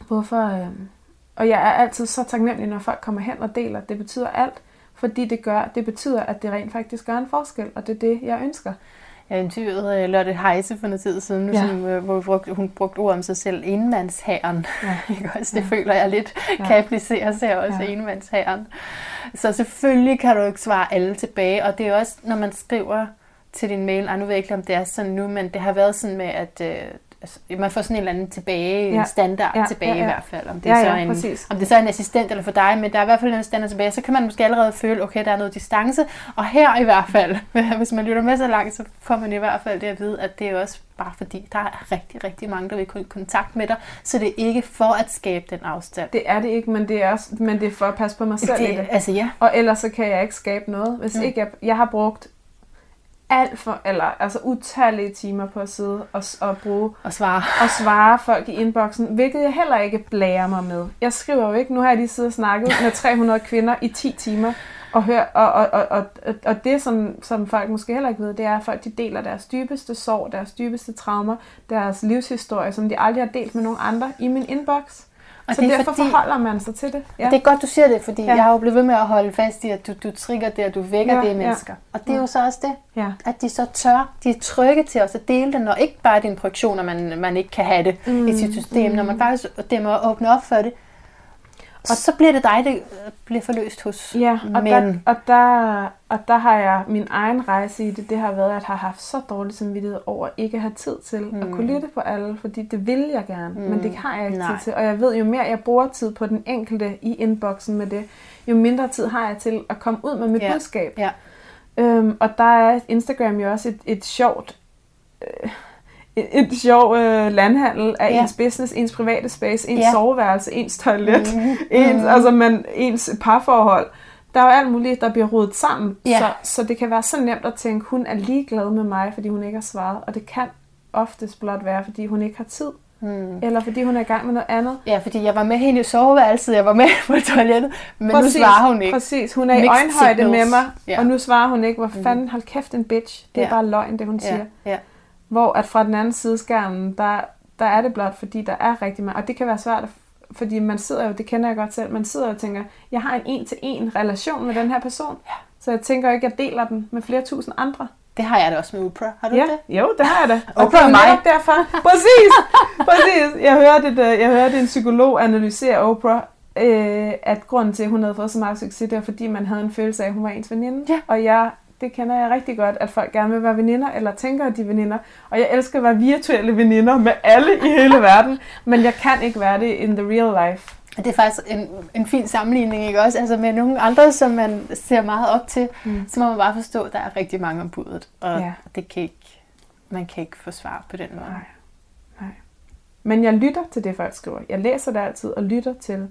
hvorfor... Øh, og jeg er altid så taknemmelig, når folk kommer hen og deler. Det betyder alt, fordi det, gør, det betyder, at det rent faktisk gør en forskel, og det er det, jeg ønsker. Jeg interviewede uh, Lotte Heise for noget tid siden, ja. Som, uh, hvor vi brugte, hun brugte ord om sig selv, enmandsherren. Ja. Ikke også? Det Ja. føler jeg lidt Ja. kan appliceres her også, ja. Ja. enmandsherren. Så selvfølgelig kan du ikke svare alle tilbage, og det er også, når man skriver til din mail, og nu ved jeg ikke, om det er sådan nu, men det har været sådan med, at øh, altså, man får sådan en eller anden tilbage, ja. Ja. en standard ja. Ja, tilbage ja, ja. i hvert fald. Om det, Ja, er så ja, en, præcis. om det så er en assistent eller for dig, men der er i hvert fald en standard tilbage, så kan man måske allerede føle, okay, der er noget distance. Og her i hvert fald, hvis man lytter med så langt, så får man i hvert fald det at vide, at det er også bare fordi, der er rigtig, rigtig mange, der vil kunne i kontakt med dig, så det er ikke for at skabe den afstand. Det er det ikke, men det er, også, men det er for at passe på mig selv i det, det. altså ja, Og ellers så kan jeg ikke skabe noget. Hvis mm. ikke jeg, jeg har brugt alt for, eller altså utallige timer på at sidde og, og bruge og svare. og svare folk i inboxen, hvilket jeg heller ikke blærer mig med. Jeg skriver jo ikke, nu har jeg lige siddet og snakket med 300 kvinder i 10 timer, og, hør, og, og, og, og, og det, som, som folk måske heller ikke ved, det er, at folk de deler deres dybeste sorg, deres dybeste traumer, deres livshistorie, som de aldrig har delt med nogen andre i min inbox. Og så det derfor fordi, forholder man sig til det. Ja. Det er godt, du siger det, fordi ja. jeg har jo blevet ved med at holde fast i, at du, du trigger det, og du vækker ja, det i mennesker. Ja. Og det er jo så også det, ja. at de så tør, de er trygge til os at dele det, når ikke bare dine projektioner, man, man ikke kan have det mm, i sit system, mm. når man faktisk det må åbne op for det, og så bliver det dig, det bliver forløst hos. Ja, og, men... der, og, der, og der har jeg min egen rejse i det. Det har været, at jeg har haft så dårlig samvittighed over ikke at have tid til mm. at kunne lytte på alle, fordi det vil jeg gerne, mm. men det har jeg ikke Nej. tid til. Og jeg ved, jo mere jeg bruger tid på den enkelte i inboxen med det, jo mindre tid har jeg til at komme ud med mit ja. budskab. Ja. Øhm, og der er Instagram jo også et, et sjovt... Øh, et, et sjov øh, landhandel af ja. ens business, ens private space, ens ja. soveværelse, ens toilet, mm-hmm. ens, mm-hmm. altså man, ens parforhold. Der er jo alt muligt, der bliver rodet sammen. Ja. Så, så det kan være så nemt at tænke, hun er ligeglad med mig, fordi hun ikke har svaret. Og det kan oftest blot være, fordi hun ikke har tid. Hmm. Eller fordi hun er i gang med noget andet. Ja, fordi jeg var med hende i soveværelset, jeg var med på toilettet, men præcis, nu svarer hun ikke. Præcis, hun er Mixed i øjenhøjde signals. med mig, ja. og nu svarer hun ikke. Hvor mhm. fanden, hold kæft en bitch. Det er ja. bare løgn, det hun ja. siger. Ja. Hvor at fra den anden side skærmen, der, der er det blot, fordi der er rigtig meget. Og det kan være svært, fordi man sidder jo, det kender jeg godt selv, man sidder og tænker, jeg har en en-til-en relation med den her person. Ja. Så jeg tænker ikke, at jeg deler den med flere tusind andre. Det har jeg da også med Oprah. Har du ja, det? Jo, det har jeg da. Oprah og mig. Derfor. Præcis. Præcis. Jeg hørte, et, øh, jeg hørte en psykolog analysere Oprah, øh, at grunden til, at hun havde fået så meget succes, det var, fordi man havde en følelse af, at hun var ens veninde. Ja. Og jeg det kender jeg rigtig godt, at folk gerne vil være veninder, eller tænker, at de er veninder. Og jeg elsker at være virtuelle veninder med alle i hele verden, men jeg kan ikke være det in the real life. Det er faktisk en, en fin sammenligning, ikke også? Altså med nogle andre, som man ser meget op til, mm. så må man bare forstå, at der er rigtig mange om budet, og ja. det kan ikke, man kan ikke få svar på den måde. Nej. Nej. Men jeg lytter til det, folk skriver. Jeg læser det altid og lytter til,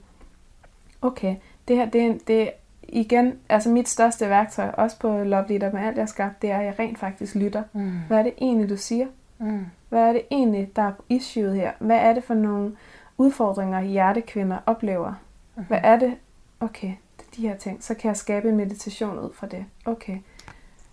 okay, det her det er, det igen, altså mit største værktøj, også på Love Leader med alt, jeg skabt, det er, at jeg rent faktisk lytter. Mm. Hvad er det egentlig, du siger? Mm. Hvad er det egentlig, der er issueet her? Hvad er det for nogle udfordringer, hjertekvinder oplever? Mm. Hvad er det? Okay, det er de her ting. Så kan jeg skabe en meditation ud fra det. Okay.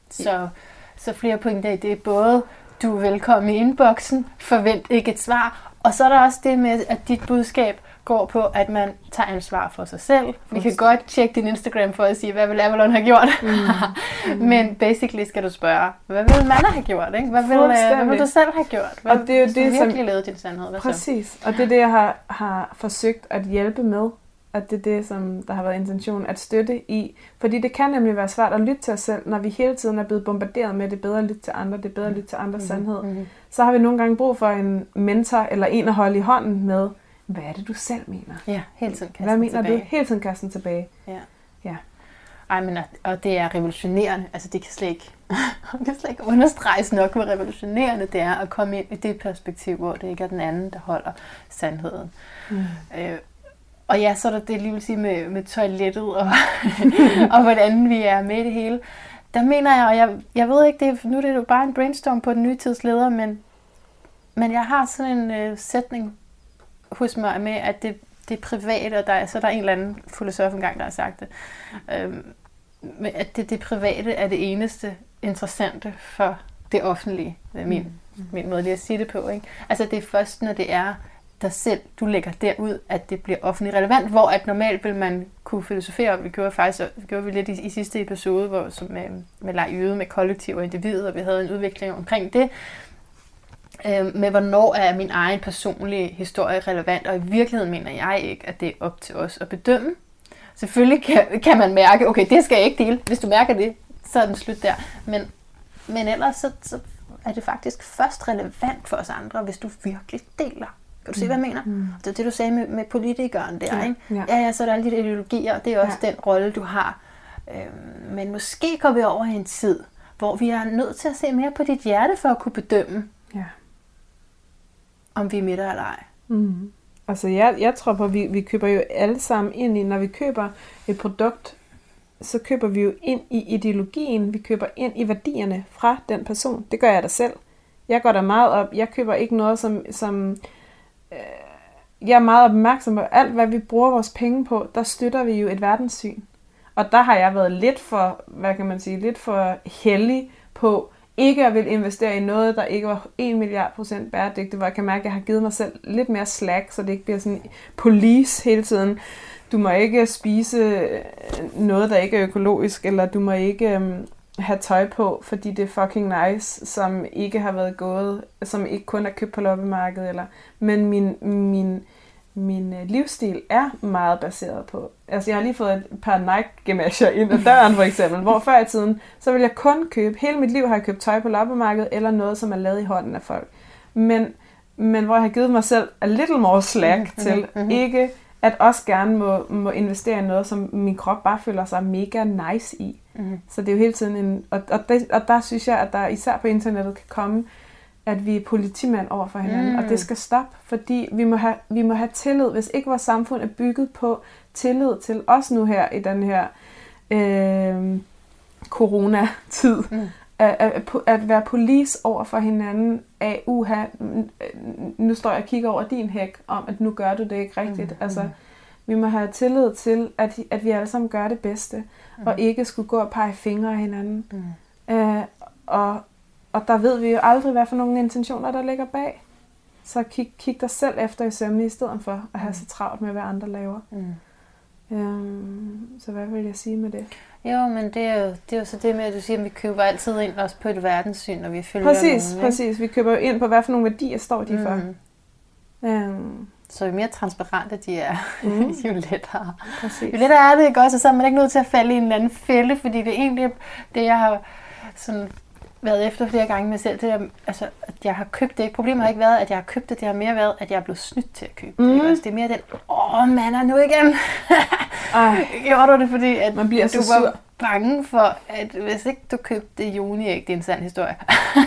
Så, så flere pointer i det er både, du er velkommen i inboxen, forvent ikke et svar, og så er der også det med, at dit budskab går på, at man tager ansvar for sig selv. Vi kan godt tjekke din Instagram for at sige, hvad vil Avalon have gjort? Mm. Mm. Men basically skal du spørge, hvad vil man have gjort? Ikke? Hvad, vil, øh, hvad vil du selv have gjort? Hvad, og det er jo det, du virkelig som... lavet din sandhed? Hvad Præcis, så? og det er det, jeg har, har forsøgt at hjælpe med. At det er det, som der har været intention at støtte i. Fordi det kan nemlig være svært at lytte til os selv, når vi hele tiden er blevet bombarderet med, at det er bedre at lytte til andre, det er bedre at lytte til andres mm. sandhed. Mm. Så har vi nogle gange brug for en mentor eller en at holde i hånden med, hvad er det, du selv mener? Ja, hele tiden kaste Hvad mener tilbage. du? Hele tiden kaste den tilbage. Ja. ja. Ej, men og det er revolutionerende. Altså, det kan slet ikke, det kan slet ikke understreges nok, hvor revolutionerende det er at komme ind i det perspektiv, hvor det ikke er den anden, der holder sandheden. Mm. Øh, og ja, så er der det, lige vil sige med, med toilettet og, og hvordan vi er med i det hele. Der mener jeg, og jeg, jeg ved ikke, det, nu er det jo bare en brainstorm på den nye tidsleder, men, men jeg har sådan en øh, sætning hos mig med, at det, det er privat, og der er, så der er en eller anden filosof engang, der har sagt det. Øhm, at det, det private er det eneste interessante for det offentlige. Det er min, mm. min måde lige at sige det på. Ikke? Altså det er først, når det er dig selv, du lægger derud, at det bliver offentligt relevant, hvor at normalt vil man kunne filosofere om, vi gjorde faktisk vi gjorde vi lidt i, i sidste episode, hvor, som med, med leg med kollektiv og individ, og vi havde en udvikling omkring det, øh, med hvornår er min egen personlige historie relevant, og i virkeligheden mener jeg ikke, at det er op til os at bedømme. Selvfølgelig kan, kan man mærke, okay, det skal jeg ikke dele. Hvis du mærker det, så er den slut der. Men, men ellers så, så er det faktisk først relevant for os andre, hvis du virkelig deler. Kan du se, hvad jeg mener? Mm. Det er det, du sagde med, med politikeren der, ja, ikke? Ja. ja, ja, så er der alle de ideologier, og det er også ja. den rolle, du har. Øhm, men måske går vi over i en tid, hvor vi er nødt til at se mere på dit hjerte for at kunne bedømme, ja om vi er midter eller ej. Mm. Altså jeg, jeg tror på, at vi, vi køber jo alle sammen ind i, når vi køber et produkt, så køber vi jo ind i ideologien, vi køber ind i værdierne fra den person. Det gør jeg da selv. Jeg går da meget op, jeg køber ikke noget, som, som øh, jeg er meget opmærksom på, alt hvad vi bruger vores penge på, der støtter vi jo et verdenssyn. Og der har jeg været lidt for, hvad kan man sige, lidt for heldig på ikke at vil investere i noget, der ikke var 1 milliard procent bæredygtigt, hvor jeg kan mærke, at jeg har givet mig selv lidt mere slack, så det ikke bliver sådan police hele tiden. Du må ikke spise øh, noget, der ikke er økologisk, eller du må ikke øhm, have tøj på, fordi det er fucking nice, som ikke har været gået, som ikke kun er købt på loppemarkedet, eller, men min, min, min øh, livsstil er meget baseret på. Altså jeg har lige fået et par Nike-gemasher ind ad døren for eksempel, hvor før i tiden, så vil jeg kun købe, hele mit liv har jeg købt tøj på loppemarkedet, eller noget, som er lavet i hånden af folk. Men, men hvor jeg har givet mig selv a little more slack mm-hmm. til mm-hmm. ikke at også gerne må, må investere i noget, som min krop bare føler sig mega nice i. Mm. Så det er jo hele tiden en... Og, og, det, og der synes jeg, at der især på internettet kan komme, at vi er politimænd over for hinanden, mm. og det skal stoppe, fordi vi må, have, vi må have tillid. Hvis ikke vores samfund er bygget på tillid til os nu her i den her øh, coronatid, mm. at, at, at være police over for hinanden af, uha, nu står jeg og kigger over din hæk, om at nu gør du det ikke rigtigt. Mm. Altså, vi må have tillid til, at, at vi alle sammen gør det bedste, mm. og ikke skulle gå og pege fingre af hinanden. Mm. Øh, og, og der ved vi jo aldrig, hvad for nogle intentioner, der ligger bag. Så kig, kig dig selv efter i sømne, i stedet for at have mm. så travlt med, hvad andre laver. Mm. Øhm, så hvad vil jeg sige med det? Jo, men det er jo, det er jo så det med, at du siger, at vi køber altid ind også på et verdenssyn, og vi følger Præcis, nogen, præcis. Vi køber jo ind på, hvad for nogle værdier står de for. Mm. Øhm. Så jo mere transparente de er, mm. jo lettere. Præcis. Jo lettere er det ikke også, så er man ikke nødt til at falde i en eller anden fælde, fordi det er egentlig det, jeg har sådan været efter flere gange med selv, det er, altså, at jeg har købt det. Problemet har ikke været, at jeg har købt det. Det har mere været, at jeg er blevet snydt til at købe mm. det. Det er mere den, åh, man er nu igen. Gjorde du det, fordi at man bliver du så var sur. bange for, at hvis ikke du købte joniæg, det er en sand historie.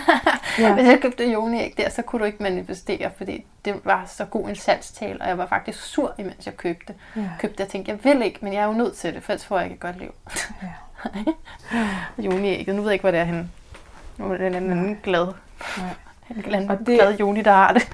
ja. Hvis jeg købte joniæg der, så kunne du ikke manifestere, fordi det var så god en salgstal, og jeg var faktisk sur, imens jeg købte. Ja. købte jeg tænkte, jeg vil ikke, men jeg er jo nødt til det, for ellers får jeg ikke et godt liv. ja. joniægget, nu ved jeg ikke, hvor det er henne. Nu er det en anden glad. Nej. En glad, og det... glad Joni, der har det.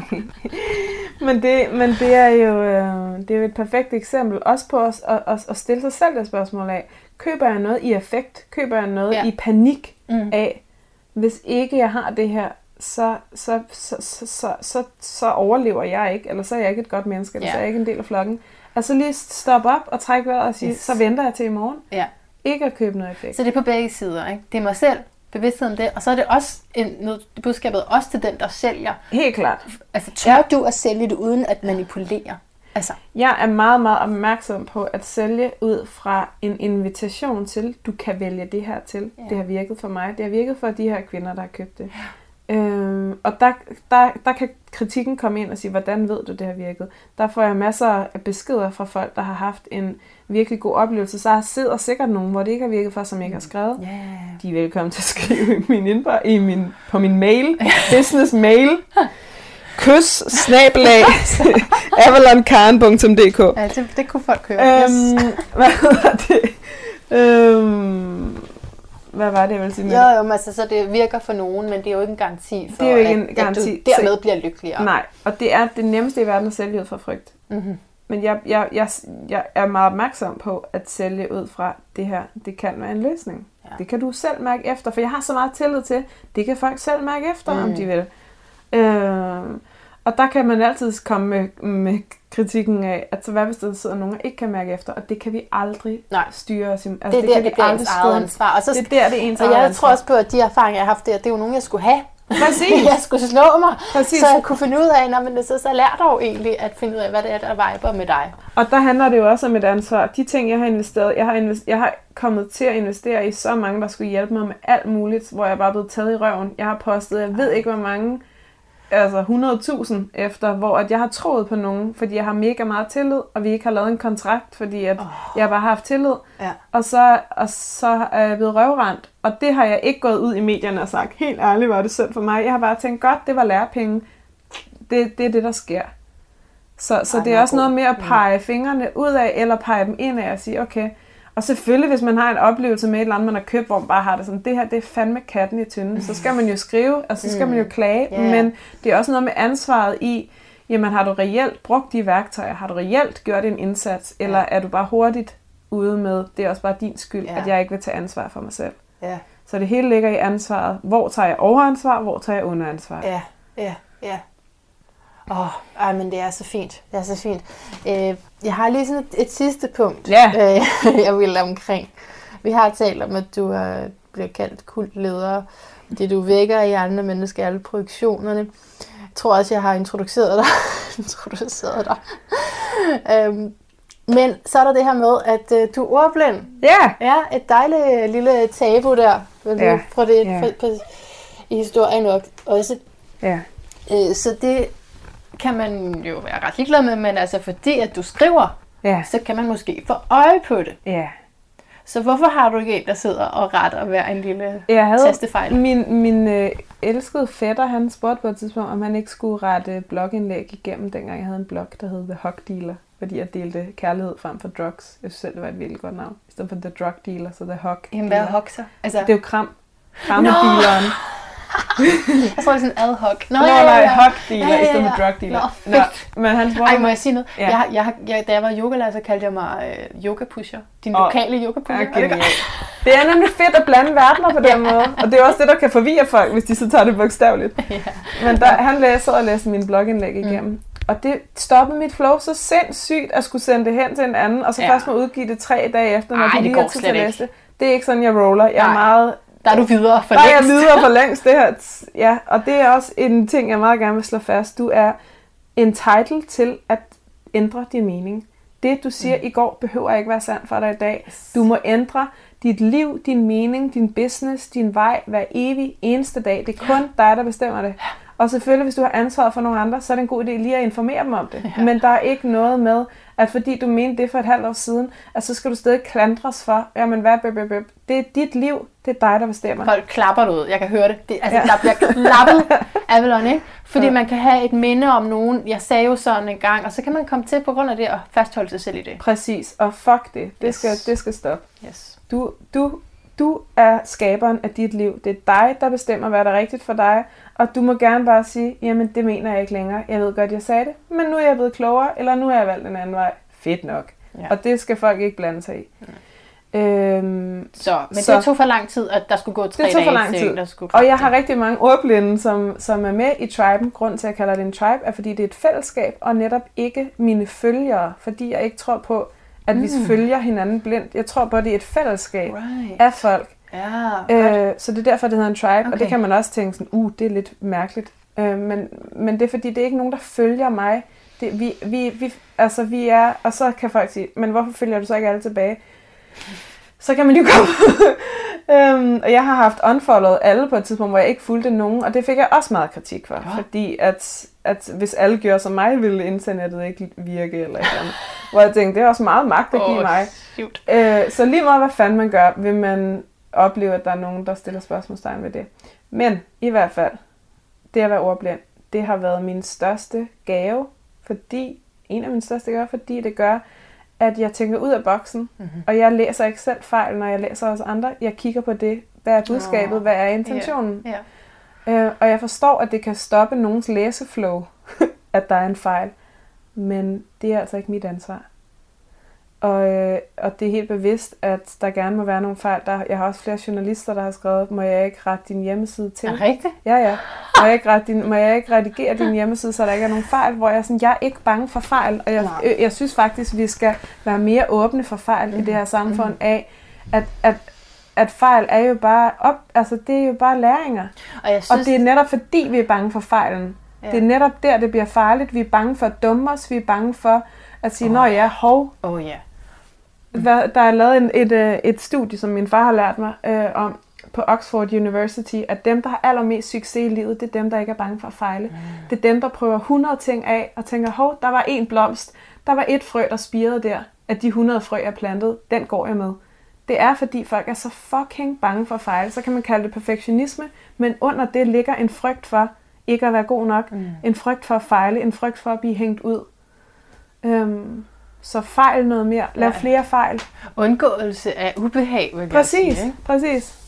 men, det, men det er jo øh, det er jo et perfekt eksempel også på os at, at, at stille sig selv det spørgsmål af, køber jeg noget i effekt? Køber jeg noget ja. i panik mm. af, hvis ikke jeg har det her, så, så, så, så, så, så, så overlever jeg ikke, eller så er jeg ikke et godt menneske, eller ja. så er jeg ikke en del af flokken. Altså lige stoppe op og trække vejret og sige, yes. så venter jeg til i morgen. Ja. Ikke at købe noget effekt. Så det er på begge sider, ikke? Det er mig selv, bevidsthed om det, og så er det også en, noget, budskabet også til den, der sælger. Helt klart. Altså, tør ja. du at sælge det uden at manipulere? Altså. Jeg er meget, meget opmærksom på at sælge ud fra en invitation til, du kan vælge det her til. Ja. Det har virket for mig. Det har virket for de her kvinder, der har købt det. Ja. Øhm, og der, der, der kan kritikken komme ind og sige, hvordan ved du, det har virket? Der får jeg masser af beskeder fra folk, der har haft en virkelig god oplevelse. Så sidder sikkert nogen, hvor det ikke har virket for, som jeg ikke har skrevet. Yeah. De er velkommen til at skrive i min indbakke, i min, på min mail, business mail. Kys, snabelag, avalonkarn.dk Ja, det, det kunne folk høre. Øhm, yes. hvad hedder det? Øhm, hvad var det, jeg ville sige? Jo, jo, altså, så det virker for nogen, men det er jo ikke en garanti for, det er jo ikke at, en garanti. at du dermed bliver lykkeligere. Nej, og det er det nemmeste i verden at sælge ud fra frygt. Mm-hmm. Men jeg, jeg, jeg, jeg er meget opmærksom på at sælge ud fra det her. Det kan være en løsning. Ja. Det kan du selv mærke efter, for jeg har så meget tillid til, det kan folk selv mærke efter, mm. om de vil. Øh, og der kan man altid komme med, med kritikken af, at så hvad hvis der sidder nogen, der ikke kan mærke efter, og det kan vi aldrig Nej. styre os. Altså, det er det der, det bliver ens eget ansvar. Og så, det er der, det er ens Og jeg tror også på, at de erfaringer, jeg har haft der, det er jo nogen, jeg skulle have. Præcis. jeg skulle slå mig, Præcis. så jeg kunne finde ud af, når men så, så lær jo egentlig at finde ud af, hvad det er, der viber med dig. Og der handler det jo også om et ansvar. De ting, jeg har investeret, jeg har, investeret, jeg har kommet til at investere i så mange, der skulle hjælpe mig med alt muligt, hvor jeg bare er blevet taget i røven. Jeg har postet, jeg ved ikke, hvor mange altså 100.000 efter, hvor at jeg har troet på nogen, fordi jeg har mega meget tillid, og vi ikke har lavet en kontrakt, fordi at oh. jeg bare har haft tillid. Ja. Og, så, og så er jeg blevet røvrendt. Og det har jeg ikke gået ud i medierne og sagt, helt ærligt var det synd for mig. Jeg har bare tænkt, godt, det var lærepenge. Det, det er det, der sker. Så, så Ej, det er også god. noget med at pege fingrene ud af, eller pege dem ind af og sige, okay, og selvfølgelig, hvis man har en oplevelse med et eller andet, man har købt, hvor man bare har det sådan, det her, det er fandme katten i tynden, så skal man jo skrive, og så skal man jo mm. klage, yeah. men det er også noget med ansvaret i, jamen har du reelt brugt de værktøjer, har du reelt gjort en indsats, eller er du bare hurtigt ude med, det er også bare din skyld, yeah. at jeg ikke vil tage ansvar for mig selv. Ja. Så det hele ligger i ansvaret. Hvor tager jeg overansvar, hvor tager jeg underansvar? Ja, ja, ja. Åh, oh, ej, men det er så fint. Det er så fint. Øh, jeg har lige sådan et, et sidste punkt, Ja. øh, jeg vil omkring. Vi har talt om, at du er, bliver kaldt kultleder, det du vækker i andre mennesker, alle projektionerne. Jeg tror også, jeg har introduceret dig. introduceret dig. øhm, men så er der det her med, at øh, du er ordblind. Ja, Ja, et dejligt lille tabu der. Vil du Ja, fra det ja. fra, fra, i historien nok også. ja, Øh, så det kan man jo være ret ligeglad med, men altså fordi at du skriver, ja, så kan man måske få øje på det. ja. Så hvorfor har du ikke en, der sidder og retter hver en lille Jeg havde tastefejl? min, min øh, elskede fætter, han spurgte på et tidspunkt, om han ikke skulle rette blogindlæg igennem, dengang jeg havde en blog, der hed The Hug Dealer, fordi jeg delte kærlighed frem for drugs. Jeg synes selv, det var et virkelig godt navn. I stedet for The Drug Dealer, så The Hug Jamen, hvad er Dealer. hokser? Altså, Det er jo kram. Krammedealeren. jeg tror, det er sådan ad hoc. Nå, nej, Hug Dealer Ja, ja, i stedet for ja. Drug Dealer. Nå, fedt. men han spurgte Ej, må jeg sige noget? Ja. Ja. Jeg, jeg, jeg, da jeg var yogalærer, så kaldte jeg mig øh, yoga-pusher. Din Åh, lokale yoga-pusher. Ja, Og det. Det er nemlig fedt at blande verdener på den måde. Og det er også det, der kan forvirre folk, hvis de så tager det bogstaveligt. Ja. Men der, han læste og læste mine blogindlæg igennem. Mm. Og det stoppede mit flow så sindssygt at skulle sende det hen til en anden, og så ja. Ja. først må udgive det tre dage efter, når Ej, de det lige har tid til at læse det. Det er ikke sådan, jeg roller. Jeg er Nej. meget... Der er du videre for Der er jeg længst. videre for længst det her. Ja, og det er også en ting, jeg meget gerne vil slå fast. Du er entitled til at ændre din mening. Det, du siger mm. i går, behøver ikke være sandt for dig i dag. Du må ændre dit liv, din mening, din business, din vej hver evig eneste dag. Det er kun dig, der bestemmer det. Og selvfølgelig, hvis du har ansvaret for nogle andre, så er det en god idé lige at informere dem om det. Ja. Men der er ikke noget med, at fordi du mente det for et halvt år siden, at så skal du stadig klandres for, jamen hvad, bøb, bøb, bøb. det er dit liv, det er dig, der bestemmer. Folk klapper ud. Jeg kan høre det. det altså, Ja. Der bliver klappet Avalon, ikke? Fordi Ja. man kan have et minde om nogen. Jeg sagde jo sådan en gang, og så kan man komme til på grund af det og fastholde sig selv i det. Præcis, og fuck det. Det Yes. skal, det skal stoppe. Yes. Du, du, du er skaberen af dit liv. Det er dig, der bestemmer, hvad der er rigtigt for dig. Og du må gerne bare sige, jamen det mener jeg ikke længere. Jeg ved godt, jeg sagde det, men nu er jeg blevet klogere, eller nu har jeg valgt en anden vej. Fedt nok. Ja. Og det skal folk ikke blande sig i. Øhm, Så, men Så- det tog for lang tid, at der skulle gå tre Det tog for lang tid. der skulle og jeg har rigtig mange ordblinde, som, som er med i triben. Grunden til, at jeg kalder det en tribe, er, fordi det er et fællesskab, og netop ikke mine følgere. Fordi jeg ikke tror på, at vi Mm. følger hinanden blindt. Jeg tror på, at det er et fællesskab. Right. af folk. Ja, godt. Øh, så det er derfor, det hedder en tribe, okay. og det kan man også tænke sådan, uh, det er lidt mærkeligt. Øh, men, men det er fordi, det er ikke nogen, der følger mig. Det, vi, vi, vi, altså, vi er, og så kan folk sige, men hvorfor følger du så ikke alle tilbage? Så kan man jo komme. øhm, og jeg har haft unfollowet alle på et tidspunkt, hvor jeg ikke fulgte nogen, og det fik jeg også meget kritik for. Ja. Fordi at, at hvis alle gjorde som mig, ville internettet ikke virke eller et eller andet. hvor jeg tænkte, det er også meget magt at give Åh, mig. Øh, så lige meget hvad fanden man gør, vil man opleve, at der er nogen, der stiller spørgsmålstegn ved det. Men i hvert fald, det at være ordblind, det har været min største gave, fordi, en af mine største gaver, fordi det gør, at jeg tænker ud af boksen, Mhm. og jeg læser ikke selv fejl, når jeg læser hos andre. Jeg kigger på det, hvad er budskabet, Åh, hvad er intentionen. Ja. Øh, og jeg forstår, at det kan stoppe nogens læseflow, at der er en fejl. Men det er altså ikke mit ansvar. Og, øh, og det er helt bevidst, at der gerne må være nogle fejl. Der, jeg har også flere journalister, der har skrevet, må jeg ikke rette din hjemmeside til? Er rigtigt? Ja, ja. Må jeg, ikke rette din, må jeg ikke redigere din hjemmeside, så der ikke er nogen fejl? Hvor jeg er sådan, jeg er ikke bange for fejl. Og jeg, øh, jeg synes faktisk, vi skal være mere åbne for fejl mm. i det her samfund af, at, at, at fejl er jo bare op, altså det er jo bare læringer. Og jeg Og synes, det er netop fordi, vi er bange for fejlen. Ja. Det er netop der, det bliver farligt. Vi er bange for at dumme os. Vi er bange for at sige, oh. nå ja, hov. Oh, ja. Hvad, der er lavet en, et, øh, et studie, som min far har lært mig øh, om på Oxford University, at dem, der har allermest succes i livet, det er dem, der ikke er bange for at fejle. Mm. Det er dem, der prøver 100 ting af og tænker, hov, der var en blomst. Der var et frø, der spirede der. Af de 100 frø, jeg plantede, den går jeg med. Det er, fordi folk er så fucking bange for at fejle. Så kan man kalde det perfektionisme, men under det ligger en frygt for ikke at være god nok. Mm. En frygt for at fejle, en frygt for at blive hængt ud. Øhm, så fejl noget mere. Lav Ja. flere fejl. Undgåelse af ubehag, vil jeg Præcis, sige. Ikke? præcis.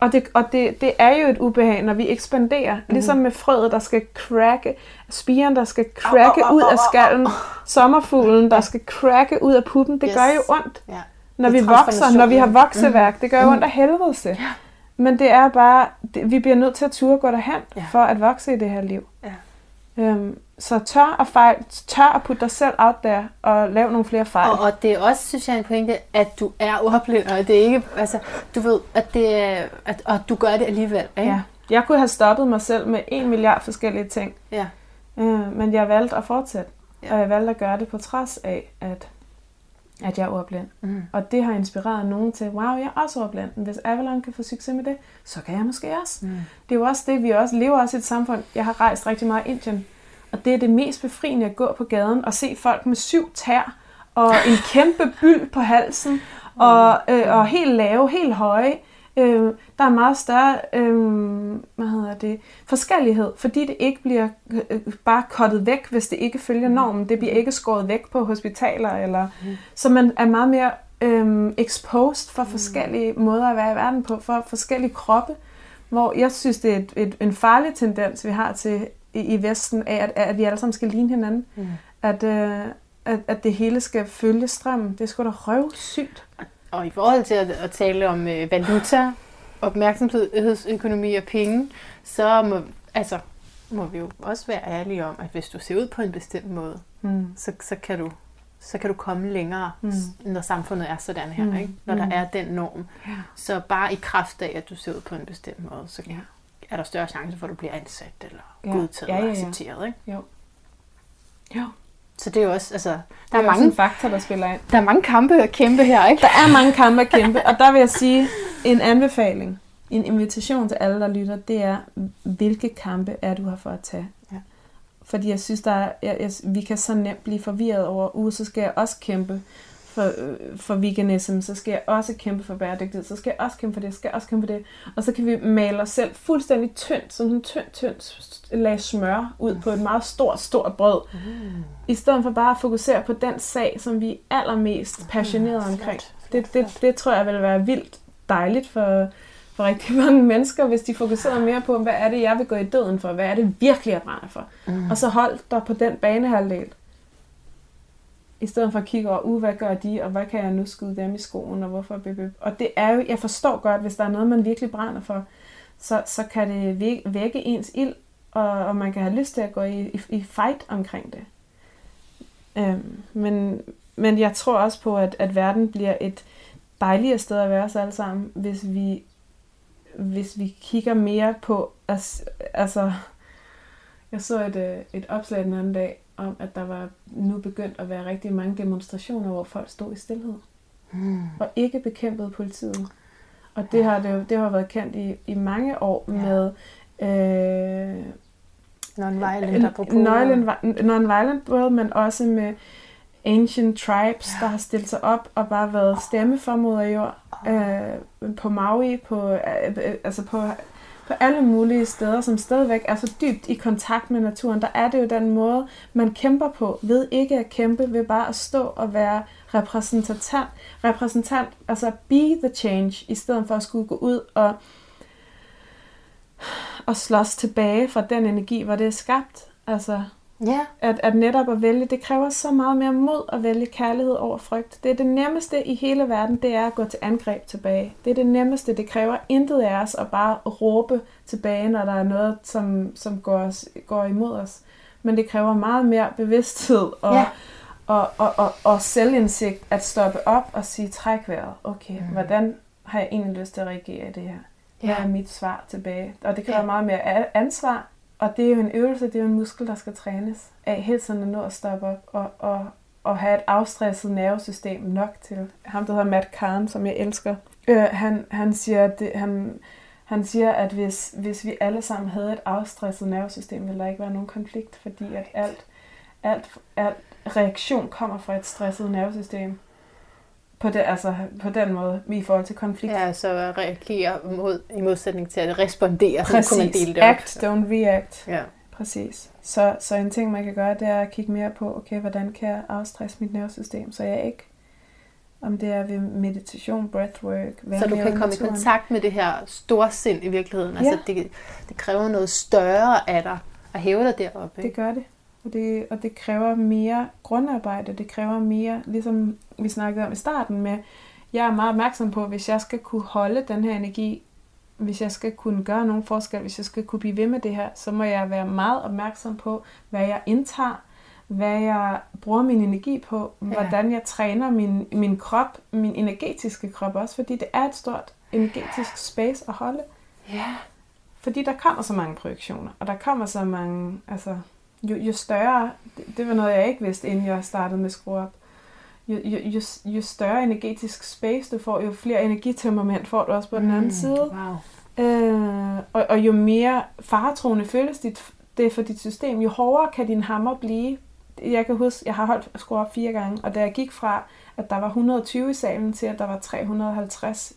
Og, det, og det, det er jo et ubehag, når vi ekspanderer. Mm. Ligesom med frøet, der skal cracke, spiren, der skal cracke Au, au, au, ud af skallen, sommerfuglen, der skal cracke ud af puppen. Det Yes. gør jo ondt. Ja. når vi vokser, når vi har vokseværk. Det gør Mm. ondt af helvede til. Men det er bare, det, vi bliver nødt til at ture gå derhen, Ja. for at vokse i det her liv. Ja. Øhm, så tør at fejl, tør at putte dig selv out der, og lave nogle flere fejl. Og, og det er også, synes jeg, en pointe, at du er ordblind, og det er ikke, altså, du ved, at det er, at, og du gør det alligevel, ikke? Ja. Jeg kunne have stoppet mig selv med en milliard forskellige ting, ja. øh, men jeg valgte at fortsætte. Ja. Og jeg valgte at gøre det på trods af, at, at jeg er ordblind. Mm. Og det har inspireret nogen til, wow, jeg er også ordblind. Men Hvis Avalon kan få succes med det, så kan jeg måske også. Mm. Det er jo også det, vi også lever også i et samfund. Jeg har rejst rigtig meget i Indien, og det er det mest befriende at gå på gaden og se folk med syv tær og en kæmpe byld på halsen og, øh, og helt lave, helt høje. Øh, der er meget større øh, hvad hedder det, forskellighed, fordi det ikke bliver øh, bare kottet væk, hvis det ikke følger normen. Det bliver ikke skåret væk på hospitaler, eller, så man er meget mere øh, exposed for forskellige måder at være i verden på, for forskellige kroppe. Hvor jeg synes, det er et, et, en farlig tendens, vi har til i, i Vesten, af at, at vi alle sammen skal ligne hinanden. Mm. At, øh, at, at det hele skal følge strømmen. Det er sgu da røvsygt. Og i forhold til at, at tale om øh, valuta, opmærksomhedsøkonomi og penge, så må, altså, må vi jo også være ærlige om, at hvis du ser ud på en bestemt måde, Mm. så, så, kan, du, så kan du komme længere, mm. Når samfundet er sådan her, Mm. ikke? når der Mm. er den norm. Ja. Så bare i kraft af, at du ser ud på en bestemt måde, så Ja. er der større chance for, at du bliver ansat eller Ja. godtaget Ja, ja, og ja. accepteret. Ikke? Jo. Jo. Så det er jo også, altså, der er, er, mange, en faktor, der spiller ind. der er mange kampe at kæmpe her, ikke? Der er mange kampe at kæmpe, og der vil jeg sige, en anbefaling, en invitation til alle, der lytter, det er, hvilke kampe er du her for at tage. Ja. Fordi jeg synes, der er, jeg, jeg, vi kan så nemt blive forvirret over, uh, så skal jeg også kæmpe for, øh, for veganism, så skal jeg også kæmpe for bæredygtighed, så skal jeg også kæmpe for det, så skal jeg også kæmpe for det. Og så kan vi male os selv fuldstændig tyndt, som en tynd, tynd lag smør ud på et meget stort, stort brød. Mm. I stedet for bare at fokusere på den sag, som vi er allermest passionerede flot, omkring. Det, det, det tror jeg vil være vildt dejligt for, for rigtig mange mennesker, hvis de fokuserer mere på, hvad er det, jeg vil gå i døden for? Hvad er det virkelig, jeg brænder for? Mm. Og så hold dig på den banehalvdel. I stedet for at kigge over, uh, hvad gør de, og hvad kan jeg nu skyde dem i skoen, og hvorfor? Bip, bip. Og det er jo, jeg forstår godt, hvis der er noget, man virkelig brænder for, så, så kan det vække ens ild, og, og man kan have lyst til at gå i, i, i fight omkring det. Øhm, men, men jeg tror også på, at, at verden bliver et dejligere sted at være os alle sammen, hvis vi, hvis vi kigger mere på, altså, jeg så et, øh, et opslag den anden dag, om at der var nu begyndt at være rigtig mange demonstrationer, hvor folk stod i stillhed Mm. og ikke bekæmpede politiet. Og det har, det, det har været kendt i, i mange år Ja. med øh, Non-violent apropos. non-violent, både, men også med ancient tribes, der har stillet sig op og bare været stemme for moder jord. Øh, på Maui, på, øh, øh, altså på, på alle mulige steder, som stadigvæk er så dybt i kontakt med naturen. Der er det jo den måde, man kæmper på, ved ikke at kæmpe, ved bare at stå og være repræsentant, repræsentant altså be the change, i stedet for at skulle gå ud og, og slås tilbage fra den energi, hvor det er skabt. Altså, Ja, at, at netop at vælge, det kræver så meget mere mod at vælge kærlighed over frygt. Det er det nemmeste i hele verden, det er at gå til angreb tilbage. Det er det nemmeste, det kræver intet af os at bare råbe tilbage, når der er noget, som, som går, os, går imod os. Men det kræver meget mere bevidsthed og, Ja. og, og, og, og selvindsigt at stoppe op og sige, træk vejret. Okay, Mm. hvordan har jeg egentlig lyst til at reagere i det her? Hvad Ja. er mit svar tilbage? Og det kræver Ja. meget mere ansvar, og det er jo en øvelse, det er jo en muskel, der skal trænes af hele tiden at nå at stoppe op og, og, og have et afstresset nervesystem nok til. Ham, der hedder Matt Kahn, som jeg elsker, øh, han, han, siger, at det, han, han siger, at hvis, hvis vi alle sammen havde et afstresset nervesystem, ville der ikke være nogen konflikt, fordi at alt, alt, alt reaktion kommer fra et stresset nervesystem. På, det, altså, på den måde, i forhold til konflikt. ja så reagere mod, i modsætning til at respondere, så kunne man Præcis. dele det op. Act, don't react. Ja. Præcis. Så, så en ting, man kan gøre, det er at kigge mere på, okay, hvordan kan jeg afstresse mit nervesystem, så jeg ikke, om det er ved meditation, breathwork, Så du kan komme i kontakt med det her store sind i virkeligheden. Altså, Ja. det, det kræver noget større af dig at hæve dig deroppe. Det Ikke? gør det. Og, det. og det kræver mere grundarbejde, det kræver mere, ligesom vi snakkede om i starten med jeg er meget opmærksom på, hvis jeg skal kunne holde den her energi, hvis jeg skal kunne gøre nogen forskel, hvis jeg skal kunne blive ved med det her, så må jeg være meget opmærksom på, hvad jeg indtager, hvad jeg bruger min energi på, ja. hvordan jeg træner min, min krop, min energetiske krop også, fordi det er et stort energetisk space at holde. Ja. Fordi der kommer så mange projektioner, og der kommer så mange, altså, jo, jo større, det, det var noget, jeg ikke vidste, inden jeg startede med Skru Op, jo, jo, jo, jo større energetisk space du får, jo flere energitemperament får du også på den anden Mm, side. Wow. Øh, og, og jo mere faretroende føles dit, det for dit system, jo hårdere kan din hammer blive. Jeg kan huske, jeg har holdt skru op fire gange, og da jeg gik fra, at der var 120 i salen, til at der var 350.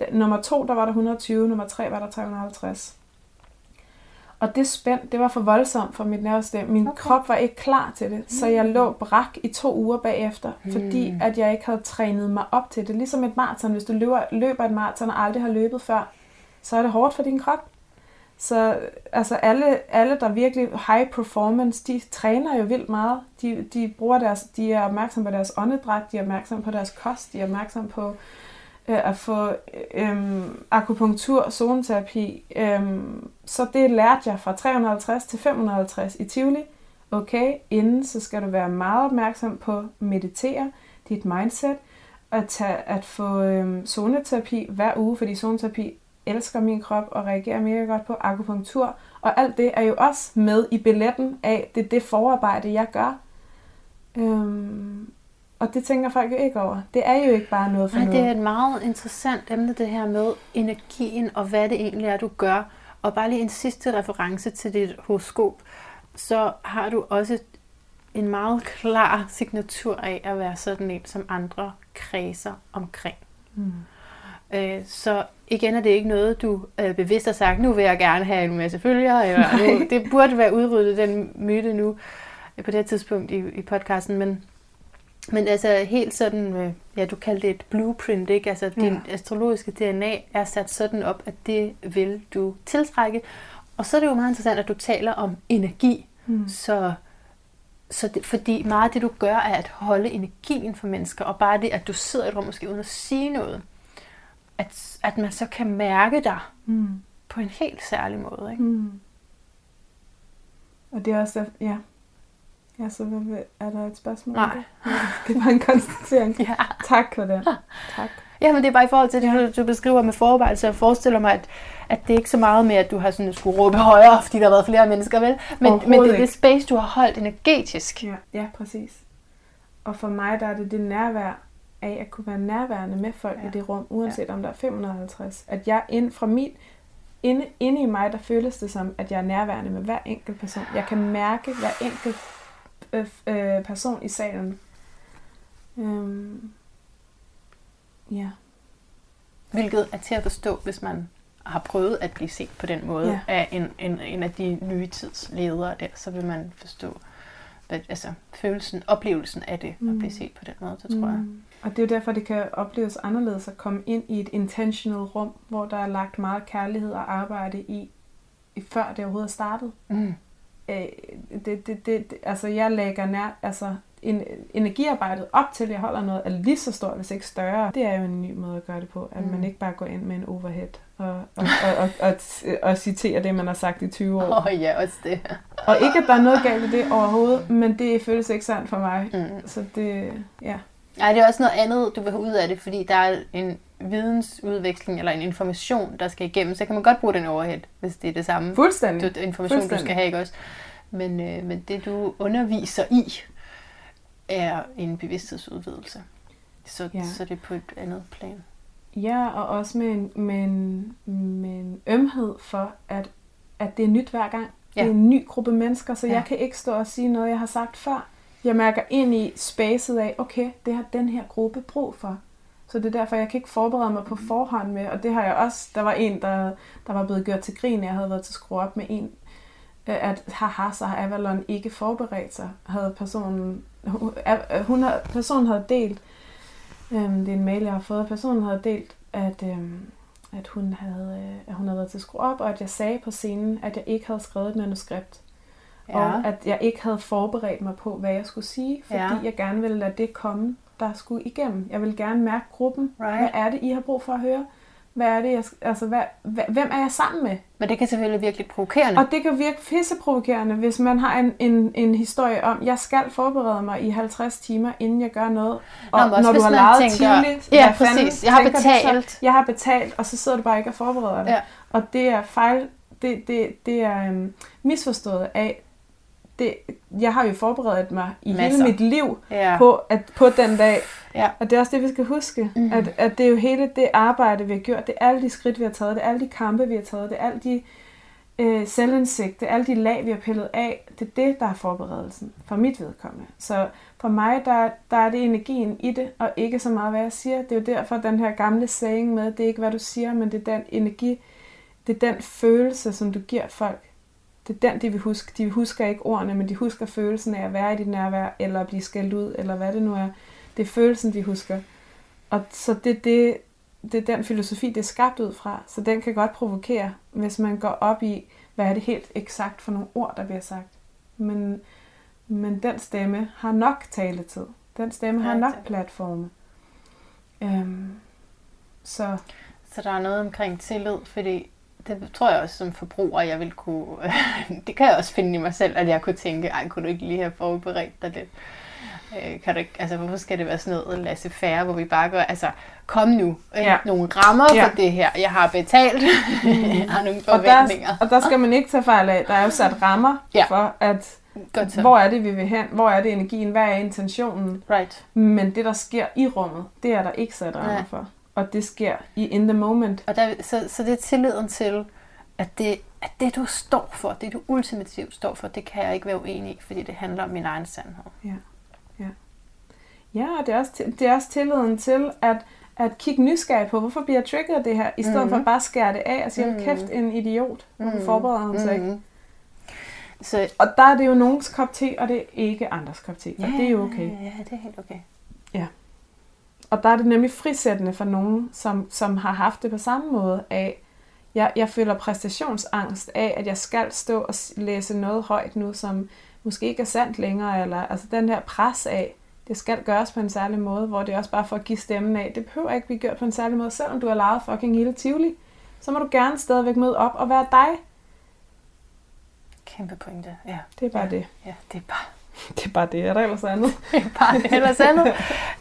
Da- Nummer to, der var der 120, nummer tre var der 350. Og det spænd, det var for voldsomt for mit nervesystem. Min Okay. krop var ikke klar til det, så jeg lå brak i to uger bagefter, Mm. fordi at jeg ikke havde trænet mig op til det. Ligesom et maraton. Hvis du løber, løber et maraton og aldrig har løbet før, så er det hårdt for din krop. Så altså alle, alle, der virkelig high performance, de træner jo vildt meget. De, de, bruger deres, de er opmærksom på deres åndedræt, de er opmærksom på deres kost, de er opmærksom på øh, at få øh, øh, akupunktur, zoneterapi. Øh, så det lærte jeg fra 350 til 550 i Tivoli. Okay, inden så skal du være meget opmærksom på at meditere, dit mindset, at, tage, at få øh, zoneterapi hver uge, fordi zoneterapi elsker min krop og reagerer mega godt på akupunktur. Og alt det er jo også med i billetten af, det er det forarbejde, jeg gør. Øhm, og det tænker folk jo ikke over. Det er jo ikke bare noget for Nej, noget. det er et meget interessant emne, det her med energien og hvad det egentlig er, du gør. Og bare lige en sidste reference til dit horoskop, så har du også en meget klar signatur af at være sådan en, som andre kredser omkring. Mm. Øh, Så igen er det ikke noget, du øh, bevidst har sagt, nu vil jeg gerne have en masse følgere. Eller, nu, det burde være udryddet, den myte nu, øh, på det her tidspunkt i, i podcasten. Men, men altså helt sådan, øh, ja du kaldte det et blueprint, ikke? Altså din Ja. astrologiske DNA er sat sådan op, at det vil du tiltrække. Og så er det jo meget interessant, at du taler om energi. Mm. Så, så det, fordi meget af det, du gør, er at holde energien for mennesker, og bare det, at du sidder i et rum måske uden at sige noget, at, at man så kan mærke dig Mm. på en helt særlig måde. Ikke? Mm. Og det er også, ja. Ja, så hvad, er der et spørgsmål? Nej. det? Det var en konstatering. Ja. Tak for det. Tak. ja, men det er bare i forhold til det, du, du beskriver med forarbejde, så jeg forestiller mig, at, at det er ikke så meget med, at du har sådan skulle råbe højere, fordi der har været flere mennesker, vel? Men, men det er det space, du har holdt energetisk. Ja, ja, præcis. Og for mig, der er det det nærvær af at kunne være nærværende med folk Ja. i det rum, uanset ja. om der er 550. At jeg ind fra mit, inde, inde i mig, der føles det som, at jeg er nærværende med hver enkelt person. Jeg kan mærke hver enkelt øh, øh, person i salen. Øhm, ja. Hvilket er til at forstå, hvis man har prøvet at blive set på den måde Ja. af en, en, en af de nye tids ledere der, så vil man forstå hvad, altså, følelsen, oplevelsen af det mm. at blive set på den måde, det tror jeg. Mm. Og det er jo derfor, det kan opleves anderledes at komme ind i et intentional rum, hvor der er lagt meget kærlighed og arbejde i, i før det overhovedet er startet. Mm. Øh, det, det, det, det, altså jeg lægger nær, altså en, energiarbejdet op til, at jeg holder noget, er lige så stort, hvis ikke større. Det er jo en ny måde at gøre det på, at Mm. man ikke bare går ind med en overhead og, og, og, og, og, og citerer det, man har sagt i 20 år. Åh oh, ja, også det. Og ikke, at der er noget galt i det overhovedet, men det føles ikke sandt for mig. Mm. Så det, ja. Nej, det er også noget andet, du vil have ud af det, fordi der er en vidensudveksling eller en information, der skal igennem. Så kan man godt bruge den overhead, hvis det er det samme Fuldstændig. du, information, du Fuldstændig. skal have, ikke også? Men, øh, men det, du underviser i, er en bevidsthedsudvidelse. Så, ja. Så det er på et andet plan. Ja, og også med en, med en, med en ømhed for, at, at det er nyt hver gang. Ja. Det er en ny gruppe mennesker, så ja. jeg kan ikke stå og sige noget, jeg har sagt før. Jeg mærker ind i spacet af, okay, det har den her gruppe brug for. Så det er derfor, jeg kan ikke forberede mig på forhånd med, og det har jeg også, der var en, der, der var blevet gjort til grin, jeg havde været til skrue op med en, øh, at haha, så har Avalon ikke forberedt sig, havde personen, hun, øh, hun havde, personen havde delt, øhm, det er en mail, jeg har fået, personen havde delt, at, øhm, at, hun havde, øh, at hun havde været til skrue op, og at jeg sagde på scenen, at jeg ikke havde skrevet et manuskript, ja. og at jeg ikke havde forberedt mig på, hvad jeg skulle sige, fordi Ja. jeg gerne ville lade det komme. der skulle igennem. Jeg vil gerne mærke gruppen. Right. Hvad er det, I har brug for at høre? Hvad er det, jeg, altså, hvad, hvem er jeg sammen med? Men det kan selvfølgelig virke lidt provokerende. Og det kan virke pisseprovokerende, hvis man har en, en, en historie om, jeg skal forberede mig i 50 timer, inden jeg gør noget. Og Nå, men når du har lejet tænker- Tivoli, Ja, hvad fanden præcis. Jeg har du så? betalt. Jeg har betalt, og så sidder du bare ikke og forbereder dig. Ja. Og det er fejl, det, det, det er um, misforstået af, det, jeg har jo forberedt mig i Masser. Hele mit liv ja. på, at, på den dag. Ja. Og det er også det, vi skal huske. Mm. At, at det er jo hele det arbejde, vi har gjort. Det er alle de skridt, vi har taget. Det er alle de kampe, vi har taget. Det er alle de øh, selvindsigt. Det er alle de lag, vi har pillet af. Det er det, der er forberedelsen for mit vedkommende. Så for mig, der, der er det energien i det, og ikke så meget, hvad jeg siger. Det er jo derfor, den her gamle saying med, det er ikke, hvad du siger, men det er den energi, det er den følelse, som du giver folk. Det er den, de vil huske. De husker ikke ordene, men de husker følelsen af at være i dit nærvær, eller at blive skældt ud, eller hvad det nu er. Det er følelsen, de husker. Og så det, det, det er den filosofi, det er skabt ud fra. Så den kan godt provokere, hvis man går op i, hvad er det helt eksakt for nogle ord, der bliver sagt. Men, men den stemme har nok taletid. Den stemme har nok platforme. Øhm, så Så der er noget omkring tillid, fordi det tror jeg også som forbruger, jeg vil kunne... det kan jeg også finde i mig selv, at jeg kunne tænke, ej, kunne du ikke lige have forberedt dig lidt? Øh, kan du ikke, altså, hvorfor skal det være sådan noget lasse færre, hvor vi bare gør, altså, kom nu, ja. Ja. nogle rammer Ja. for det her, jeg har betalt, jeg har nogle og, forventninger. der, og der skal man ikke tage fejl af. Der er jo sat rammer Ja. for, at Godt så. hvor er det, vi vil hen? Hvor er det energien? Hvad er intentionen? Right. Men det, der sker i rummet, det er der ikke sat rammer Nej. for. Og det sker i in the moment. Og der, så, så det er tilliden til, at det, at det, du står for, det du ultimativt står for, det kan jeg ikke være uenig i, fordi det handler om min egen sandhed. Ja, og det er også, det er også tilliden til at, at kigge nysgerrig på, hvorfor bliver jeg trigget af det her, i stedet mm. for Mhm. at bare skære det af og sige, mm. Kæft, en idiot, hvorfor Mhm. forbereder han sig ikke? Mhm. Så Og der er det jo nogens kop te, og det er ikke andres kop te, og det er jo okay. Ja, det er helt okay. Og der er det nemlig frisættende for nogen, som, som har haft det på samme måde af, jeg, jeg føler præstationsangst af, at jeg skal stå og læse noget højt nu, som måske ikke er sandt længere, eller altså den her pres af, det skal gøres på en særlig måde, hvor det er også bare for at give stemmen af. Det behøver ikke blive gjort på en særlig måde, selvom du har lejet fucking hele Tivoli. Så må du gerne stadigvæk møde op og være dig. Kæmpe pointe, ja. Det er bare ja. det. Ja, det er bare, Det er bare det, er der ellers andet? det er bare det. Ellers andet.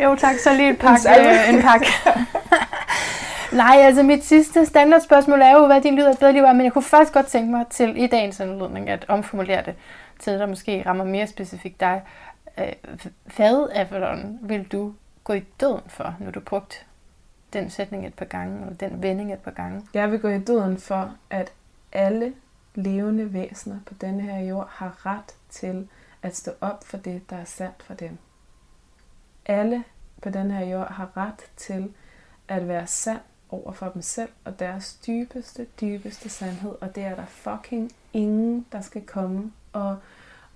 Jo tak, så lige et pak. salve. Øh, en pak. Nej, altså mit sidste standardspørgsmål er jo, hvad din lyd et bedre liv er, men jeg kunne faktisk godt tænke mig til i dagens anledning at omformulere det til noget, der måske rammer mere specifikt dig. Øh, Hvad, Avalon, vil du gå i døden for, når du brugt den sætning et par gange, eller den vending et par gange? Jeg vil gå i døden for, at alle levende væsener på denne her jord har ret til at stå op for det, der er sandt for dem. Alle på denne her jord har ret til at være sand over for dem selv og deres dybeste, dybeste sandhed, og det er der fucking ingen, der skal komme og,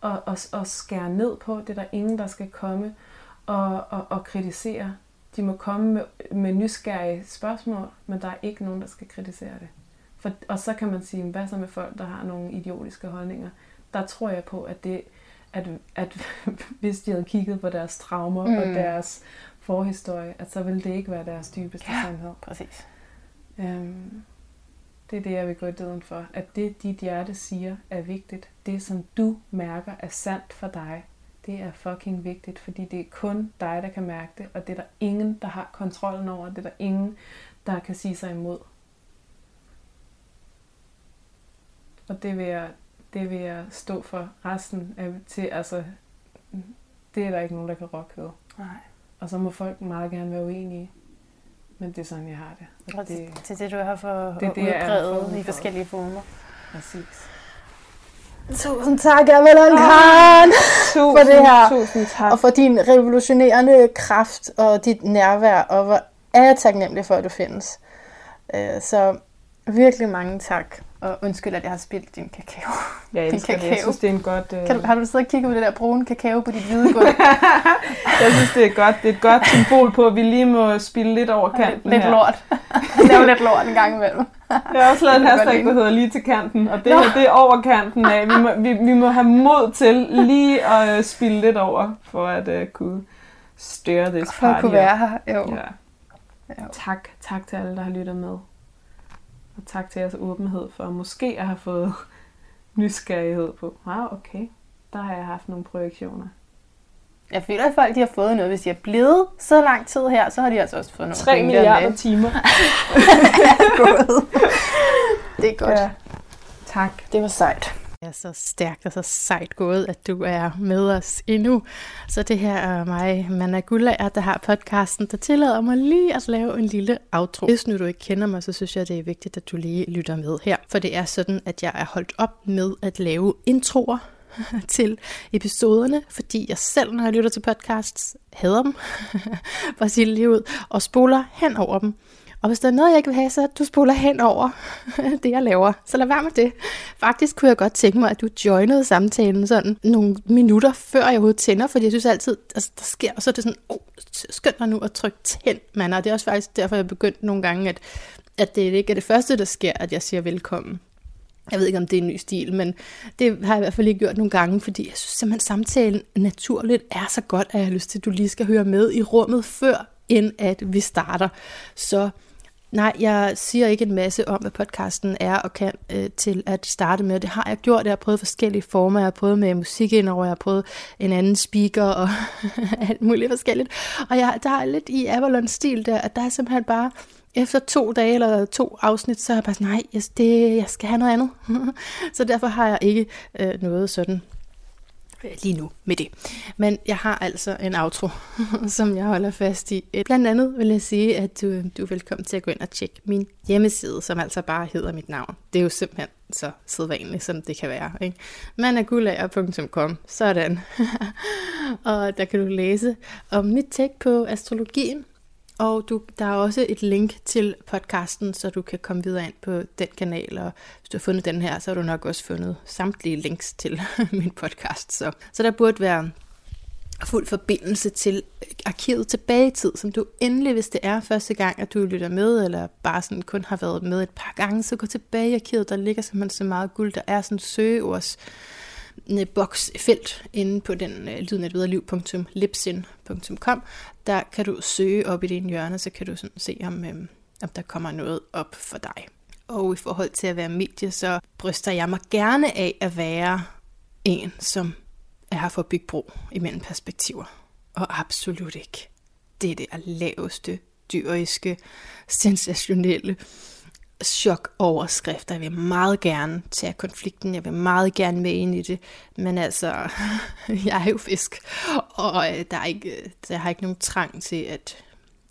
og, og, og skære ned på. Det er der ingen, der skal komme og, og, og kritisere. De må komme med, med nysgerrige spørgsmål, men der er ikke nogen, der skal kritisere det. For, og så kan man sige, hvad så med folk, der har nogle idiotiske holdninger? Der tror jeg på, at det, at, at hvis de havde kigget på deres traumer mm. og deres forhistorie, at så ville det ikke være deres dybeste Ja. sandhed. Præcis. Øhm, det er det, jeg vil gå i døden for. At det, dit hjerte siger, er vigtigt. Det, som du mærker, er sandt for dig. Det er fucking vigtigt, fordi det er kun dig, der kan mærke det, og det er der ingen, der har kontrollen over. Det er der ingen, der kan sige sig imod. Og det vil jeg, det vil jeg stå for resten af til, altså, det er der ikke nogen, der kan rokke ved. Nej. Og så må folk meget gerne være uenige. Men det er sådan, jeg har det. Og Og det, det, det er det, du har for det det, udbredet i for. forskellige former. præcis. Tusind tak, Avalon Khan, Tusind, for det her. Tusind tak. og for din revolutionerende kraft og dit nærvær, og hvor er jeg taknemmelig for, at du findes. Øh, Så virkelig mange tak, og undskyld, at jeg har spildt din kakao. Jeg din elsker det. Jeg kakao. synes, det er en godt... Øh... Kan du, har du siddet og kigget på det der brune kakao på dit hvide gulv? Jeg synes, det er godt. Det er et godt symbol på, at vi lige må spille lidt over kanten lidt her. lort. Lav lidt lort en gang imellem. Jeg har også lavet en Det hashtag, der hedder lige til kanten, og det her, det er over kanten af. Vi må, vi, vi må have mod til lige at øh, spille lidt over, for at uh, kunne stir this For at party kunne være her. Jo. Ja. Ja. Tak, tak til alle, der har lyttet med. Og tak til jeres åbenhed for måske at have fået nysgerrighed på. Wow, okay. Der har jeg haft nogle projektioner. Jeg føler, at folk de har fået noget. Hvis de er blevet så lang tid her, så har de altså også fået noget. 3 pointer milliarder med. timer. Det er godt. Ja. Tak. Det var sejt. Er så stærkt og så sejt gået, at du er med os endnu. Så det her er mig, Manna Gullager, der har podcasten, der tillader mig lige at lave en lille outro. Hvis nu du ikke kender mig, så synes jeg, det er vigtigt, at du lige lytter med her. For det er sådan, at jeg er holdt op med at lave introer til episoderne, fordi jeg selv, når jeg lytter til podcasts, hader dem, for at sige det lige ud, og spoler hen over dem. Og hvis der er noget, jeg ikke vil have, så du spoler hen over det, jeg laver. Så lad være med det. Faktisk kunne jeg godt tænke mig, at du joinede samtalen sådan nogle minutter, før jeg overhovedet tænder, fordi jeg synes altid, altså, der sker, og så er det sådan, oh, skynd dig nu at trykke tænd, mand. Og det er også faktisk derfor, jeg er begyndt nogle gange, at, at det ikke er det første, der sker, at jeg siger velkommen. Jeg ved ikke, om det er en ny stil, men det har jeg i hvert fald ikke gjort nogle gange, fordi jeg synes simpelthen, samtalen naturligt er så godt, at jeg har lyst til, at du lige skal høre med i rummet, før end at vi starter. Så nej, jeg siger ikke en masse om, hvad podcasten er og kan øh, til at starte med. Det har jeg gjort. Jeg har prøvet forskellige former. Jeg har prøvet med musik ind over. Jeg har prøvet en anden speaker og alt muligt forskelligt. Og jeg, der er lidt i Avalon-stil der, at der er simpelthen bare efter to dage eller to afsnit, så er jeg bare sådan, nej, jeg, det, jeg skal have noget andet. så derfor har jeg ikke øh, noget sådan lige nu med det. Men jeg har altså en outro, som jeg holder fast i. Blandt andet vil jeg sige, at du, øh, du er velkommen til at gå ind og tjekke min hjemmeside, som altså bare hedder mit navn. Det er jo simpelthen så sædvanligt, som det kan være. Ikke? managulager.com, sådan. og der kan du læse om mit take på astrologien, og du, der er også et link til podcasten, så du kan komme videre ind på den kanal, og hvis du har fundet den her, så har du nok også fundet samtlige links til min podcast. Så, så der burde være fuld forbindelse til arkivet tilbage i tid, som du endelig, hvis det er første gang, at du lytter med, eller bare sådan kun har været med et par gange, så gå tilbage i arkivet. Der ligger simpelthen så meget guld. Der er sådan søgeords boksfelt inde på den øh, lydnetvederliv.lipsin.com. Der kan du søge op i din hjørne, så kan du sådan se, om, øh, om der kommer noget op for dig. Og i forhold til at være medie, så bryster jeg mig gerne af at være en, som er her for at bygge bro imellem perspektiver. Og absolut ikke. Det er det laveste, dyriske, sensationelle chok-overskrifter. Jeg vil meget gerne tage konflikten, jeg vil meget gerne med ind i det, men altså, jeg er jo fisk, og øh, der er ikke, øh, der har ikke nogen trang til at,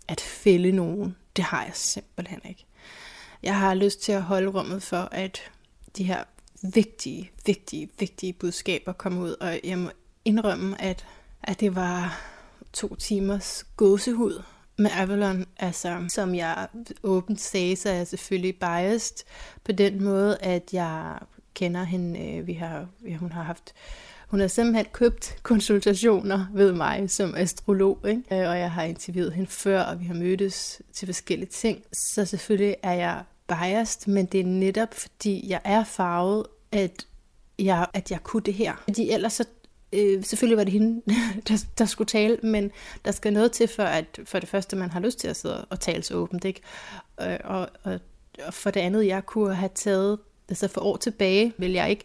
at fælde nogen. Det har jeg simpelthen ikke. Jeg har lyst til at holde rummet for, at de her vigtige, vigtige, vigtige budskaber kommer ud, og jeg må indrømme, at, at det var to timers gåsehud med Avalon, altså, som jeg åbent sagde, så er jeg selvfølgelig biased på den måde, at jeg kender hende, øh, vi har, ja, hun har haft, hun har simpelthen købt konsultationer ved mig som astrolog, ikke? Øh, og jeg har interviewet hende før, og vi har mødtes til forskellige ting, så selvfølgelig er jeg biased, men det er netop fordi, jeg er farvet, at jeg, at jeg kunne det her. Fordi ellers så øh, selvfølgelig var det hende, der, der skulle tale, men der skal noget til, for at for det første, man har lyst til at sidde og tale så åbent, ikke? Øh, og, og, og for det andet, jeg kunne have taget, altså for år tilbage, vil jeg ikke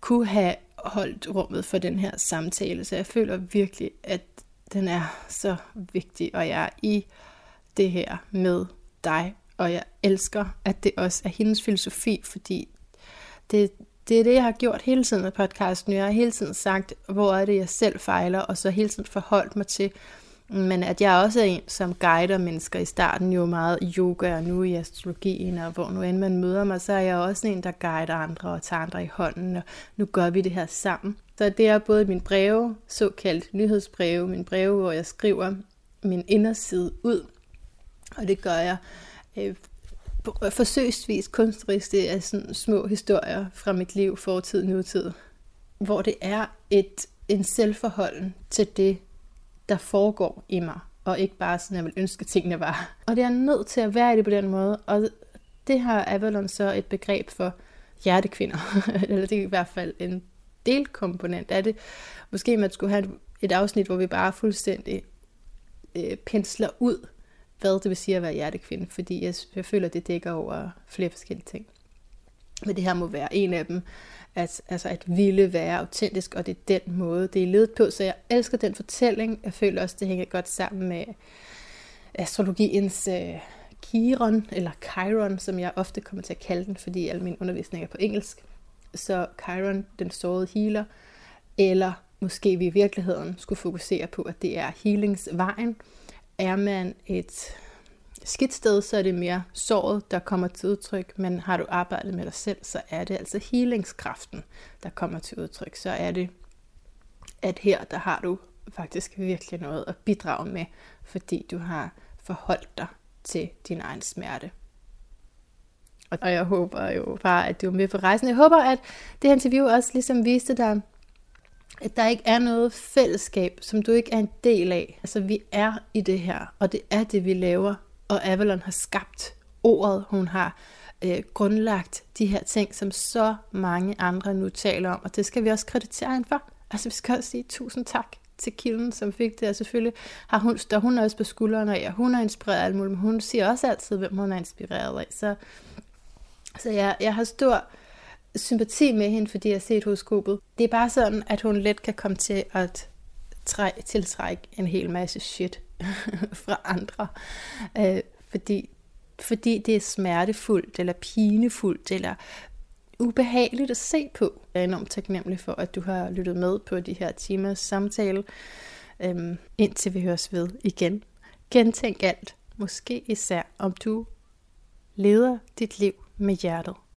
kunne have holdt rummet for den her samtale, så jeg føler virkelig, at den er så vigtig, og jeg er i det her med dig, og jeg elsker, at det også er hendes filosofi, fordi det, det er det, jeg har gjort hele tiden med podcasten. Jeg har hele tiden sagt, hvor er det, jeg selv fejler, og så hele tiden forholdt mig til, men at jeg også er en, som guider mennesker i starten jo meget i yoga og nu i astrologien, og hvor nu end man møder mig, så er jeg også en, der guider andre og tager andre i hånden, og nu gør vi det her sammen. Så det er både min breve, såkaldt nyhedsbreve, min breve, hvor jeg skriver min inderside ud, og det gør jeg øh, Øh, forsøgsvis kunstnerisk, det øh, er sådan små historier fra mit liv, fortid, nutid, hvor det er et, en selvforholden til det, der foregår i mig, og ikke bare sådan, jeg vil ønske, tingene var. Og det er nødt til at være i det på den måde, og det har Avalon så et begreb for hjertekvinder, eller det er i hvert fald en delkomponent af det. Måske man skulle have et afsnit, hvor vi bare fuldstændig øh, pensler ud, hvad det vil sige at være hjertekvinde, fordi jeg, jeg føler, at det dækker over flere forskellige ting. Men det her må være en af dem, at, altså at ville være autentisk, og det er den måde, det er ledet på. Så jeg elsker den fortælling. Jeg føler også, det hænger godt sammen med astrologiens øh, Chiron, eller Chiron, som jeg ofte kommer til at kalde den, fordi al min undervisning er på engelsk. Så Chiron, den sårede healer, eller måske vi i virkeligheden skulle fokusere på, at det er healingsvejen. Er man et skidt sted, så er det mere såret, der kommer til udtryk, men har du arbejdet med dig selv, så er det altså healingskraften, der kommer til udtryk. Så er det, at her, der har du faktisk virkelig noget at bidrage med, fordi du har forholdt dig til din egen smerte. Og jeg håber jo bare, at du er med på rejsen. Jeg håber, at det her interview også ligesom viste dig, at der ikke er noget fællesskab, som du ikke er en del af. Altså, vi er i det her, og det er det, vi laver. Og Avalon har skabt ordet, hun har øh, grundlagt de her ting, som så mange andre nu taler om, og det skal vi også kreditere hende for. Altså, vi skal også sige tusind tak til kilden, som fik det, og selvfølgelig har hun, står hun også på skuldrene af, og hun er inspireret af alt muligt, men hun siger også altid, hvem hun er inspireret af. Så, så jeg, jeg har stor sympati med hende, fordi jeg har set horoskopet. Det er bare sådan, at hun let kan komme til at træ, tiltrække en hel masse shit fra andre. Øh, fordi, fordi det er smertefuldt, eller pinefuldt, eller ubehageligt at se på. Jeg er enormt taknemmelig for, at du har lyttet med på de her timers samtale, øhm, indtil vi høres ved igen. Gentænk alt, måske især om du leder dit liv med hjertet